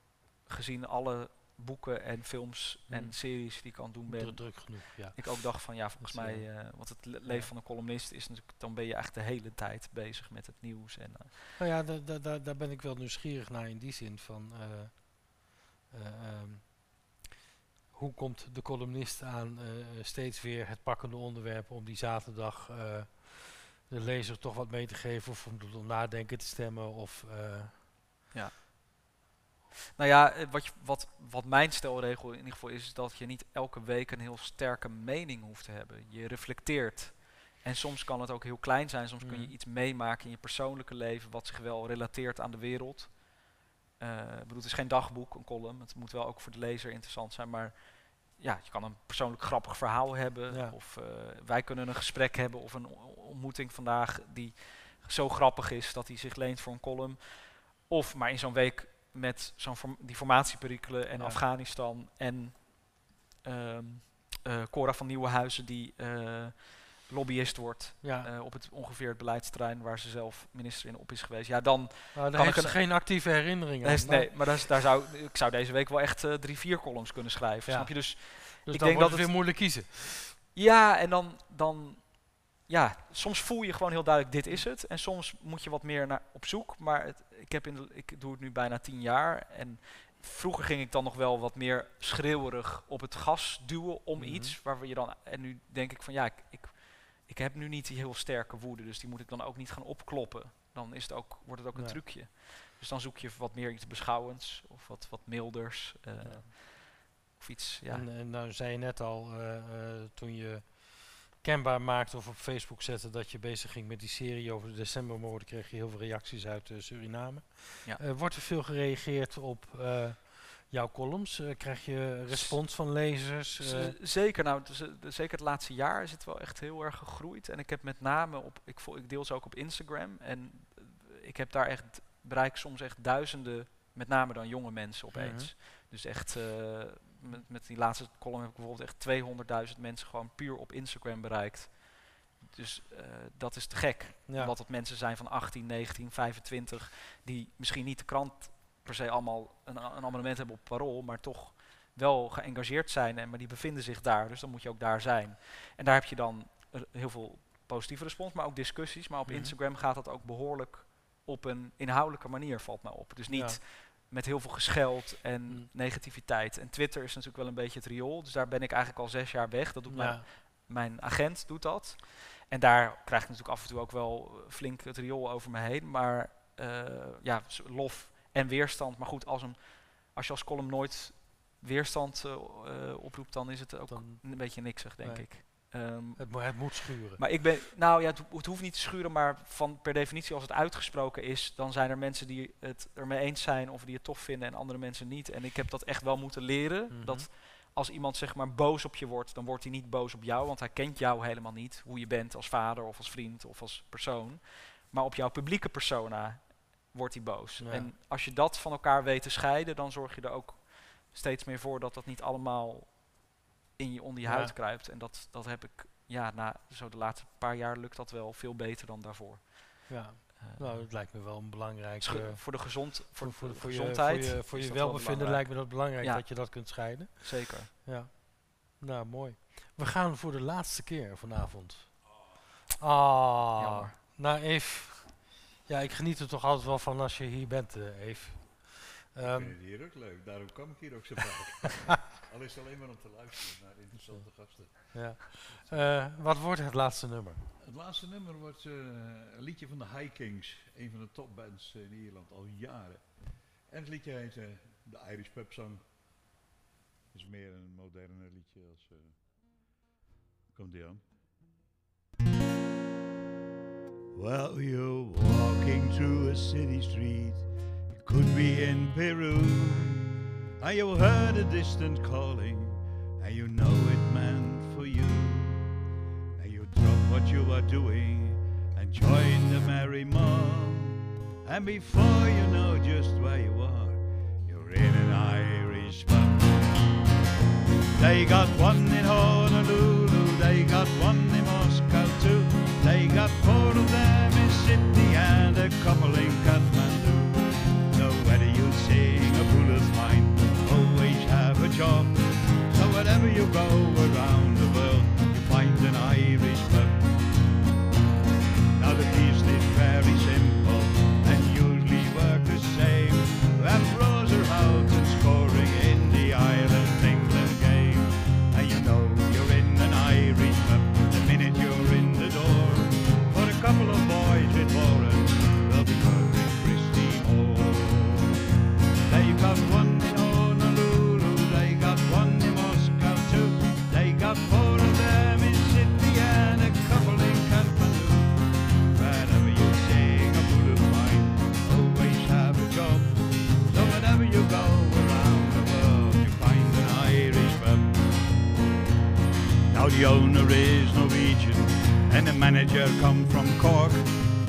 gezien alle boeken en films Mm. en series die ik aan het doen ben, Druk, druk genoeg, ja. ik ook dacht van ja, volgens Dat mij, eh, want het le- leven ja. van een columnist is natuurlijk, dan ben je eigenlijk de hele tijd bezig met het nieuws. En, eh, Nou ja, da- da- da- daar ben ik wel nieuwsgierig naar in die zin van... eh, eh, ehm, hoe komt de columnist aan steeds weer het pakkende onderwerp om die zaterdag de lezer toch wat mee te geven of om tot nadenken te stemmen of... eh, nou ja, eh, wat, je, wat, wat mijn stelregel in ieder geval is, is dat je niet elke week een heel sterke mening hoeft te hebben. Je reflecteert. En soms kan het ook heel klein zijn. Soms kun je Mhm. iets meemaken in je persoonlijke leven wat zich wel relateert aan de wereld. Ik bedoel, het is geen dagboek, een column. Het moet wel ook voor de lezer interessant zijn. Maar ja, je kan een persoonlijk grappig verhaal hebben. Ja. Of eh, wij kunnen een gesprek hebben of een ontmoeting vandaag die zo grappig is dat hij zich leent voor een column. Of maar in zo'n week met zo'n form- die formatieperikelen en Ja. Afghanistan en eh, Cora van Nieuwenhuizen die eh, lobbyist wordt ja, eh, op het ongeveer het beleidsterrein waar ze zelf minister in op is geweest. Ja, dan daar kan ik een- geen actieve herinnering aan. heeft, Nou, nee, maar daar, zou ik zou deze week wel echt drie, vier columns kunnen schrijven. Ja. Snap je? Dus dus ik dan denk wordt dat het- weer moeilijk kiezen. ja, en dan, dan ja, soms voel je gewoon heel duidelijk dit is het. En soms moet je wat meer naar op zoek. Maar het, ik, heb in de, ik doe het nu bijna tien jaar. En vroeger ging ik dan nog wel wat meer schreeuwerig op het gas duwen om Mhm. iets. Waar we je dan, en nu denk ik van ja, ik, ik, ik heb nu niet die heel sterke woede. Dus die moet ik dan ook niet gaan opkloppen. Dan is het ook, wordt het ook een trucje. Dus dan zoek je wat meer iets beschouwends of wat, wat milders. eh, Ja. Of iets, ja. En, en nou zei je net al, eh, eh, toen je kenbaar maakte of op Facebook zette dat je bezig ging met die serie over de decembermoorden, kreeg je heel veel reacties uit eh, Suriname. Ja. Eh, wordt er veel gereageerd op eh, jouw columns? Krijg je respons van lezers? Zeker, nou, dus, zeker het laatste jaar is het wel echt heel erg gegroeid. En ik heb met name op, ik, ik deel ze ook op Instagram. En ik heb daar echt, bereik soms echt duizenden, met name dan jonge mensen opeens. Dus echt, met, met die laatste column heb ik bijvoorbeeld echt 200.000 mensen gewoon puur op Instagram bereikt. Dus eh, dat is te gek. ja. Omdat het mensen zijn van 18, 19, 25, die misschien niet de krant per se allemaal een, een abonnement hebben op Parool, maar toch wel geëngageerd zijn, en, maar die bevinden zich daar. Dus dan moet je ook daar zijn. En daar heb je dan heel veel positieve respons, maar ook discussies. Maar op Mhm. Instagram gaat dat ook behoorlijk op een inhoudelijke manier, valt mij op. Dus niet met heel veel gescheld en Mm. negativiteit. En Twitter is natuurlijk wel een beetje het riool. Dus daar ben ik eigenlijk al zes jaar weg. Dat doet mijn, Ja, mijn agent doet dat. En daar krijg ik natuurlijk af en toe ook wel eh, flink het riool over me heen. Maar eh, ja, lof en weerstand. Maar goed, als, een, als je als column nooit weerstand eh, oproept, dan is het ook dan, een beetje niksig, denk Nee. ik. Ehm, het, mo- het moet schuren. maar ik ben, nou ja, het, ho- het hoeft niet te schuren, maar van per definitie als het uitgesproken is, dan zijn er mensen die het ermee eens zijn of die het tof vinden en andere mensen niet. En ik heb dat echt wel moeten leren. Mhm. Dat als iemand zeg maar boos op je wordt, dan wordt hij niet boos op jou, want hij kent jou helemaal niet, hoe je bent als vader of als vriend of als persoon. Maar op jouw publieke persona wordt hij boos. Ja. En als je dat van elkaar weet te scheiden, dan zorg je er ook steeds meer voor dat dat niet allemaal in je onder je Ja. huid kruipt. En dat, dat heb ik, ja, na zo de laatste paar jaar lukt dat wel veel beter dan daarvoor. ja, Eh, nou, dat lijkt me wel een belangrijk... voor de gezond, voor, voor, voor, de voor, je, gezondheid. voor je, voor je welbevinden lijkt me dat belangrijk Ja. dat je dat kunt scheiden. Zeker. Ja. Nou, mooi. We gaan voor de laatste keer vanavond. Ah. Nou, Eve. Ja, ik geniet er toch altijd wel van als je hier bent, eh Eve. Ik Ehm, vind het hier ook leuk, daarom kwam ik hier ook zo vaak. Al is het alleen maar om te luisteren naar interessante gasten. ja. Eh, wat wordt het laatste nummer? Het laatste nummer wordt eh, een liedje van de High Kings, een van de topbands in Ierland al jaren. En het liedje heet eh, de Irish Pub Song. Het is meer een moderne liedje als. eh, komt die aan? Well, you're walking through a city street. Could be in Peru. And you heard a distant calling, and you know it meant for you. And you drop what you are doing and join the merry mob. And before you know just where you are, you're in an Irish pub. They got one in Honolulu, they got one in Moscow too. They got four of them in Sydney and a couple in Kathmandu. So whether you sing a bullet fine, always have a job. So wherever you go around the owner is Norwegian and the manager come from Cork.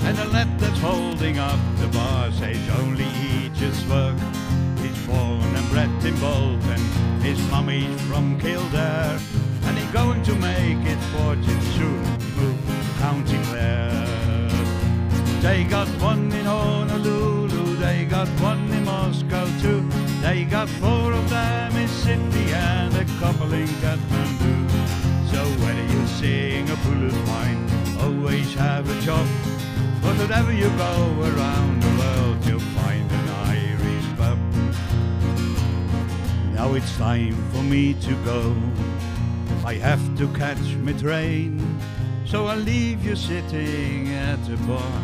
And the lad that's holding up the bar says only he just work. He's born and bred in Bolton, his mummy's from Kildare. And he's going to make his fortune soon, move to County Clare. They got one in Honolulu, they got one in Moscow too. They got four of them in Sydney and a couple in Kathmandu. So whether you sing a bullet fine, always have a job. But wherever you go around the world, you'll find an Irish pub. Now it's time for me to go. I have to catch my train. So I'll leave you sitting at the bar.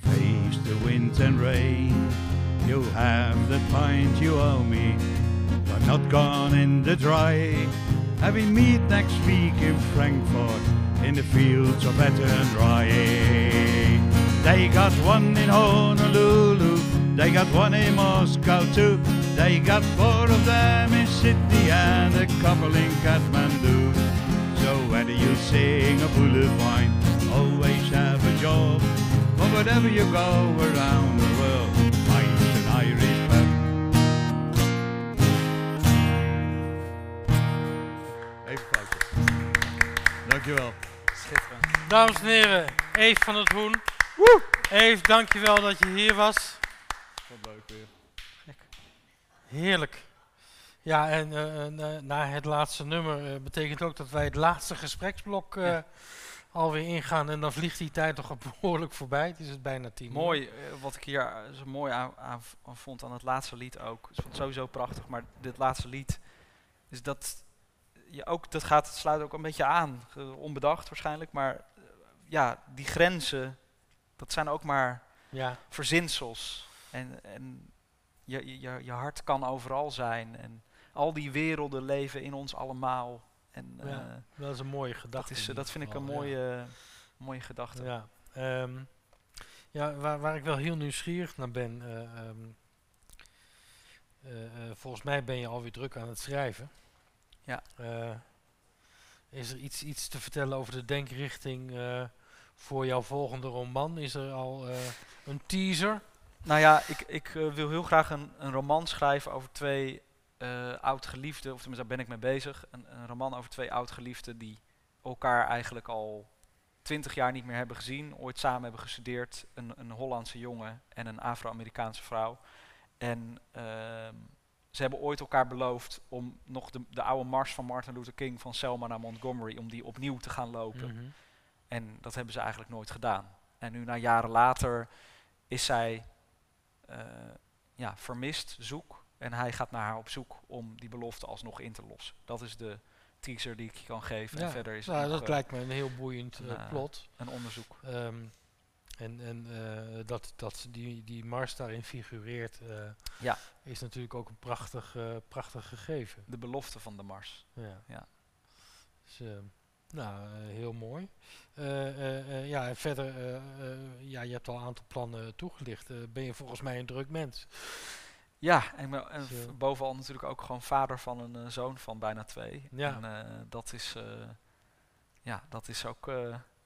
Face the wind and rain. You have the pint you owe me. You're not gone in the dry. And we meet next week in Frankfurt in the fields of Ettenrye. They got one in Honolulu, they got one in Moscow too. They got four of them in Sydney and a couple in Kathmandu. So whether you sing a bullet wine, always have a job. But whatever you go around the world, Dankjewel. Schitterend. Dames en heren, Eve van het Hoen. Eve, dankjewel dat je hier was. Wat leuk weer. Heerlijk. Ja, en eh, en, eh, na het laatste nummer eh, betekent ook dat wij het laatste gespreksblok eh, Ja. alweer ingaan. En dan vliegt die tijd toch behoorlijk voorbij. Het is het bijna tien. Mooi, wat ik hier zo mooi aan, aan vond aan het laatste lied ook. Ik vond het sowieso prachtig, maar dit laatste lied is dat je ook dat gaat het sluit ook een beetje aan, onbedacht waarschijnlijk, maar eh, ja, die grenzen, dat zijn ook maar Ja, verzinsels en, en je, je- je, hart kan overal zijn en al die werelden leven in ons allemaal en Ja, eh, dat is een mooie gedachte. dat, is, dat vind ik een ja. mooie, mooie gedachte. Ja, ehm, ja waar, waar ik wel heel nieuwsgierig naar ben. eh, ehm, eh, eh, volgens mij ben je alweer druk aan het schrijven. Ja. Eh, is er iets, iets te vertellen over de denkrichting eh, voor jouw volgende roman? Is er al eh, een teaser? Nou ja, ik, ik wil heel graag een, een roman schrijven over twee eh oud-geliefden, of tenminste daar ben ik mee bezig. Een, een roman over twee oud-geliefden die elkaar eigenlijk al twintig jaar niet meer hebben gezien, ooit samen hebben gestudeerd. Een, een Hollandse jongen en een Afro-Amerikaanse vrouw. En ehm, ze hebben ooit elkaar beloofd om nog de, de oude mars van Martin Luther King van Selma naar Montgomery, om die opnieuw te gaan lopen. Mhm. En dat hebben ze eigenlijk nooit gedaan. En nu, na jaren later, is zij eh, ja, vermist, zoek. En hij gaat naar haar op zoek om die belofte alsnog in te lossen. Dat is de teaser die ik je kan geven. Ja, En verder is Nou, dat eh, lijkt me een heel boeiend eh, plot. een onderzoek. Ehm, en en eh, dat, dat die, die Mars daarin figureert, eh, Ja. is natuurlijk ook een prachtig, eh, prachtig gegeven. De belofte van de Mars. Ja. Ja. Dus, nou, heel mooi. Ja, en verder, ja, je hebt al een aantal plannen toegelicht. Ben je volgens mij een druk mens? Ja, en, bovenal natuurlijk ook gewoon vader van een zoon van bijna twee. Ja. En dat is, ja, dat is ook,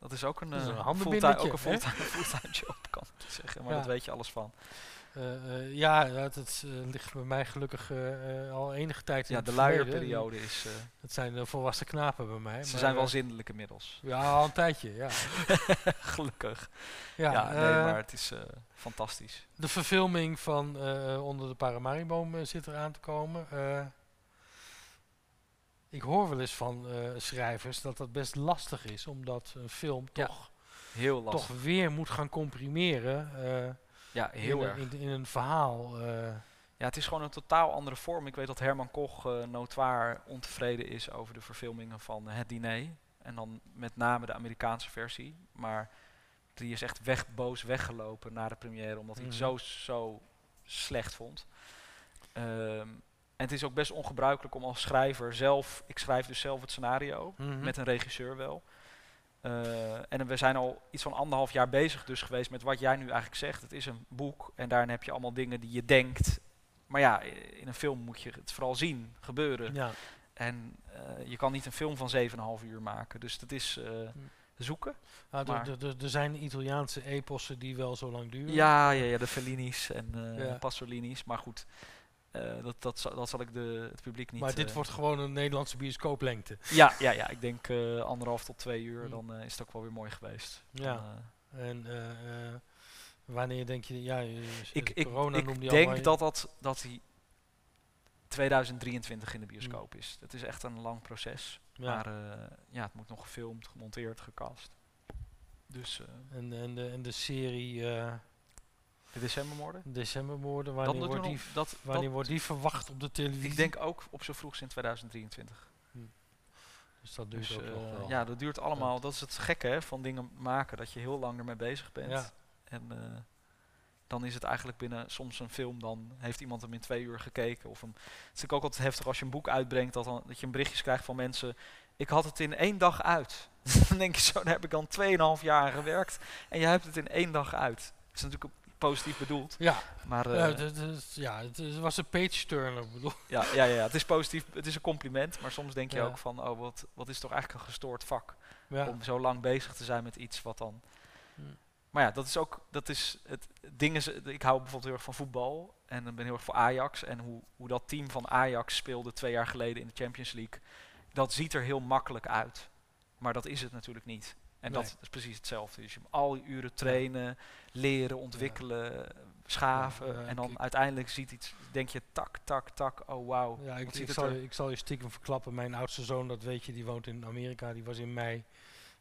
dat is ook een, is een eh, fulltime, ook een fulltime, fulltime job, kan ik zeggen. Maar Ja. dat weet je alles van. Eh, eh, ja, dat, het, ligt bij mij gelukkig al enige tijd in Ja, het de luierperiode is... Dat zijn volwassen knapen bij mij. ze maar, zijn wel zindelijk inmiddels. Ja, al een tijdje, ja. Gelukkig. ja, Ja, nee, maar het is fantastisch. De verfilming van Onder de Paramariboom zit eraan te komen. Ik hoor wel eens van eh, schrijvers dat dat best lastig is, omdat een film Ja, toch, Heel lastig. toch weer moet gaan comprimeren eh, ja, heel in, erg. een- in, in een verhaal. eh. Ja, het is gewoon een totaal andere vorm. Ik weet dat Herman Koch notoir ontevreden is over de verfilmingen van Het Diner. En dan met name de Amerikaanse versie. Maar die is echt weg, boos weggelopen na de première, omdat hij het Mhm. zo, zo slecht vond. Ehm, en het is ook best ongebruikelijk om als schrijver zelf... Ik schrijf dus zelf het scenario, Mhm. met een regisseur wel. Eh, en we zijn al iets van anderhalf jaar bezig dus geweest met wat jij nu eigenlijk zegt. Het is een boek en daarin heb je allemaal dingen die je denkt. Maar ja, in een film moet je het vooral zien, gebeuren. ja. En eh, je kan niet een film van 7,5 uur maken. Dus dat is eh, zoeken. Nou, maar- er- zijn Italiaanse epossen die wel zo lang duren. Ja, ja, ja, de Fellini's en. Pasolini's. Maar goed, dat, dat, zal, dat zal ik de, het publiek niet... maar dit eh, wordt gewoon een Nederlandse bioscooplengte. Ja, ja, ja, ik denk eh, anderhalf tot twee uur. Mm. Dan eh, is het ook wel weer mooi geweest. Ja. Dan, eh, En eh, eh, wanneer denk je, ja, ik, ik, corona ik allemaal- denk dat, dat, dat hij 2023 in de bioscoop is. Het is echt een lang proces. ja. Maar eh, ja, het moet nog gefilmd, gemonteerd, gecast. Dus eh, En, en, de, en de serie eh de decembermoorden. Decembermoorden, wanneer, wordt die, dat, wanneer dat, wordt die verwacht op de televisie? ik denk ook op zo vroeg in 2023. dus dat duurt Dus, ook eh, nog wel. ja, dat duurt allemaal. Dat is het gekke hè, van dingen maken, dat je heel lang ermee bezig bent. Ja. En eh, dan is het eigenlijk binnen soms een film, dan heeft iemand hem in twee uur gekeken. Of een, het is natuurlijk ook altijd heftig als je een boek uitbrengt, dat, dan, dat je een berichtjes krijgt van mensen. Ik had het in één dag uit. dan denk je zo, daar heb ik dan 2,5 jaar aan gewerkt. En je hebt het in één dag uit. Dat is natuurlijk ook positief bedoeld. Ja, Maar ja, eh, het, ja, was een page turner, bedoel. ja, ja, ja, het is positief. Het is een compliment. Maar soms denk je Ja. ook van, oh, wat, wat is toch eigenlijk een gestoord vak. Ja. om zo lang bezig te zijn met iets wat dan. Hmm. Maar ja, dat is ook, dat is het ding is, ik hou bijvoorbeeld heel erg van voetbal en ben heel erg voor Ajax en hoe, hoe dat team van Ajax speelde twee jaar geleden in de Champions League, dat ziet er heel makkelijk uit, maar dat is het natuurlijk niet. En Nee. dat is precies hetzelfde. Dus je moet al uren trainen, leren, ontwikkelen, schaven. Ja, ja, en dan ik- uiteindelijk ziet iets, denk je tak, tak, tak, oh wauw. Ja, ik, ik, zal er- je, ik zal je stiekem verklappen. Mijn oudste zoon, dat weet je, die woont in Amerika. Die was in mei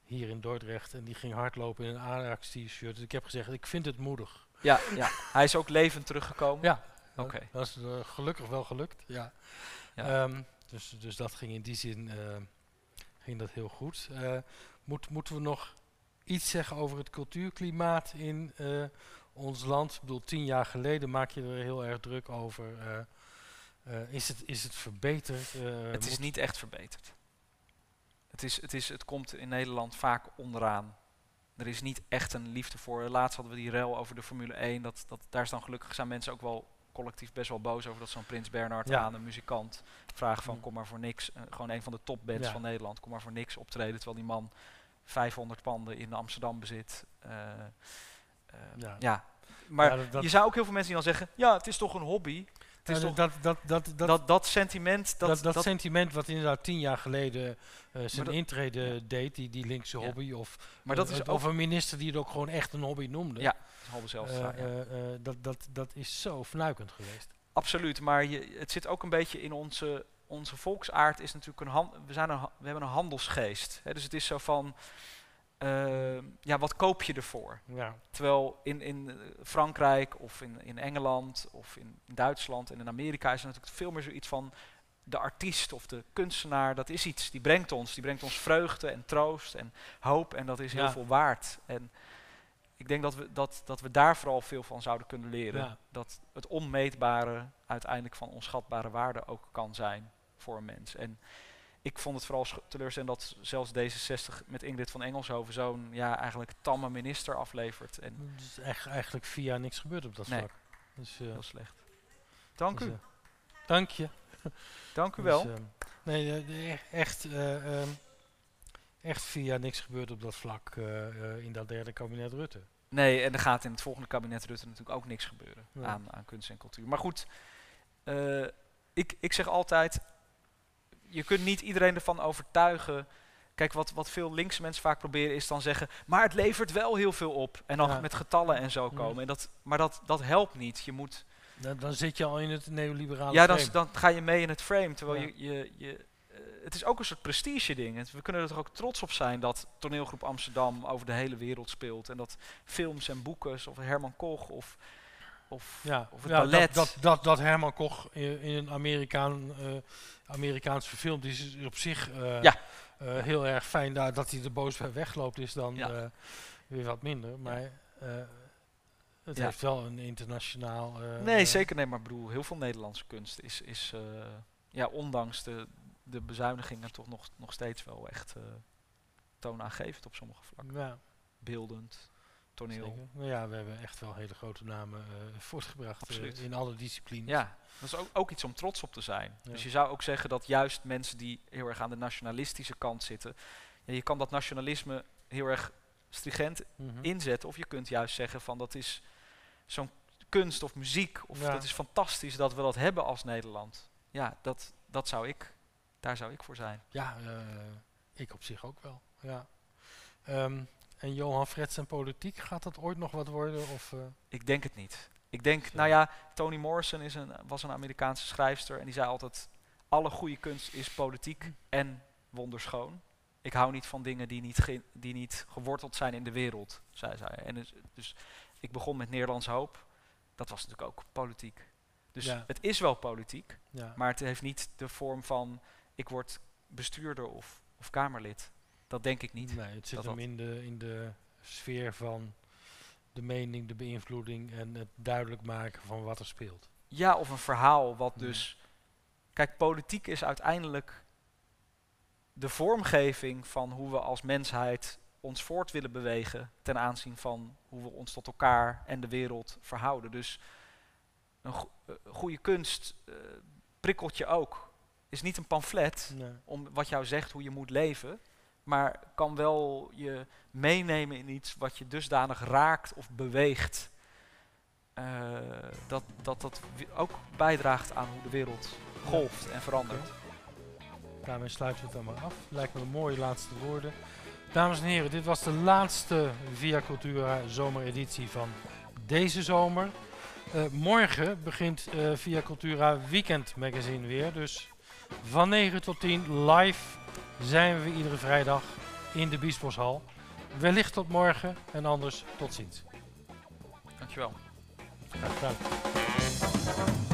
hier in Dordrecht. En die ging hardlopen in een Ajax t-shirt. Dus ik heb gezegd, ik vind het moedig. Ja, ja, hij is ook levend teruggekomen. Ja. Oké. Dat is eh, gelukkig wel gelukt, ja. Ja. Ehm, dus, dus dat ging in die zin eh, ging dat heel goed. Eh, moet, moeten we nog iets zeggen over het cultuurklimaat in eh, ons land? Ik bedoel, tien jaar geleden maak je er heel erg druk over. eh, eh, is, het, is het verbeterd? Het is niet echt verbeterd. Het, is, het, is, het komt in Nederland vaak onderaan. Er is niet echt een liefde voor. Laatst hadden we die rel over de Formule 1. Dat, dat, daar dan gelukkig zijn mensen ook wel collectief best wel boos over dat zo'n Prins Bernhard Ja. aan een muzikant vraagt van Mm. kom maar voor niks. gewoon een van de topbands Ja. van Nederland. Kom maar voor niks optreden terwijl die man 500 panden in Amsterdam bezit. Eh, eh, Ja. ja. Maar Ja, dat- dat- je zou ook heel veel mensen die dan zeggen, ja het is toch een hobby. Het is toch dat, dat, dat, dat, dat, dat, sentiment, dat, dat, sentiment wat inderdaad tien jaar geleden eh, zijn intrede deed, die, die linkse Ja. hobby, of, maar dat is of een minister die het ook gewoon echt een hobby noemde. Ja, halve zelf. Ja. eh, dat, dat, dat is zo fnuikend geweest. Absoluut, maar je, het zit ook een beetje in onze, onze volksaard. Is natuurlijk een we, zijn een, we hebben een handelsgeest. Hè, dus het is zo van, eh, ja, wat koop je ervoor? Ja, Terwijl in, in Frankrijk of in, in Engeland of in, in Duitsland en in Amerika is er natuurlijk veel meer zoiets van de artiest of de kunstenaar. Dat is iets, die brengt ons, die brengt ons vreugde en troost en hoop en dat is heel Ja. veel waard. En ik denk dat we, dat, dat we daar vooral veel van zouden kunnen leren. Ja. Dat het onmeetbare uiteindelijk van onschatbare waarde ook kan zijn voor een mens. En ik vond het vooral teleurstellend dat zelfs D66 met Ingrid van Engelshoven zo'n ja, eigenlijk tamme minister aflevert. En echt, eigenlijk via niks gebeurd op dat Nee. vlak. Dus, eh, heel slecht. Dank dus, u. eh, dank je. Dank u Dus, wel. ehm, nee, eh, de- echt, eh, ehm, echt via niks gebeurd op dat vlak eh, eh, in dat derde kabinet Rutte. Nee, en er gaat in het volgende kabinet Rutte natuurlijk ook niks gebeuren aan, aan kunst en cultuur. Maar goed, eh, ik, ik zeg altijd, je kunt niet iedereen ervan overtuigen. Kijk, wat, wat veel linkse mensen vaak proberen is dan zeggen, maar het levert wel heel veel op. En dan Ja. met getallen en zo Mm. komen. En dat, maar dat, dat helpt niet. Je moet, Dan, dan zit je al in het neoliberale ja, dan, frame. dan ga je mee in het frame. Terwijl Ja. je, je, je eh, het is ook een soort prestige ding. We kunnen er toch ook trots op zijn dat toneelgroep Amsterdam over de hele wereld speelt. En dat films en boeken, zoals Herman Koch of, of, Ja, of het ja, ballet. Dat, dat, dat, dat Herman Koch in, in een Amerikaan, eh, Amerikaans verfilmd is, is op zich eh, Ja. eh, heel erg fijn. Daar, dat hij er boos bij wegloopt is dan weer wat minder. Maar het heeft wel een internationaal... nee, zeker. Nee, maar ik bedoel, heel veel Nederlandse kunst is, is ja, ondanks de, de bezuinigingen toch nog, nog steeds wel echt toonaangevend op sommige vlakken. Ja, Beeldend, toneel. zeker. Nou ja, we hebben echt wel hele grote namen eh, voortgebracht eh, in alle disciplines. Ja, dat is ook, ook iets om trots op te zijn. Ja. Dus je zou ook zeggen dat juist mensen die heel erg aan de nationalistische kant zitten, ja, je kan dat nationalisme heel erg stringent Mhm. inzetten. Of je kunt juist zeggen van dat is zo'n kunst of muziek. Of Ja. dat is fantastisch dat we dat hebben als Nederland. Ja, dat, dat zou ik, daar zou ik voor zijn. Ja, eh, ik op zich ook wel. Ja. Ehm, en Johan Frets en politiek, gaat dat ooit nog wat worden? Of, eh, Ik denk het niet. Ik denk, nou ja, Toni Morrison is een, was een Amerikaanse schrijfster en die zei altijd: alle goede kunst is politiek en wonderschoon. Ik hou niet van dingen die niet, ge- die niet geworteld zijn in de wereld, zei zij. En dus, dus ik begon met Nederlands Hoop. Dat was natuurlijk ook politiek. Dus Ja. het is wel politiek, ja. maar het heeft niet de vorm van ik word bestuurder of, of kamerlid. Dat denk ik niet. Nee, het zit dat hem dat- in de, in de sfeer van de mening, de beïnvloeding en het duidelijk maken van wat er speelt. Ja, of een verhaal wat dus. Kijk, politiek is uiteindelijk de vormgeving van hoe we als mensheid ons voort willen bewegen ten aanzien van hoe we ons tot elkaar en de wereld verhouden. Dus een go- eh, goede kunst eh, prikkelt je ook. Is niet een pamflet Nee. om wat jou zegt hoe je moet leven, maar kan wel je meenemen in iets wat je dusdanig raakt of beweegt. eh, dat, dat dat ook bijdraagt aan hoe de wereld golft en verandert. Daarmee sluiten we het dan maar af. Lijkt me een mooie laatste woorden. Dames en heren, dit was de laatste Via Cultura zomereditie van deze zomer. Eh, morgen begint eh, Via Cultura Weekend Magazine weer. Dus van 9 tot 10 live zijn we iedere vrijdag in de Biesboshal. Wellicht tot morgen en anders tot ziens. Dankjewel. Graag gedaan.